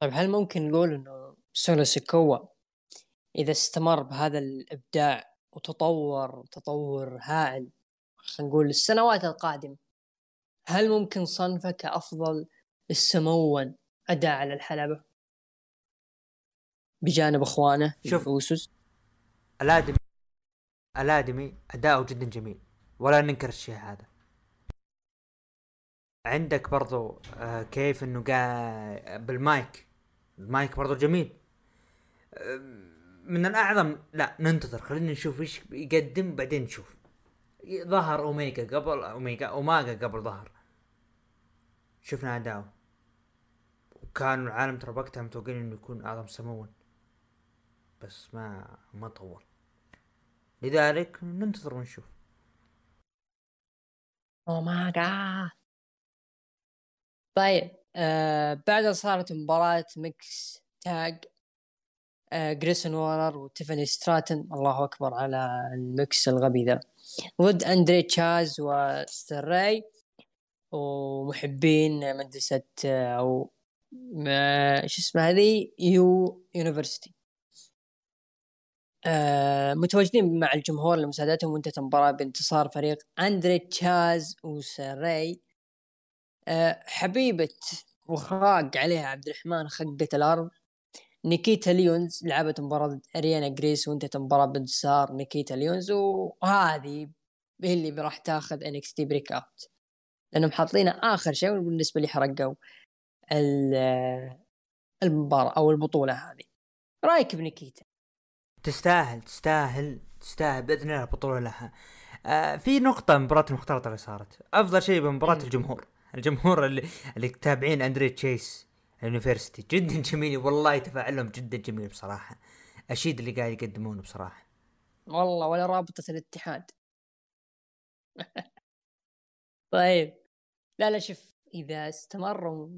B: طيب هل ممكن نقول إنه سولو سيكوا إذا استمر بهذا الإبداع وتطور تطور هائل خلينا نقول السنوات القادمة هل ممكن صنفه كأفضل السمون أداء على الحلبة؟ بجانب إخوانه
A: شوف. أوسوس الادمي الادمي أداؤه جدا جميل. ولا ننكر الشيء هذا. عندك برضو آه كيف إنه قا بالمايك. المايك برضو جميل. من الأعظم لا ننتظر. خلينا نشوف إيش يقدم بعدين نشوف. ظهر اوميجا قبل اوميجا اوماجا قبل ظهر. شفنا اداؤه كان العالم ترى وقتها متوقعين إنه يكون أعظم سموا بس ما ما طول. لذلك ننتظر ونشوف.
B: oh my god طيب آه بعدها صارت مباراة mix tag آه جريسون وولر وتيفاني ستراتن الله أكبر على ال mix الغبي ذا. ضد أندري تشيس وساراي ومحبين مدرسة أو ما شو اسمه هذه؟ u university. آه متواجدين مع الجمهور لمساعدتهم وانتهت المباراة بانتصار فريق أندري تشيس وساراي آه حبيبة وخاق عليها عبد الرحمن خقة الأرض. نيكيتا ليونز لعبت مباراة ضد أريانا جريس وانتهت المباراة بانتصار نيكيتا ليونز. وهذه هي اللي راح تاخذ NXT Breakout لأنهم حاطينه آخر شيء بالنسبة لي حرقوا المباراة أو البطولة هذه. رأيك بنيكيتا؟
A: تستاهل تستاهل تستاهل بإذن الله البطولة لها. آه في نقطة مباراة المختلطة اللي صارت، أفضل شيء بمباراة الجمهور، الجمهور اللي اللي تابعين أندري تشيس ال university. جدا جميل والله تفاعلهم جدا جميل بصراحة. أشيد اللي قاعد يقدمونه بصراحة.
B: والله ولا رابطة الاتحاد. طيب. لا لا شوف إذا استمروا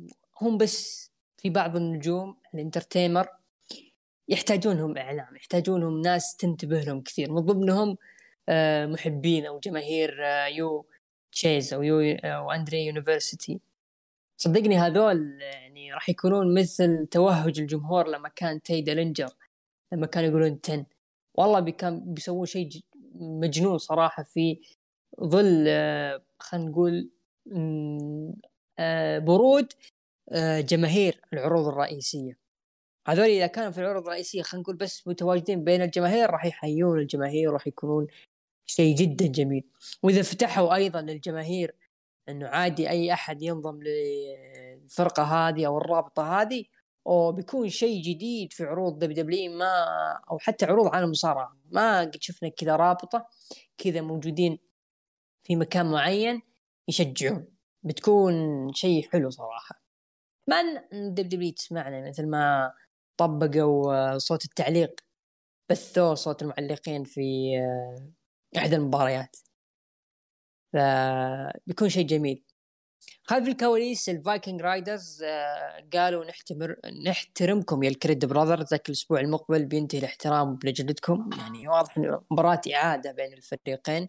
B: هم بس في بعض النجوم ال entertainer يحتاجونهم إعلام يحتاجونهم ناس تنتبه لهم كثير. من ضمنهم آه، محبين أو جماهير آه، يو Chase أو يو أو Andre University صدقني هذول يعني راح يكونون مثل توهج الجمهور لما كان تاي دلنجر لما كانوا يقولون ten. والله كان بيسوون شيء مجنون صراحة في ظل آه، خلينا نقول برود جماهير العروض الرئيسية. هذول إذا كانوا في العروض الرئيسية خلينا نقول بس متواجدين بين الجماهير راح يحيون الجماهير وراح يكونون شيء جدا جميل. وإذا فتحوا أيضا للجماهير إنه عادي أي أحد ينضم للفرقة هذه أو الرابطة هذه أو بيكون شيء جديد في عروض WWE أو حتى عروض عالم المصارعة. ما قد شفنا كذا رابطة كذا موجودين في مكان معين. يشجعون. بتكون شيء حلو صراحة. ما ان دبليو تسمعنا مثل ما طبقوا صوت التعليق؟ بثوه صوت المعلقين في آه، احدى المباريات. فبيكون شيء جميل. خلف الكواليس ال Viking Raiders آه، قالوا نحتمر نحترمكم يا ال Creed Brothers. ذاك الأسبوع المقبل بينتهي الاحترام بنجلدكم يعني واضح إنه مباراة إعادة بين الفريقين.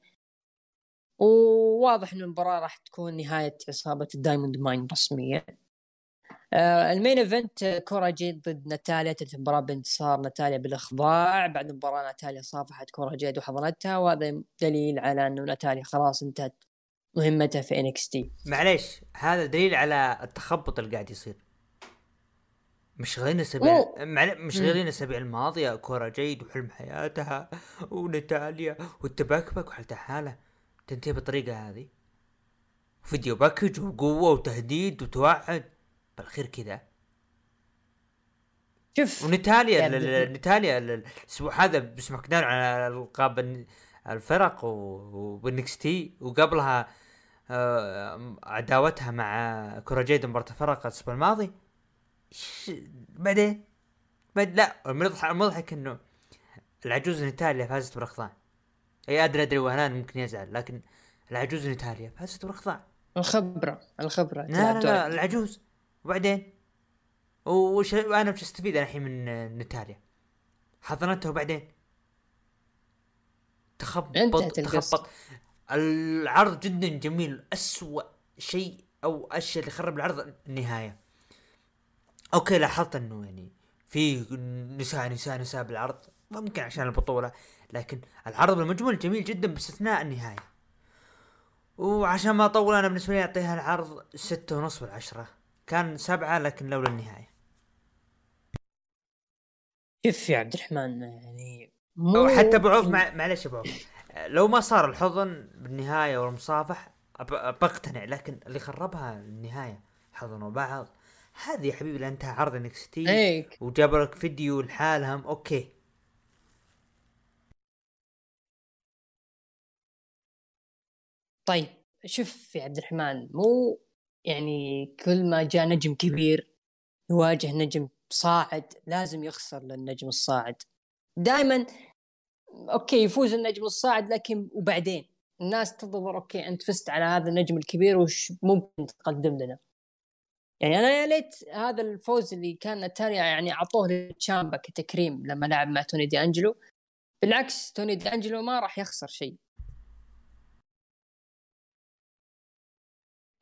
B: وواضح إنه المباراة راح تكون نهاية عصابة ال Diamond Mine رسميا. آه ال main event آه، كورا جيد ضد ناتاليا. تنتهي المباراة بانتصار ناتاليا بالاخضاع بعد المباراة ناتاليا صافحت كورا جيد وحضنتها وهذا دليل على إنه ناتاليا خلاص انتهت مهمتها في NXT.
A: معليش هذا دليل على التخبط اللي قاعد يصير. مشغلين الاسابيع مشغلين الاسابيع الماضية كورا جيد وحلم حياتها وناتاليا والتبكبك وحالته حالة. تنتهي بالطريقة هذه. video package وقوة وتهديد وتوعد. بالأخير كذا.
B: شوف
A: ونتاليا يعني نتاليا الأسبوع هذا ب SmackDown على ألقاب الفرق وبنكس تي وقبلها آه، عداوتها مع كوراجيد مباراة الفرق الأسبوع الماضي. بعدين؟ بعد لا المضحك المضحك إنه العجوز نتاليا فازت بالاخضاع اي ادري أدري وهنان ممكن يزعل لكن العجوز نتاليا فازت بالاخضاع
B: الخبرة الخبرة.
A: لا لا, لا العجوز. وبعدين؟ وش أنا وش استفيد الحين من نتاليا حضنته وبعدين؟ تخبط تخبط. العرض جدا جميل أسوأ شيء أو الشيء اللي خرب العرض النهاية. أوكي لاحظت إنه يعني في نساء نساء نساء بالعرض ممكن عشان البطولة. لكن العرض المجمل جميل جدا باستثناء النهاية. وعشان ما أطول أنا بالنسبة لي أعطيها العرض ستة ونص والعشرة كان سبعة لكن لولا النهاية.
B: كيف يا عبد الرحمن؟ يعني
A: مو حتى أبو عوف مع... معلش أبو عوف. لو ما صار الحضن بالنهاية والمصافح بقتنع لكن اللي خربها النهاية حضنوا بعض هذه يا حبيبي انتهى عرض NXT وجاب لك فيديو لحالهم أوكي.
B: طيب شوف يا عبد الرحمن مو يعني كل ما جاء نجم كبير يواجه نجم صاعد لازم يخسر للنجم الصاعد. دائما أوكي يفوز النجم الصاعد لكن وبعدين؟ الناس تنتظر أوكي أنت فزت على هذا النجم الكبير وش ممكن تقدم لنا؟ يعني أنا يا ليت هذا الفوز اللي كان نتاليا يعني أعطوه لتشامبا كتكريم لما لعب مع توني دي انجلو بالعكس توني دي انجلو ما راح يخسر شيء.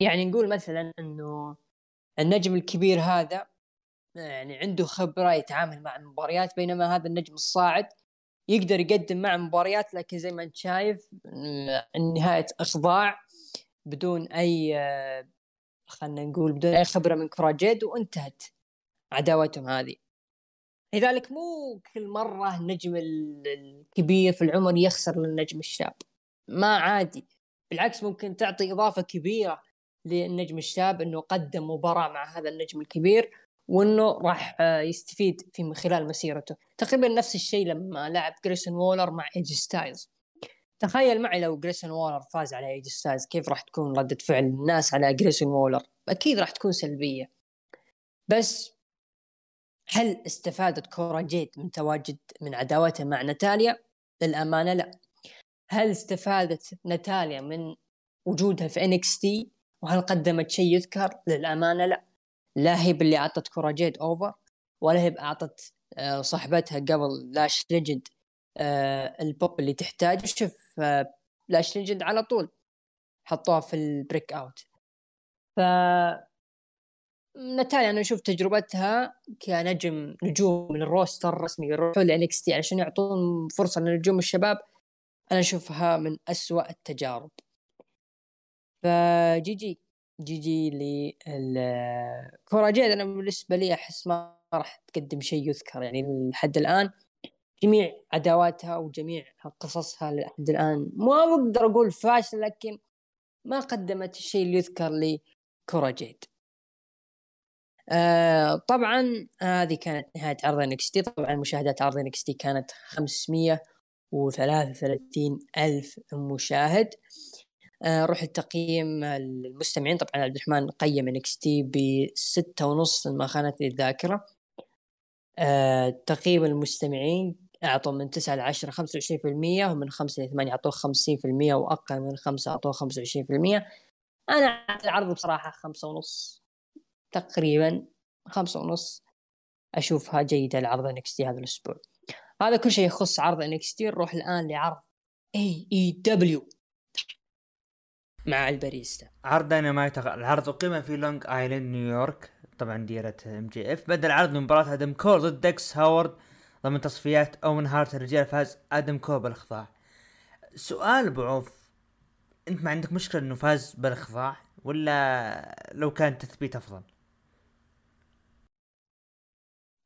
B: يعني نقول مثلا إنه النجم الكبير هذا يعني عنده خبرة يتعامل مع المباريات بينما هذا النجم الصاعد يقدر يقدم مع مباريات لكن زي ما أنت شايف النهايه أخضاع بدون أي خلينا نقول بدون أي خبرة من كراجيد وانتهت عداوتهم هذه. لذلك مو كل مرة النجم الكبير في العمر يخسر للنجم الشاب. ما عادي. بالعكس ممكن تعطي إضافة كبيرة للنجم الشاب إنه قدم مباراة مع هذا النجم الكبير وإنه راح آه، يستفيد في من خلال مسيرته. تقريبا نفس الشيء لما لعب جريسون وولر مع AJ Styles تخيل معي لو جريسون وولر فاز على AJ Styles كيف راح تكون ردة فعل الناس على جريسون وولر؟ أكيد راح تكون سلبية. بس هل استفادت كورا جيد من تواجد من عداوتها مع ناتاليا؟ للأمانة لا. هل استفادت ناتاليا من وجودها في NXT وهل قدمت شيء يذكر؟ للأمانة لا. لا هي باللي أعطت كورا جيد over ولا هي أعطت آه، صاحبتها قبل لاش ليجند آه، البوب اللي تحتاج. شوف آه، لاش ليجند على طول حطوها في ال Breakout. ف نتاليا أنا أشوف تجربتها كنجم نجوم من ال roster الرسمي يروحوا ل NXT عشان يعطون فرصة لنجوم الشباب. أنا أشوفها من أسوأ التجارب. فجي جي جي جي لكورا جيد. أنا بالنسبة لي أحس ما راح تقدم شيء يذكر. يعني لحد الآن جميع عداواتها وجميع قصصها لحد الآن ما أقدر أقول فاشل لكن ما قدمت الشيء اللي يذكر لكورا جيد. آه طبعا هذه كانت نهاية عرض NXT. طبعا مشاهدات عرض NXT كانت 533 ألف مشاهد. آه، روح التقييم المستمعين طبعا عبد الرحمن قيم NXT بستة ونص ما خانتني الذاكرة. آه، تقييم المستمعين أعطوا من 9 ل 10 25% ومن 5 ل 8 أعطوه 50% وأقل من 5 أعطوه 25% أنا أعطي العرض بصراحة 5 ونص تقريبا 5 ونص. أشوفها جيدة لعرض NXT هذا الأسبوع. هذا كل شيء يخص عرض NXT. نروح الآن لعرض AEW مع الباريستا.
A: عرض داينامايت العرض اقيم في لونج آيلاند نيويورك. طبعا ديرة MJF. بدا العرض مباراة آدم كول ضد داكس هاروود. ضمن تصفيات أوين هارت الرجال فاز آدم كول بالإخضاع. سؤال أبو عوف أنت ما عندك مشكلة إنه فاز بالإخضاع ولا لو كان تثبيت أفضل؟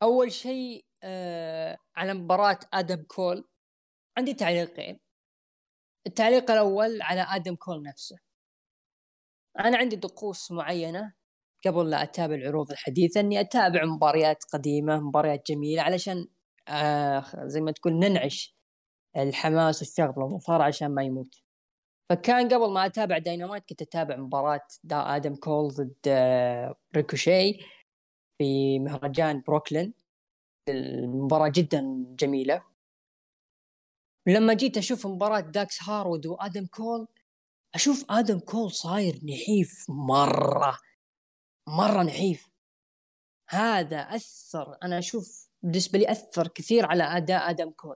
B: أول شيء آه على مباراة آدم كول عندي تعليقين. التعليق الأول على آدم كول نفسه. أنا عندي طقوس معينة قبل لا أتابع العروض الحديثة إني أتابع مباريات قديمة مباريات جميلة علشان آه زي ما تقول ننعش الحماس والشغف للمصارعة عشان ما يموت. فكان قبل ما أتابع داينامايت كنت أتابع مباراة دا آدم كول ضد آه ريكوشي في مهرجان بروكلين. المباراة جدا جميلة. لما جيت أشوف مباراة داكس هاروود وآدم كول أشوف آدم كول صاير نحيف مرة مرة نحيف. هذا أثر أنا أشوف بالنسبة لي أثر كثير على أداء آدم كول.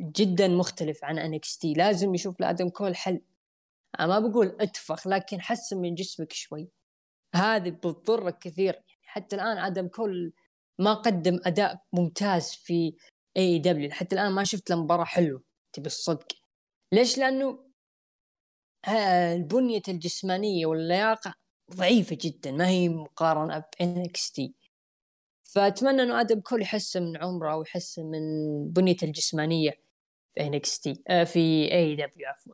B: جدا مختلف عن NXT لازم يشوف لآدم كول حل. أنا ما بقول انتفخ لكن حسن من جسمك شوي. هذه بتضرك كثير. يعني حتى الآن آدم كول ما قدم أداء ممتاز في AEW حتى الآن ما شفت له مباراة حلوة. تبي الصدق. ليش؟ لأنه البنية الجسمانية واللياقة ضعيفة جدا ما هي مقارنة ب NXT. فأتمنى أنه آدم كول يحسن من عمره ويحسن من بنيته الجسمانية في NXT آه في AEW عفوا.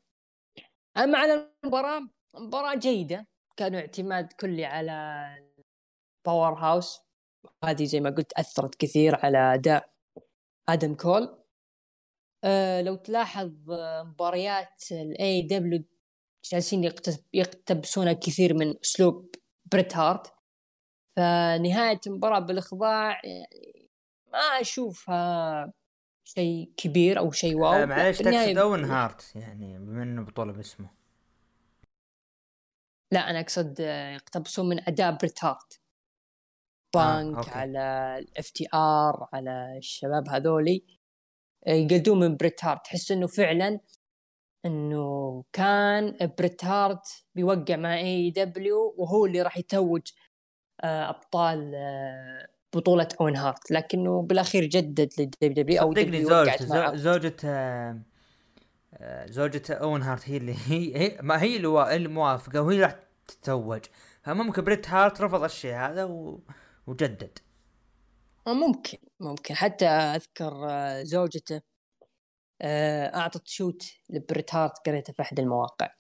B: أما على المباراة مباراة جيدة كانوا اعتماد كلي على powerhouse هذه زي ما قلت أثرت كثير على أداء آدم كول. أه لو تلاحظ مباريات ال AEW جالسين يقتبسون الكثير من أسلوب بريت هارت. فنهاية المباراة بالإخضاع يعني ما أشوفها شيء كبير أو شيء wow.
A: آه
B: بالنهاية
A: تقصد اوين هارت يعني بما إنه بطولة باسمه.
B: لا أنا أقصد آه، يقتبسون من أداء بريت هارت.
A: آه،
B: بانك
A: okay.
B: على ال FTR على الشباب هذولي آه، يقلدون من بريت هارت. تحس إنه فعلا إنه كان بريت هارت بيوقع مع AEW وهو اللي راح يتوج آه، أبطال آه، بطولة اوين هارت. لكنه بالأخير جدد لل WWE
A: صدقني زوجته زوجة آه، زوجة اوين هارت هي اللي هي, هي ما هي اللي وا- اللي موافقة وهي راح تتزوج فممكن بريت هارت رفض الشيء هذا و... وجدد.
B: ممكن ممكن. حتى أذكر زوجته آه، أعطت shoot لبريت هارت قريته في أحد المواقع.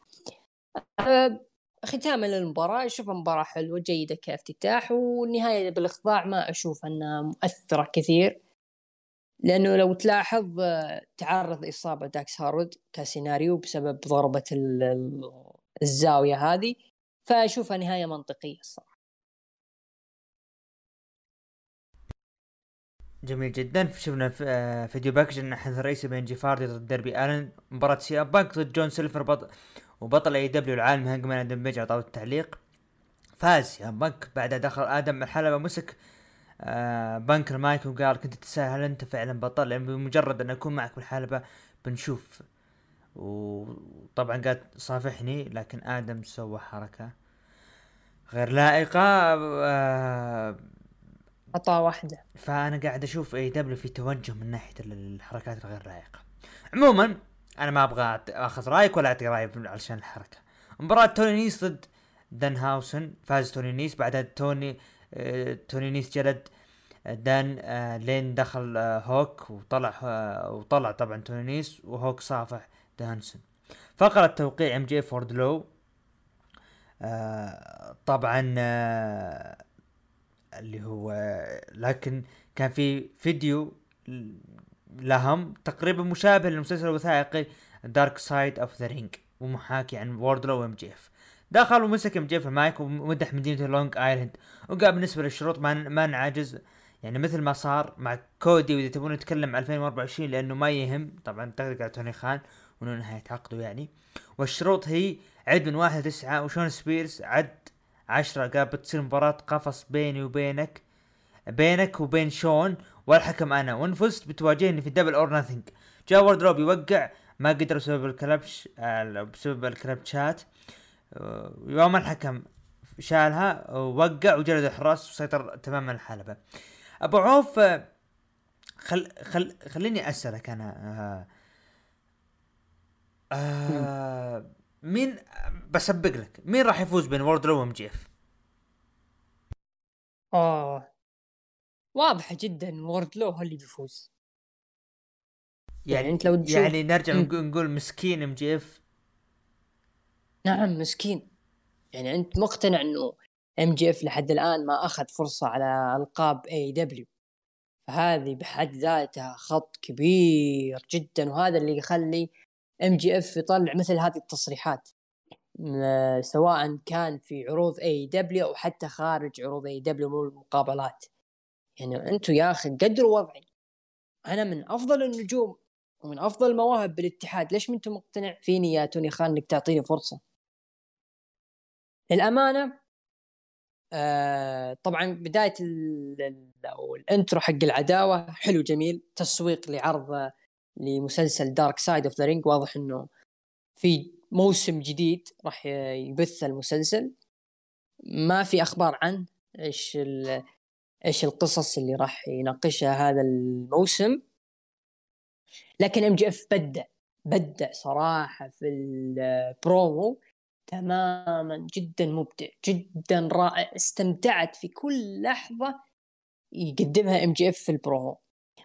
B: آه، ختاما للمباراة اشوفها مباراة حلوة جيدة كافتتاح والنهاية بالإخضاع ما أشوف أنها مؤثرة كثير. لأنه لو تلاحظ آه، تعرض إصابة داكس هارود كسيناريو بسبب ضربة ال- ال- الزاوية هذه فأشوفها نهاية منطقية الصراحة.
A: جميل جدا. شفنا آه، video package ان الحدث الرئيسي بين جيف هاردي ضد داربي آلن. مباراة سي ام بانك ضد جون سيلفر بطل وبطل AEW العالمي هانجمان أدم بيج طاولة التعليق. فاز سي ام بانك بعد دخل آدم الحلبة مسك آه بانك المايك وقال كنت تسأل هل أنت فعلا بطل لأن بمجرد أن أكون معك بالحلبة بنشوف. وطبعا قال صافحني لكن آدم سوى حركة غير لائقة. آه
B: خطأ واحدة
A: فأنا قاعد أشوف AEW في توجه من ناحية ال- الحركات الغير لائقة. عموما أنا ما أبغى أخذ رأيك ولا أعطي رايي علشان الحركة. مباراة توني نيس ضد دان هاوسن فاز توني نيس بعدها توني آه توني نيس جلد آه، دان آه لين دخل آه هوك وطلع آه وطلع طبعا توني نيس وهوك صافح دان هاوسن. فقرة توقيع MJF ووردلو طبعا آه اللي هو لكن كان في فيديو لهم تقريبا مشابه للمسلسل الوثائقي Dark Side of the Ring ومحاكي عن ووردلو و MJF دخل ومسك MJF ال mic ومدح مدينة لونج ايلاند وقال بالنسبة للشروط ما ما نعجز. يعني مثل ما صار مع كودي وإذا تبون نتكلم عن 2024 لأنه ما يهم. طبعا تقدر على توني خان وانه نهاية عقده يعني. والشروط هي عد من واحد لتسعة وشون سبيرز عد عشرة قال بتصير مباراة قفص بيني وبينك بينك وبين شون والحكم أنا. وان فزت بتواجهني في Double or Nothing جاء ووردلو يوقع ما قدر بسبب الكلبش بسبب الكلبشات يوم الحكم شالها ووقع وجلد الحراس وسيطر تماما الحلبة. أبو عوف خل خل خليني أسألك أنا. آه آه مين بسبق لك؟ مين راح يفوز بين ووردلو و MJF؟
B: اوه واضحة جدا ووردلو هو اللي بيفوز. يعني أنت لو تشوف-
A: يعني نرجع. نقول, نقول مسكين MJF؟
B: نعم مسكين. يعني أنت مقتنع إنه MJF لحد الآن ما أخذ فرصة على ألقاب AEW فهذه بحد ذاتها خطأ كبير جدا وهذا اللي يخلي MJF يطلع مثل هذه التصريحات. سواء كان في عروض AEW أو حتى خارج عروض AEW مو المقابلات. يعني أنتم يا أخي قدروا وضعي. أنا من أفضل النجوم ومن أفضل المواهب بالاتحاد. ليش ما مقتنع فيني يا توني خان إنك تعطيني فرصة؟ للأمانة آه طبعا بداية ال intro حق العداوة حلو جميل. تسويق لعرض لمسلسل Dark Side of the Ring واضح إنه في موسم جديد راح يبث المسلسل. ما في أخبار عنه إيش إيش القصص اللي راح يناقشها هذا الموسم. لكن MJF بدع بدع صراحة في البرومو تماما جدا مبدع جدا رائع. استمتعت في كل لحظة يقدمها MJF في البرومو.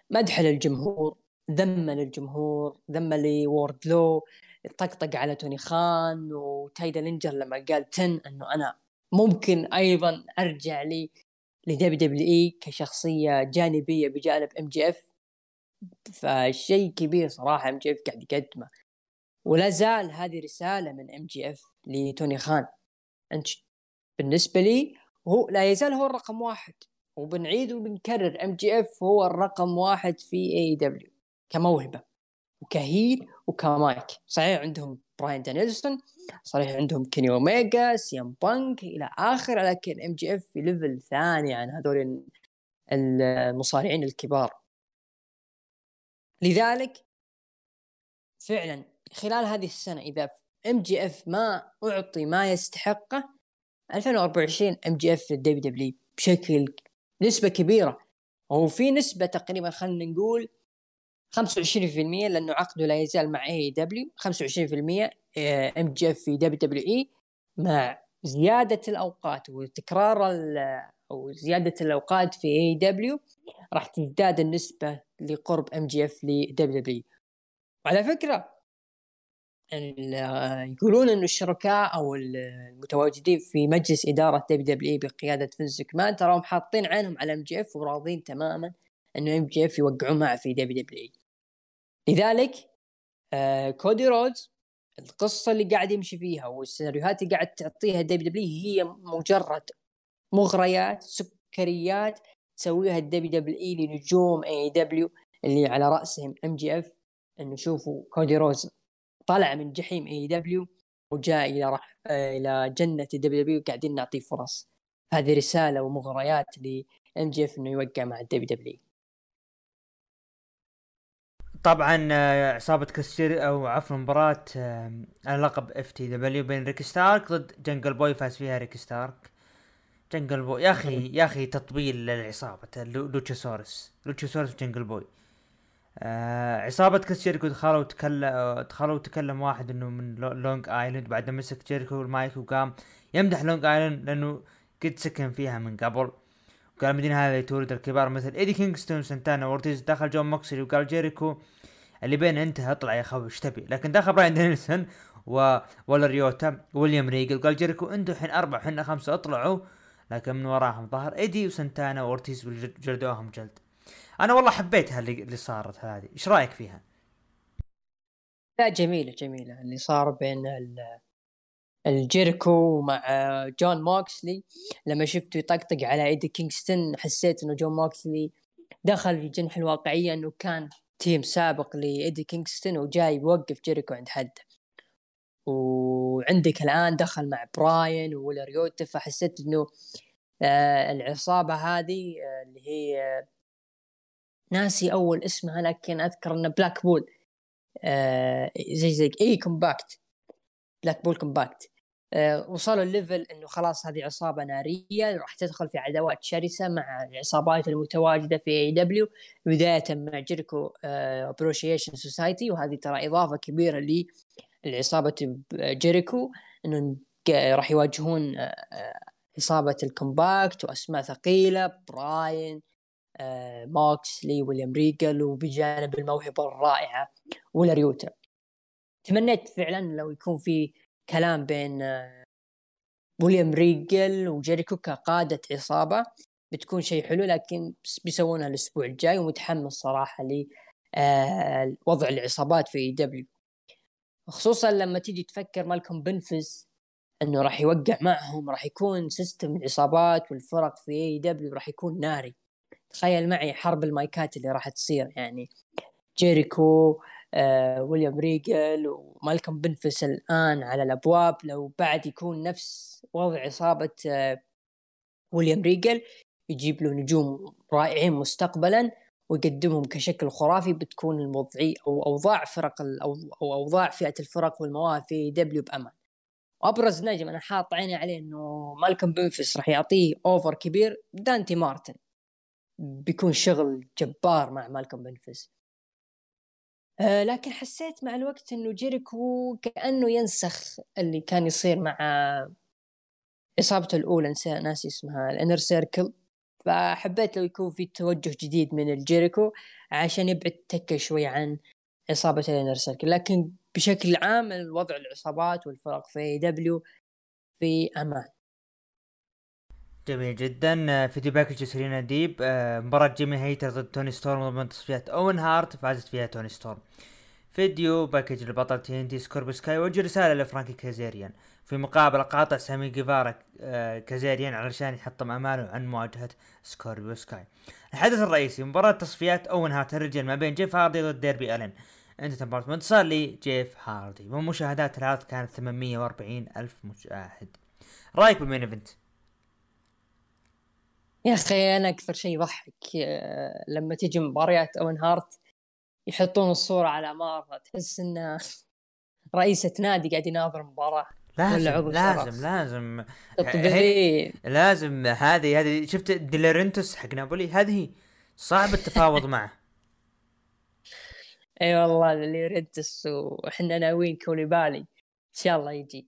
B: مدح للجمهور ذم للجمهور ذم لوردلو طقطق على توني خان وتاي دالينجر لما قال ten إنه أنا ممكن أيضا أرجع لي ل WWE كشخصية جانبية بجانب MJF. فشيء كبير صراحة MJF قاعد يقدمه. ولا زال هذه رسالة من MJF لتوني خان. أنت بالنسبة لي وهو لا يزال هو الرقم واحد. وبنعيد وبنكرر MJF هو الرقم واحد في AEW كموهبة وك heel وك mic. صحيح عندهم براين دانيلسون صحيح عندهم كيني اوميجا سي ام بانك إلى اخره لكن MJF في level ثاني عن هذول المصارعين الكبار. لذلك فعلا خلال هذه السنة إذا MJF ما أعطي ما يستحقه 2024 إم جي إف للدبليو دبليو بشكل نسبة كبيرة. وفي نسبة تقريبا خلينا نقول 25% لأنه عقده لا يزال مع AEW 25% إم جي إف في دبليو دبليو إي مع زيادة الأوقات وتكرار أو زيادة الأوقات في AEW راح تزداد النسبة لقرب إم جي إف لدبليو دبليو وعلى فكرة يقولون إنه الشركاء أو المتواجدين في مجلس إدارة WWE بقيادة فينس مكمان تراهم حاطين عينهم على MJF وراضين تماما إنه MJF يوقعون معه في WWE. لذلك آه كودي رودز القصة اللي قاعد يمشي فيها والسيناريوهات اللي قاعد تعطيها WWE هي مجرد مغريات سكريات تسويها ال WWE لنجوم AEW اللي على رأسهم MJF إنه شوفوا كودي رودز طلع من جحيم AEW وجاء إلى راح إلى جنة WWE وقاعدين نعطيه فرص. هذه رسالة ومغريات ل MJF إنه يوقع مع الدبليو دبليو
A: طبعا آه، عصابة كاستير أو عفوا مباراة على لقب FTW بين ريكي ستاركس ضد جنجل بوي فاز فيها ريكي ستاركس. جنجل بوي يا أخي يا أخي تطبيل للعصابة لوتشاسورس لوتشاسورس وجنجل بوي. آه عصابة كريس جيريكو دخلوا وتكلم دخلوا وتكلم واحد إنه من لونج آيلاند بعد ما مسك جيريكو المايك وقام يمدح لونج آيلاند لأنه قد سكن فيها من قبل. وقال المدينة هذه تولد الكبار مثل إيدي كينغستون سنتانا وأورتيز دخل جون موكسلي وقال جيريكو اللي بين انتهى اطلع يا أخوي إيش تبي؟ لكن دخل براين دانيلسون وويلر يوتا ويليام ريجل قال جيريكو أنتم الحين أربعة وحنا خمسة اطلعوا. لكن من وراهم ظهر إيدي وسنتانا وأورتيز جلدوهم جلد. أنا والله حبيتها اللي, اللي صارت هذه. إيش رأيك فيها؟
B: لا جميلة جميلة اللي صار بين الجيركو مع جون موكسلي لما شفته يطقطق على إيدي كينغستون حسيت إنه جون موكسلي دخل في جنح الواقعية إنه كان team سابق لإيدي كينغستون وجاي يوقف جيريكو عند حده. وعندك الآن دخل مع براين وويلر يوتا فحسيت إنه آه العصابة هذه آه اللي هي ناسي أول اسمها لكن أذكر إنه Blackpool آه زي زي إي Combat Blackpool Combat آه وصلوا ال level إنه خلاص هذه عصابة نارية راح تدخل في عداوات شرسة مع العصابات المتواجدة في AEW بداية مع جيريكو Appreciation Society وهذه ترى إضافة كبيرة لعصابه جيريكو إنه راح يواجهون آه، آه، عصابة ال Combat وأسماء ثقيلة براين آه، موكسلي ويليام ريجل وبجانب الموهبة الرائعة ويلر يوتا تمنيت فعلا لو يكون في كلام بين ويليام ريجل وجيريكو كقادة عصابة بتكون شيء حلو لكن بيسوونها الأسبوع الجاي ومتحمس صراحة ل آه، العصابات في AEW. خصوصا لما تيجي تفكر مالكم بيفنز إنه راح يوقع معهم راح يكون system العصابات والفرق في AEW راح يكون ناري. تخيل معي حرب المايكات اللي راح تصير يعني جيريكو ويليام ريجل ومالكم بيفنز الآن على الأبواب. لو بعد يكون نفس وضع عصابه آه، ويليام ريجل يجيب له نجوم رائعين مستقبلا ويقدمهم كشكل خرافي بتكون الوضعي أو أوضاع فرق أو أوضاع فئة الفرق والمواهب في AEW بأمان. وابرز نجم أنا حاط عيني عليه إنه مالكم بيفنز راح يعطيه offer كبير. دانتي مارتن. بيكون شغل جبار مع مالكم بيفنز. آه لكن حسيت مع الوقت إنه جيريكو كأنه ينسخ اللي كان يصير مع عصابته الأولى ناسي اسمها ال Inner Circle. فحبيت لو يكون في توجه جديد من الجيريكو عشان يبعد تكه شوي عن عصابة ال Inner Circle. لكن بشكل عام الوضع العصابات والفرق في AEW في أمان.
A: جميل جدا. video package سيرينا ديب آه، مباراة جيمي هيتر ضد توني ستورم ضمن تصفيات اوين هارت فازت فيها توني ستورم. video package لبطل TNT سكوربيو سكاي وجه رسالة لفرانكي كازيريان. في مقابله قاطع سامي جيفارا آه، كازيريان علشان يحطم أماله عن مواجهة سكوربيو سكاي. الحدث الرئيسي مباراة تصفيات اوين هارت الرجال ما بين جيف هاردي ضد ديربي ألين. إنتهت مباراة وانتصار لجيف هاردي. ومشاهدات العرض كانت 840 ألف مشاهد. رايك بال main event؟
B: يا أخي أنا أكثر شيء يضحك آه، لما تجي مباريات اوين هارت يحطون الصورة على مارة تحس انه رئيسة نادي قاعد يناظر مباراة.
A: لازم
B: عضو
A: لازم
B: شرف.
A: لازم.
B: طبيعي
A: لازم هذه هذه شفت ديلورنتوس حق نابولي؟ هذه صعب التفاوض معه.
B: إي والله اللي ريدس وإحنا ناويين كوليبالي. إن شاء الله يجي.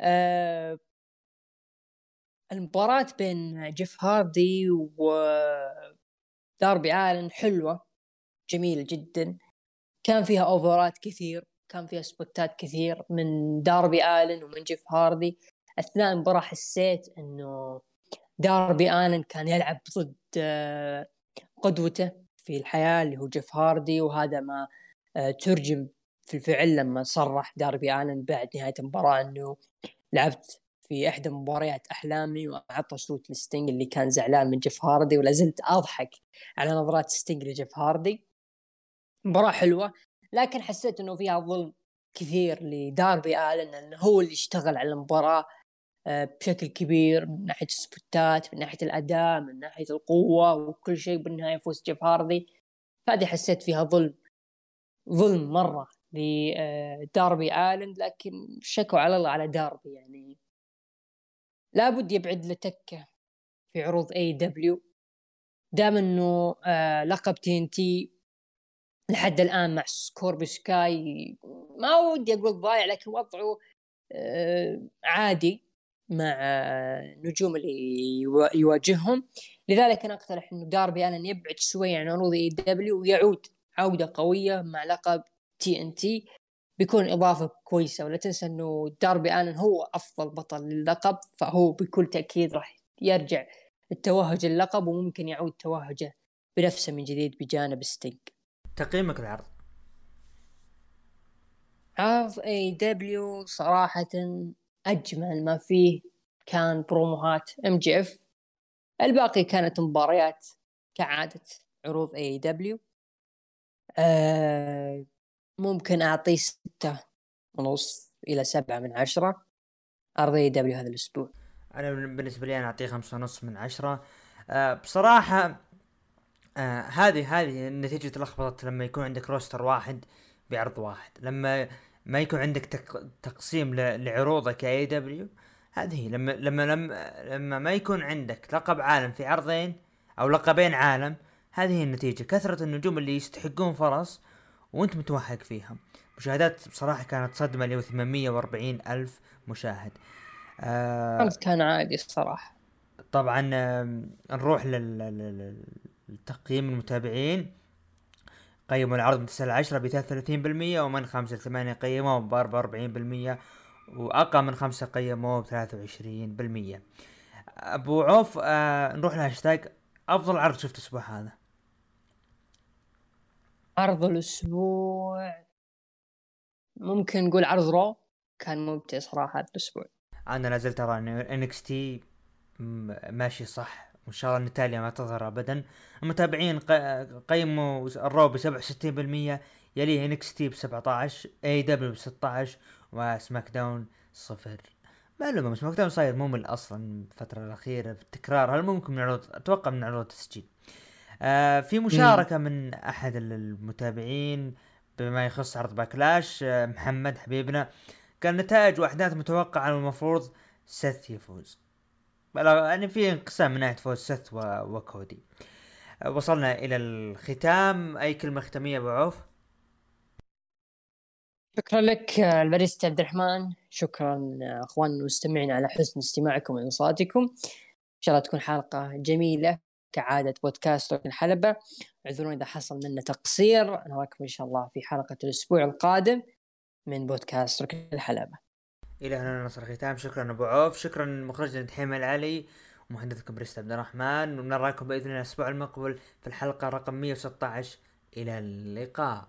B: أه المباراة بين جيف هاردي و داربي آلن حلوة جميلة جدا. كان فيها اوفرات كثير كان فيها سبوتات كثير من داربي آلن ومن جيف هاردي. أثناء المباراة حسيت إنه داربي آلن كان يلعب ضد آه، قدوته في الحياة اللي هو جيف هاردي وهذا ما آه، ترجم في الفعل لما صرح داربي آلن بعد نهاية المباراة إنه لعبت في احدى مباريات أحلامي وأعطى صوت لستينج اللي كان زعلان من جيف هاردي ولا زلت أضحك على نظرات ستينج لجيف هاردي. مباراة حلوة لكن حسيت إنه فيها ظلم كثير لداربي آلن إنه هو اللي اشتغل على المباراة آه، بشكل كبير من ناحية السبوتات من ناحية الأداء من ناحية القوة وكل شيء بالنهاية فوز جيف هاردي. فهذه حسيت فيها ظلم ظلم مرة لداربي آلن لكن شكوا على الله على داربي يعني. لابد يبعد له تكه في عروض AEW دام إنه آه لقب TNT لحد الآن مع سكوربيو سكاي ما ودي أقول ضايع لكن وضعه آه عادي مع النجوم اللي يواجههم. لذلك أنا أقترح إنه داربي آلن يبعد شوي عن عروض AEW ويعود عودة قوية مع لقب TNT بيكون إضافة كويسة ولا تنسى إنه داربي آلن هو أفضل بطل للقب فهو بكل تأكيد راح يرجع التوهج اللقب وممكن يعود توهجه بنفسه من جديد بجانب ستينج
A: تقييمك العرض؟
B: عرض AEW صراحة أجمل ما فيه كان بروموهات MJF الباقي كانت مباريات كعادة عروض AEW أه ممكن أعطيه ستة ونص إلى سبعة من عشرة. AEW هذا الأسبوع.
A: أنا بالنسبة لي أنا أعطيه خمسة ونص من عشرة. أه بصراحة آه هذه هذه نتيجة لخبطة لما يكون عندك roster واحد بعرض واحد. لما ما يكون عندك تق... تقسيم. لعروضك ك AEW هذه لما لما لما لما ما يكون عندك لقب عالم في عرضين أو لقبين عالم هذه النتيجة. كثرة النجوم اللي يستحقون فرص وانت متوهق فيها. مشاهدات بصراحة كانت صدمة اللي هو 840 ألف مشاهد.
B: آه كان عادي الصراحة.
A: طبعا نروح لل تقييم المتابعين. قيموا العرض من 9 ل 10 ب 33% ومن 5 ل 8 قيموه ب 44% وأقل من 5 قيموه ب 23% أبو عوف آه نروح لهاشتاج أفضل عرض شفت الأسبوع هذا.
B: عرض الأسبوع. ممكن نقول عرض Raw كان ممتع صراحة هذا الأسبوع.
A: أنا لازلت أرى إن NXT ماشي صح. وإن شاء الله نتاليا ما تظهر ابدا. المتابعين قيموا ال Raw ب 67% يليه NXT ب 17 AEW ب 16 و SmackDown صفر. معلومة SmackDown صاير ممل أصلا الفترة الأخيرة في التكرار هل ممكن من عروض؟ أتوقع من عروض التسجيل آه في مشاركة من أحد المتابعين بما يخص عرض Backlash آه محمد حبيبنا. قال نتائج وأحداث متوقعة والمفروض سث يفوز. يعني في انقسام من ناحية فوز سث وكودي. وصلنا إلى الختام. أي كلمة ختامية أبو عوف؟
B: شكرا لك الباريستا عبد الرحمن. شكرا أخوان المستمعين على حسن استماعكم وانصاتكم إن شاء الله تكون حلقة جميلة. كعادة بودكاست ركن الحلبه اعذروني إذا حصل منا تقصير. نراكم إن شاء الله في حلقة الأسبوع القادم من بودكاست ركن الحلبه
A: إلى هنا نصل الختام. شكرا أبو عوف. شكرا مخرجنا دحيم العلي ومهندسكم بريست عبد الرحمن. ونراكم بإذن الله الأسبوع المقبل في الحلقة رقم 116 إلى اللقاء.